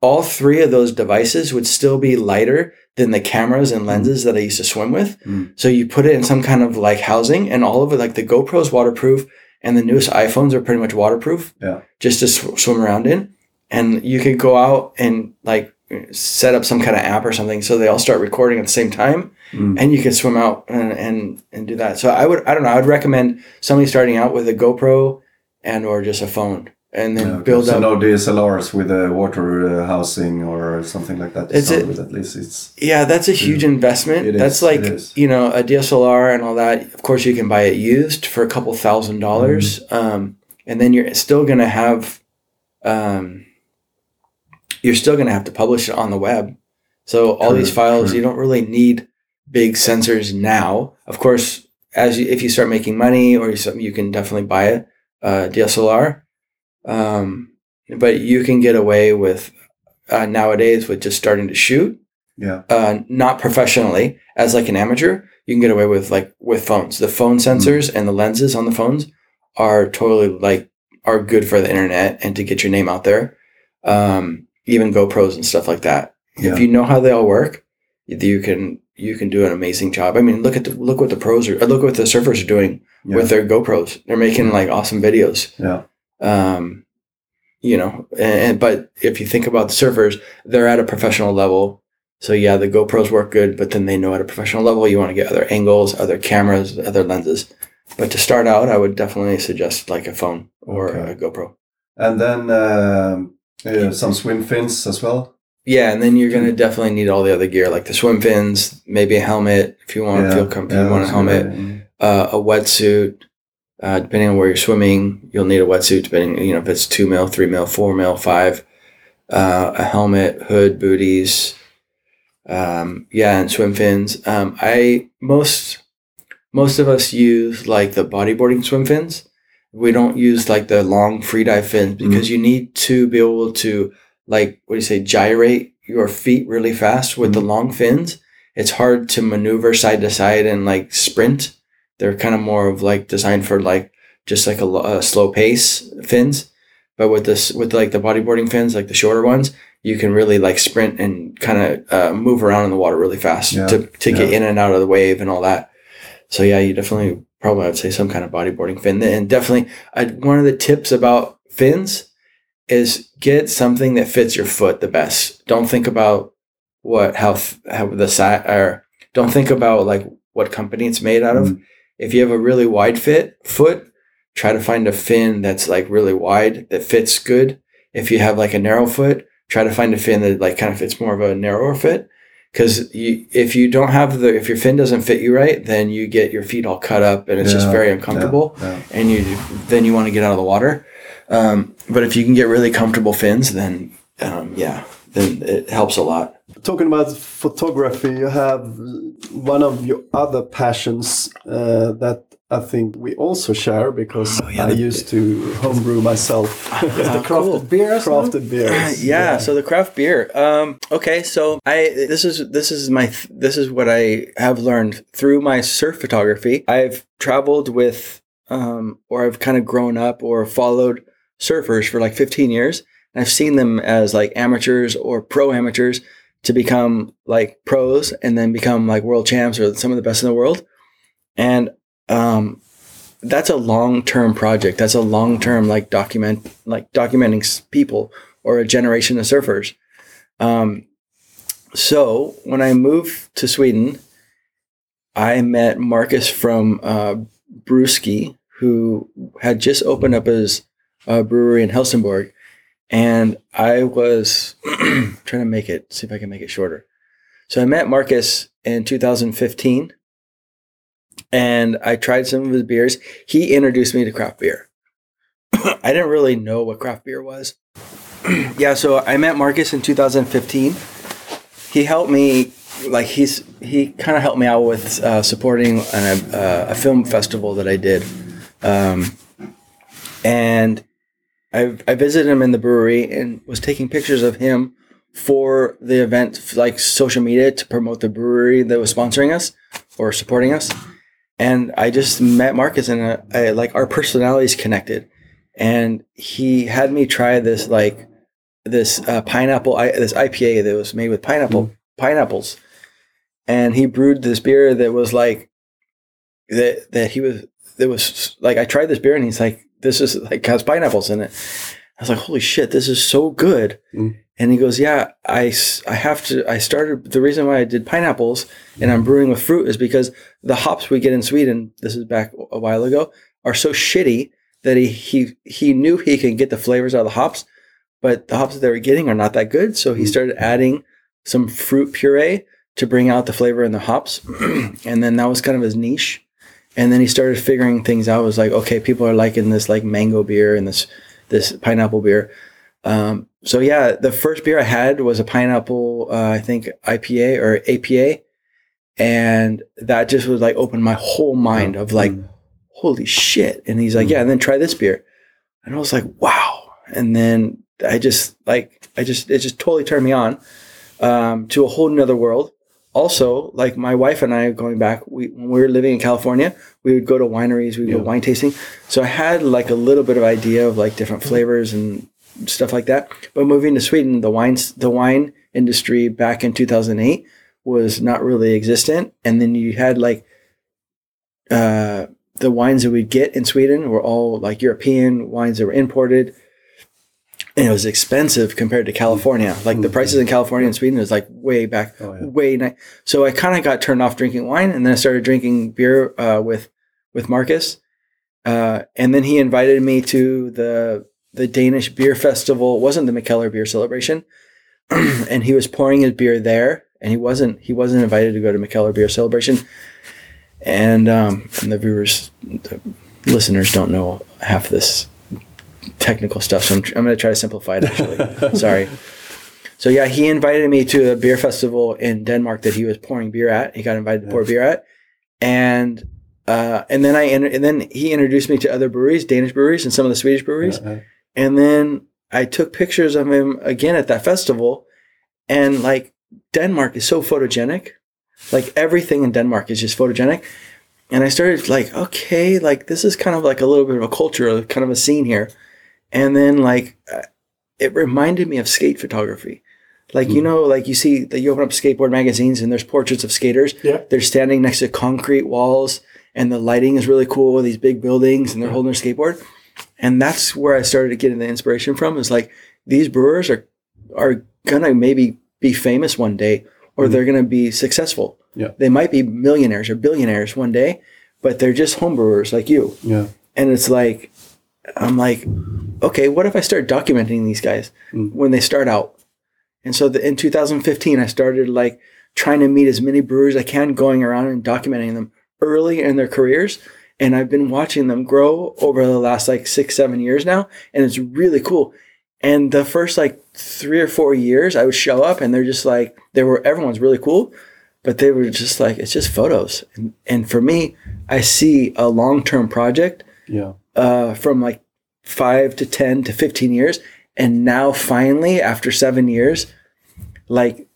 All three of those devices would still be lighter than the cameras and lenses that I used to swim with. Mm. So you put it in some kind of like housing and all of it, like the GoPro is waterproof and the newest iPhones are pretty much waterproof Yeah. just to sw- swim around in. And you could go out and like set up some kind of app or something so they all start recording at the same time Mm. and you can swim out and, and and do that. So I would I don't know I would recommend somebody starting out with a GoPro and or just a phone and then Yeah, okay. build so up. no DSLRs with a water uh, housing or something like that. It's a- at least it's Yeah, that's a huge investment. It that's is, like you know a DSLR and all that. Of course, you can buy it used for a couple thousand dollars, Mm-hmm. um, and then you're still gonna have, um, you're still gonna have to publish it on the web. So all True, these files, true. you don't really need big sensors now. Of course, as you, if you start making money or you, you can definitely buy a, a DSLR, um, but you can get away with uh, nowadays with just starting to shoot yeah. uh, not professionally as like an amateur you can get away with like with phones the phone sensors and the lenses on the phones are totally like are good for the internet and to get your name out there um, even gopros and stuff like that Yeah. if you know how they all work you can you can do an amazing job i mean look at the look what the pros are look what the surfers are doing Yeah. with their gopros they're making like awesome videos yeah. Um, you know, and, but if you think about the surfers, they're at a professional level. So yeah, the GoPros work good, but then they know at a professional level, you want to get other angles, other cameras, other lenses. But to start out, I would definitely suggest like a phone or Okay. a GoPro. And then um, uh, some swim fins as well. Yeah, and then you're gonna definitely need all the other gear, like the swim fins, maybe a helmet if you want to feel comfortable. you want a helmet, uh, a wetsuit. Uh, depending on where you're swimming, you'll need a wetsuit. Depending, you know, if it's two mil, three mil, four mil, five. Uh, a helmet, hood, booties. Um, yeah, and swim fins. Um, I most most of us use like the bodyboarding swim fins. We don't use like the long free dive fins because you need to be able to like what do you say gyrate your feet really fast with the long fins. It's hard to maneuver side to side and like sprint. They're kind of more of like designed for like just like a, a slow pace fins. But with this with like the bodyboarding fins, like the shorter ones, you can really like sprint and kind of uh, move around in the water really fast Yeah, to to get in and out of the wave and all that. So yeah, you definitely probably I would say some kind of bodyboarding fin. And definitely, I, one of the tips about fins is get something that fits your foot the best. Don't think about what how how the size or don't think about like what company it's made out of. Mm. If you have a really wide fit foot, try to find a fin that's like really wide that fits good. If you have like a narrow foot, try to find a fin that like kind of fits more of a narrower fit. Because you, if you don't have the, if your fin doesn't fit you right, then you get your feet all cut up and it's just Yeah, very yeah, uncomfortable yeah. and you then you want to get out of the water. Um, but if you can get really comfortable fins, then um, yeah, then it helps a lot. Talking about photography, you have one of your other passions uh, that I think we also share because Oh, yeah, I used to homebrew myself. [laughs] the crafted cool. beer. crafted beers. [laughs] yeah, so the craft beer. Um, okay, so I this is this is my this is what I have learned through my surf photography. I've traveled with um, or I've kind of grown up or followed surfers for like 15 years. And I've seen them as like amateurs or pro amateurs to become like pros and then become like world champs or some of the best in the world. And um, that's a long term project. That's a long term like document like documenting people or a generation of surfers. Um, so when I moved to Sweden, I met Marcus from uh, Brewski, who had just opened up his uh, brewery in Helsingborg, and I was [clears throat] trying to make it see if I can make it shorter. So I met Marcus in 2015 and I tried some of his beers. He introduced me to craft beer. [clears throat] I didn't really know what craft beer was. [clears throat] yeah, so I met Marcus in 2015. He helped me, like he's he kind of helped me out with uh, supporting an, uh, a film festival that I did, um, and I I visited him in the brewery and was taking pictures of him for the event, like social media to promote the brewery that was sponsoring us or supporting us. And I just met Marcus and uh, I, like our personalities connected, and he had me try this like this uh, pineapple I, this IPA that was made with pineapple pineapples, and he brewed this beer that was like that that he was that was like I tried this beer and he's like this is like has pineapples in it. I was like holy shit this is so good. Mm. And he goes, yeah, I, I have to, I started, the reason why I did pineapples and I'm brewing with fruit is because the hops we get in Sweden, this is back a while ago, are so shitty that he he he knew he could get the flavors out of the hops, but the hops that they were getting are not that good. So he Mm. started adding some fruit puree to bring out the flavor in the hops, [clears throat] and then that was kind of his niche. And then he started figuring things out. It was like, okay, people are liking this like mango beer and this this pineapple beer. Um, so yeah, the first beer I had was a pineapple, uh, I think IPA or APA, and that just was like opened my whole mind of like, Mm. holy shit. And he's like, yeah, and then try this beer, and I was like, wow. And then I just like, I just it just totally turned me on um, to a whole nother world. Also, like my wife and I going back, we when we were living in California, we would go to wineries, we would Yeah. go wine tasting. So I had like a little bit of idea of like different flavors and stuff like that. But moving to Sweden, the wines the wine industry back in 2008 was not really existent, and then you had like uh, the wines that we'd get in Sweden were all like European wines that were imported. And it was expensive compared to California. Like the prices in California and Sweden is like way back, Oh, yeah. way. Ni- so I kind of got turned off drinking wine, and then I started drinking beer uh, with with Marcus. Uh, and then he invited me to the the Danish beer festival. It wasn't the Mikkeller beer celebration, [clears throat] and he was pouring his beer there, and he wasn't he wasn't invited to go to Mikkeller beer celebration. And um, and the viewers, the listeners don't know half this technical stuff, so I'm, I'm going to try to simplify it. Actually, [laughs] sorry. So yeah, he invited me to a beer festival in Denmark that he was pouring beer at. He got invited to pour beer at, and uh, and then I and then he introduced me to other breweries, Danish breweries, and some of the Swedish breweries. Yeah, And then I took pictures of him again at that festival. And like Denmark is so photogenic. Like everything in Denmark is just photogenic. And I started like, okay, like this is kind of like a little bit of a culture, kind of a scene here. And then like uh, it reminded me of skate photography. Like, you hmm. know, like you see that you open up skateboard magazines and there's portraits of skaters. Yeah. They're standing next to concrete walls and the lighting is really cool with these big buildings and they're hmm. holding their skateboard and that's where I started getting the inspiration from. Is like these brewers are are gonna maybe be famous one day, or hmm. they're gonna be successful. Yeah. they might be millionaires or billionaires one day, but they're just home brewers like you. yeah. And it's like, I'm like, okay, what if I start documenting these guys hmm. when they start out? And so the, in 2015, I started like trying to meet as many brewers I can, going around and documenting them early in their careers. And I've been watching them grow over the last like six, seven years now. And it's really cool. And the first like three or four years, I would show up and they're just like, they were, everyone's really cool, but they were just like, it's just photos. And, and for me, I see a long term project Yeah. Uh, from like five to 10 to 15 years. And now finally, after seven years, like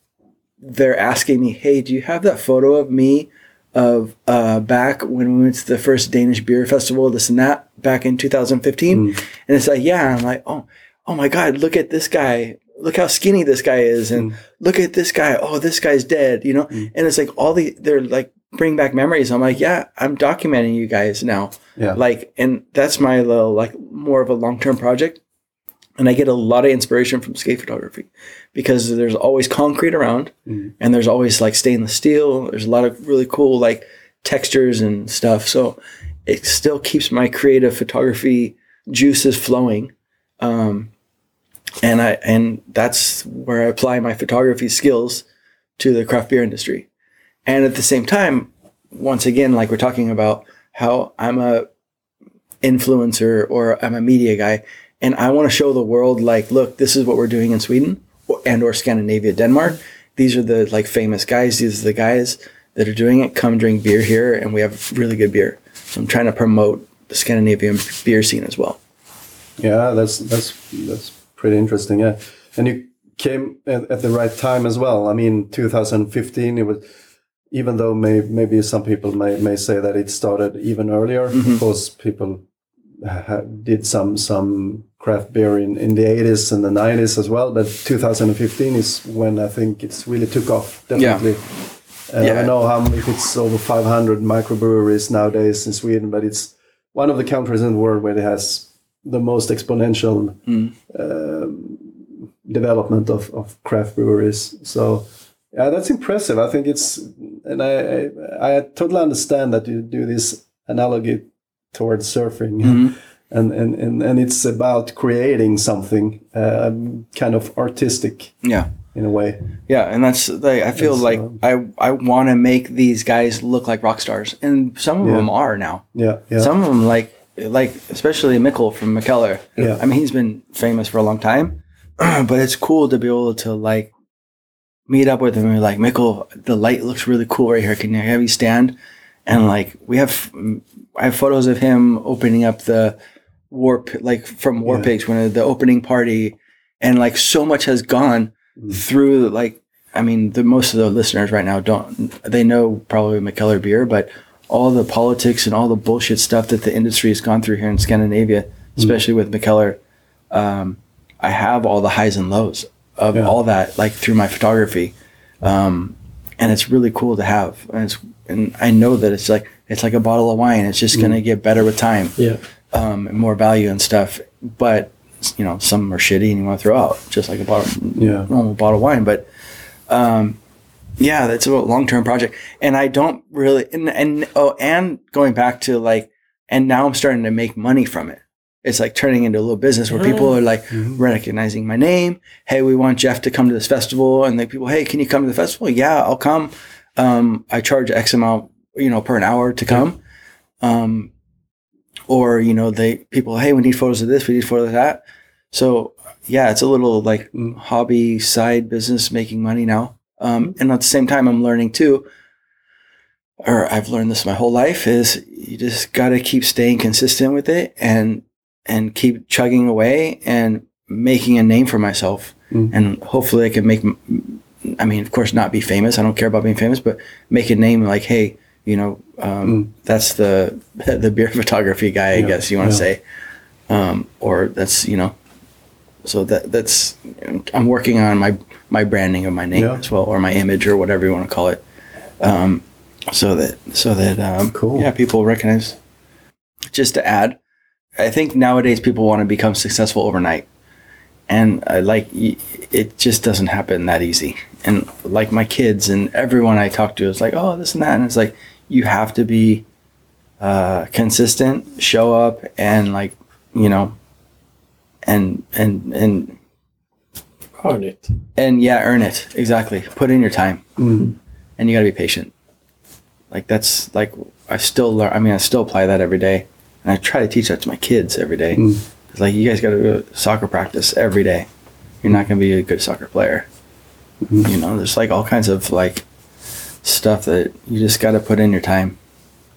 they're asking me, Hey, do you have that photo of me of uh, back when we went to the first Danish beer festival, this and that back in 2015? And it's like, yeah. I'm like, Oh, oh my God, look at this guy. Look how skinny this guy is. And look at this guy. Oh, this guy's dead, you know? And it's like all the, they're like bring back memories. I'm like, yeah, I'm documenting you guys now. Yeah. Like, and that's my little like more of a long term project. And I get a lot of inspiration from skate photography because there's always concrete around Mhm. and there's always like stainless steel. There's a lot of really cool like textures and stuff. So it still keeps my creative photography juices flowing. Um, and I and that's where I apply my photography skills to the craft beer industry. And at the same time, once again, like we're talking about how I'm a influencer or I'm a media guy, and I want to show the world like, look, this is what we're doing in Sweden and or Scandinavia, Denmark. These are the like famous guys. These are the guys that are doing it. Come drink beer here, and we have really good beer. So I'm trying to promote the Scandinavian beer scene as well. Yeah, that's that's that's pretty interesting. Yeah, and you came at, at the right time as well. I mean, 2015. It was even though may, maybe some people may, may say that it started even earlier. Mhm. Of course, people ha- did some some craft beer in, in the 80s and the 90s as well. But 2015 is when I think it's really took off. Definitely. Uh, I Yeah. don't know how if it's over 500 microbreweries nowadays in Sweden, but it's one of the countries in the world where it has the most exponential Mm. um, development of, of craft breweries. So yeah, that's impressive. I think it's, and I, I, I totally understand that you do this analogy towards surfing, Mhm. and, and, and and it's about creating something um, kind of artistic Yeah. in a way. Yeah, and that's like I feel It's, like um, I I want to make these guys look like rock stars, and some of Yeah. them are now. Yeah, yeah, Some of them like like especially Mikkel from Mikkeller. Yeah. I mean he's been famous for a long time, [clears throat] but it's cool to be able to like meet up with him and be like Michael, the light looks really cool right here. Can you have you stand? And like we have I have photos of him opening up the warp like from War Yeah. Pigs when the opening party, and like so much has gone Mm. through like I mean the most of the listeners right now don't they know probably Mikkeller beer, but all the politics and all the bullshit stuff that the industry has gone through here in Scandinavia, especially with Mikkeller, um, I have all the highs and lows of Yeah. all that like through my photography, um, and it's really cool to have. And it's and I know that it's like it's like a bottle of wine. It's just gonna get better with time Yeah. um, and more value and stuff. But you know, some are shitty and you want to throw out, just like a bottle, Yeah. normal bottle of wine. But um, yeah, that's a long term project, and I don't really and and oh, and going back to like, and now I'm starting to make money from it. It's like turning into a little business where people are like Mhm. recognizing my name. Hey, we want Jeff to come to this festival, and like people, hey, can you come to the festival? Yeah, I'll come. Um, I charge X amount, you know, per an hour to come. Um, or you know, they people, hey, we need photos of this, we need photos of that. So yeah, it's a little like Mm. hobby side business making money now. Um, and at the same time, I'm learning too, or I've learned this my whole life is you just got to keep staying consistent with it and and keep chugging away and making a name for myself. Mm. And hopefully, I can make. I mean, of course, not be famous. I don't care about being famous, but make a name like, hey, you know, um, Mm. that's the [laughs] the beer photography guy. I guess you want to yeah. say, um, or that's you know. So that that's I'm working on my my branding of my name Yeah. as well, or my image, or whatever you want to call it. Um, so that so that um, Cool. yeah, people recognize. Just to add, I think nowadays people want to become successful overnight, and I like it just doesn't happen that easy. And like my kids and everyone I talk to is like, oh, this and that, and it's like you have to be uh, consistent, show up, and like you know, and and and Earn it. and yeah, earn it exactly. Put in your time Mm. and you got to be patient. Like that's like I still learn. I mean, I still apply that every day, and I try to teach that to my kids every day. Mm. It's like you guys got to go to soccer practice every day. You're not going to be a good soccer player. Mhm. You know, there's like all kinds of like stuff that you just got to put in your time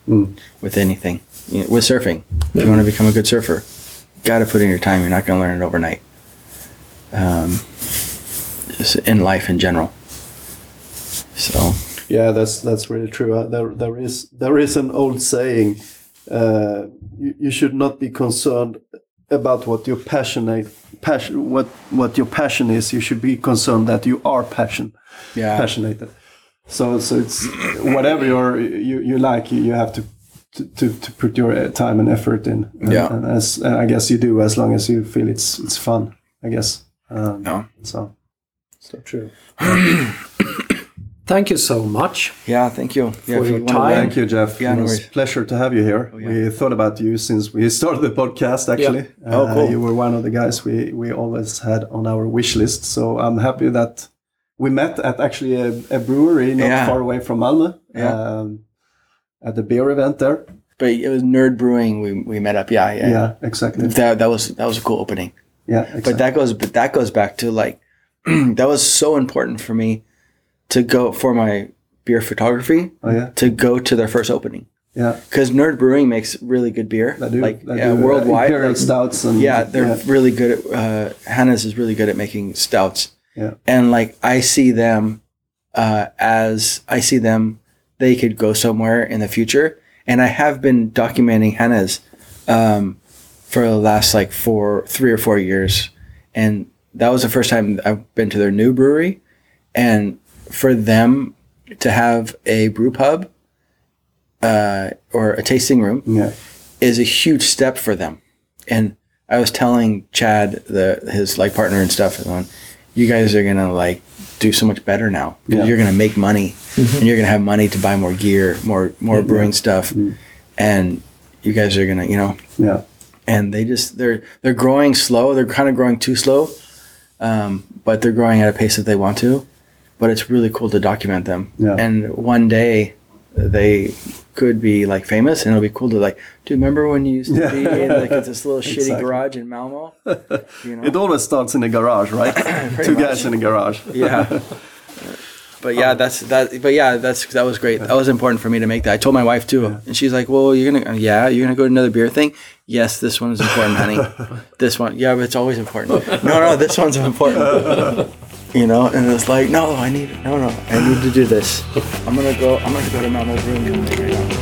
Mm. with anything. You know, with surfing, if you want to become a good surfer, got to put in your time. You're not going to learn it overnight. Um, just in life in general. So Yeah, that's that's really true. Uh, there there is there is an old saying: uh, you, you should not be concerned about what your passionate passion what what your passion is. You should be concerned that you are passion yeah, passionate. So so it's whatever you're, you you like, you, you have to. To, to, put your uh, time and effort in, and, Yeah. and as and I guess you do, as long as you feel it's it's fun, I guess. Um, Yeah. So So true. [clears throat] Thank you so much. Yeah, thank you. For if your you time. Thank you, Jeff. Yeah, it was a pleasure to have you here. yeah. We thought about you since we [laughs] started the podcast, actually. Oh, Uh, cool. You were one of the guys we, we always had on our wish list. So I'm happy that we met at actually a, a brewery not Yeah. far away from Malmö Yeah. um, at the beer event there. But it was Nerd Brewing. We, we met up. Yeah, yeah. Yeah, exactly. That that was that was a cool opening. Yeah, exactly. But that goes but that goes back to like [clears throat] that was so important for me to go for my beer photography oh, yeah. to go to their first opening Yeah. because Nerd Brewing makes really good beer. They do. like they yeah, do, uh, worldwide. Imperial like- stouts and yeah, they're yeah, really good at. Uh, Hannah's is really good at making stouts. Yeah. and like I see them uh, as I see them, they could go somewhere in the future. And I have been documenting Hannah's um, for the last like four, three or four years, and that was the first time I've been to their new brewery, and for them to have a brew pub uh, or a tasting room yeah. is a huge step for them. And I was telling Chad, the his like partner and stuff, on you guys are gonna like do so much better now. Yeah. You're gonna make money, and you're gonna have money to buy more gear, more more brewing stuff, and you guys are gonna, you know, Yeah. and they just they're they're growing slow. They're kind of growing too slow, um, but they're growing at a pace that they want to. But it's really cool to document them. Yeah. And one day they could be like famous, and it'll be cool to like, do you remember when you used to be in like this little shitty Exactly. garage in Malmo? [laughs] You know? It always starts in the garage, right? [coughs] Two much. guys in the garage. [laughs] yeah. But yeah, that's that. But yeah, that's that was great. That was important for me to make that. I told my wife too, and she's like, "Well, you're gonna, uh, yeah, you're gonna go to another beer thing. Yes, this one is important, honey. [laughs] this one, yeah, but it's always important. No, no, this one's important. You know, and it's like, no, I need, no, no, I need to do this. [laughs] I'm gonna go. I'm gonna go to Malmo room right now.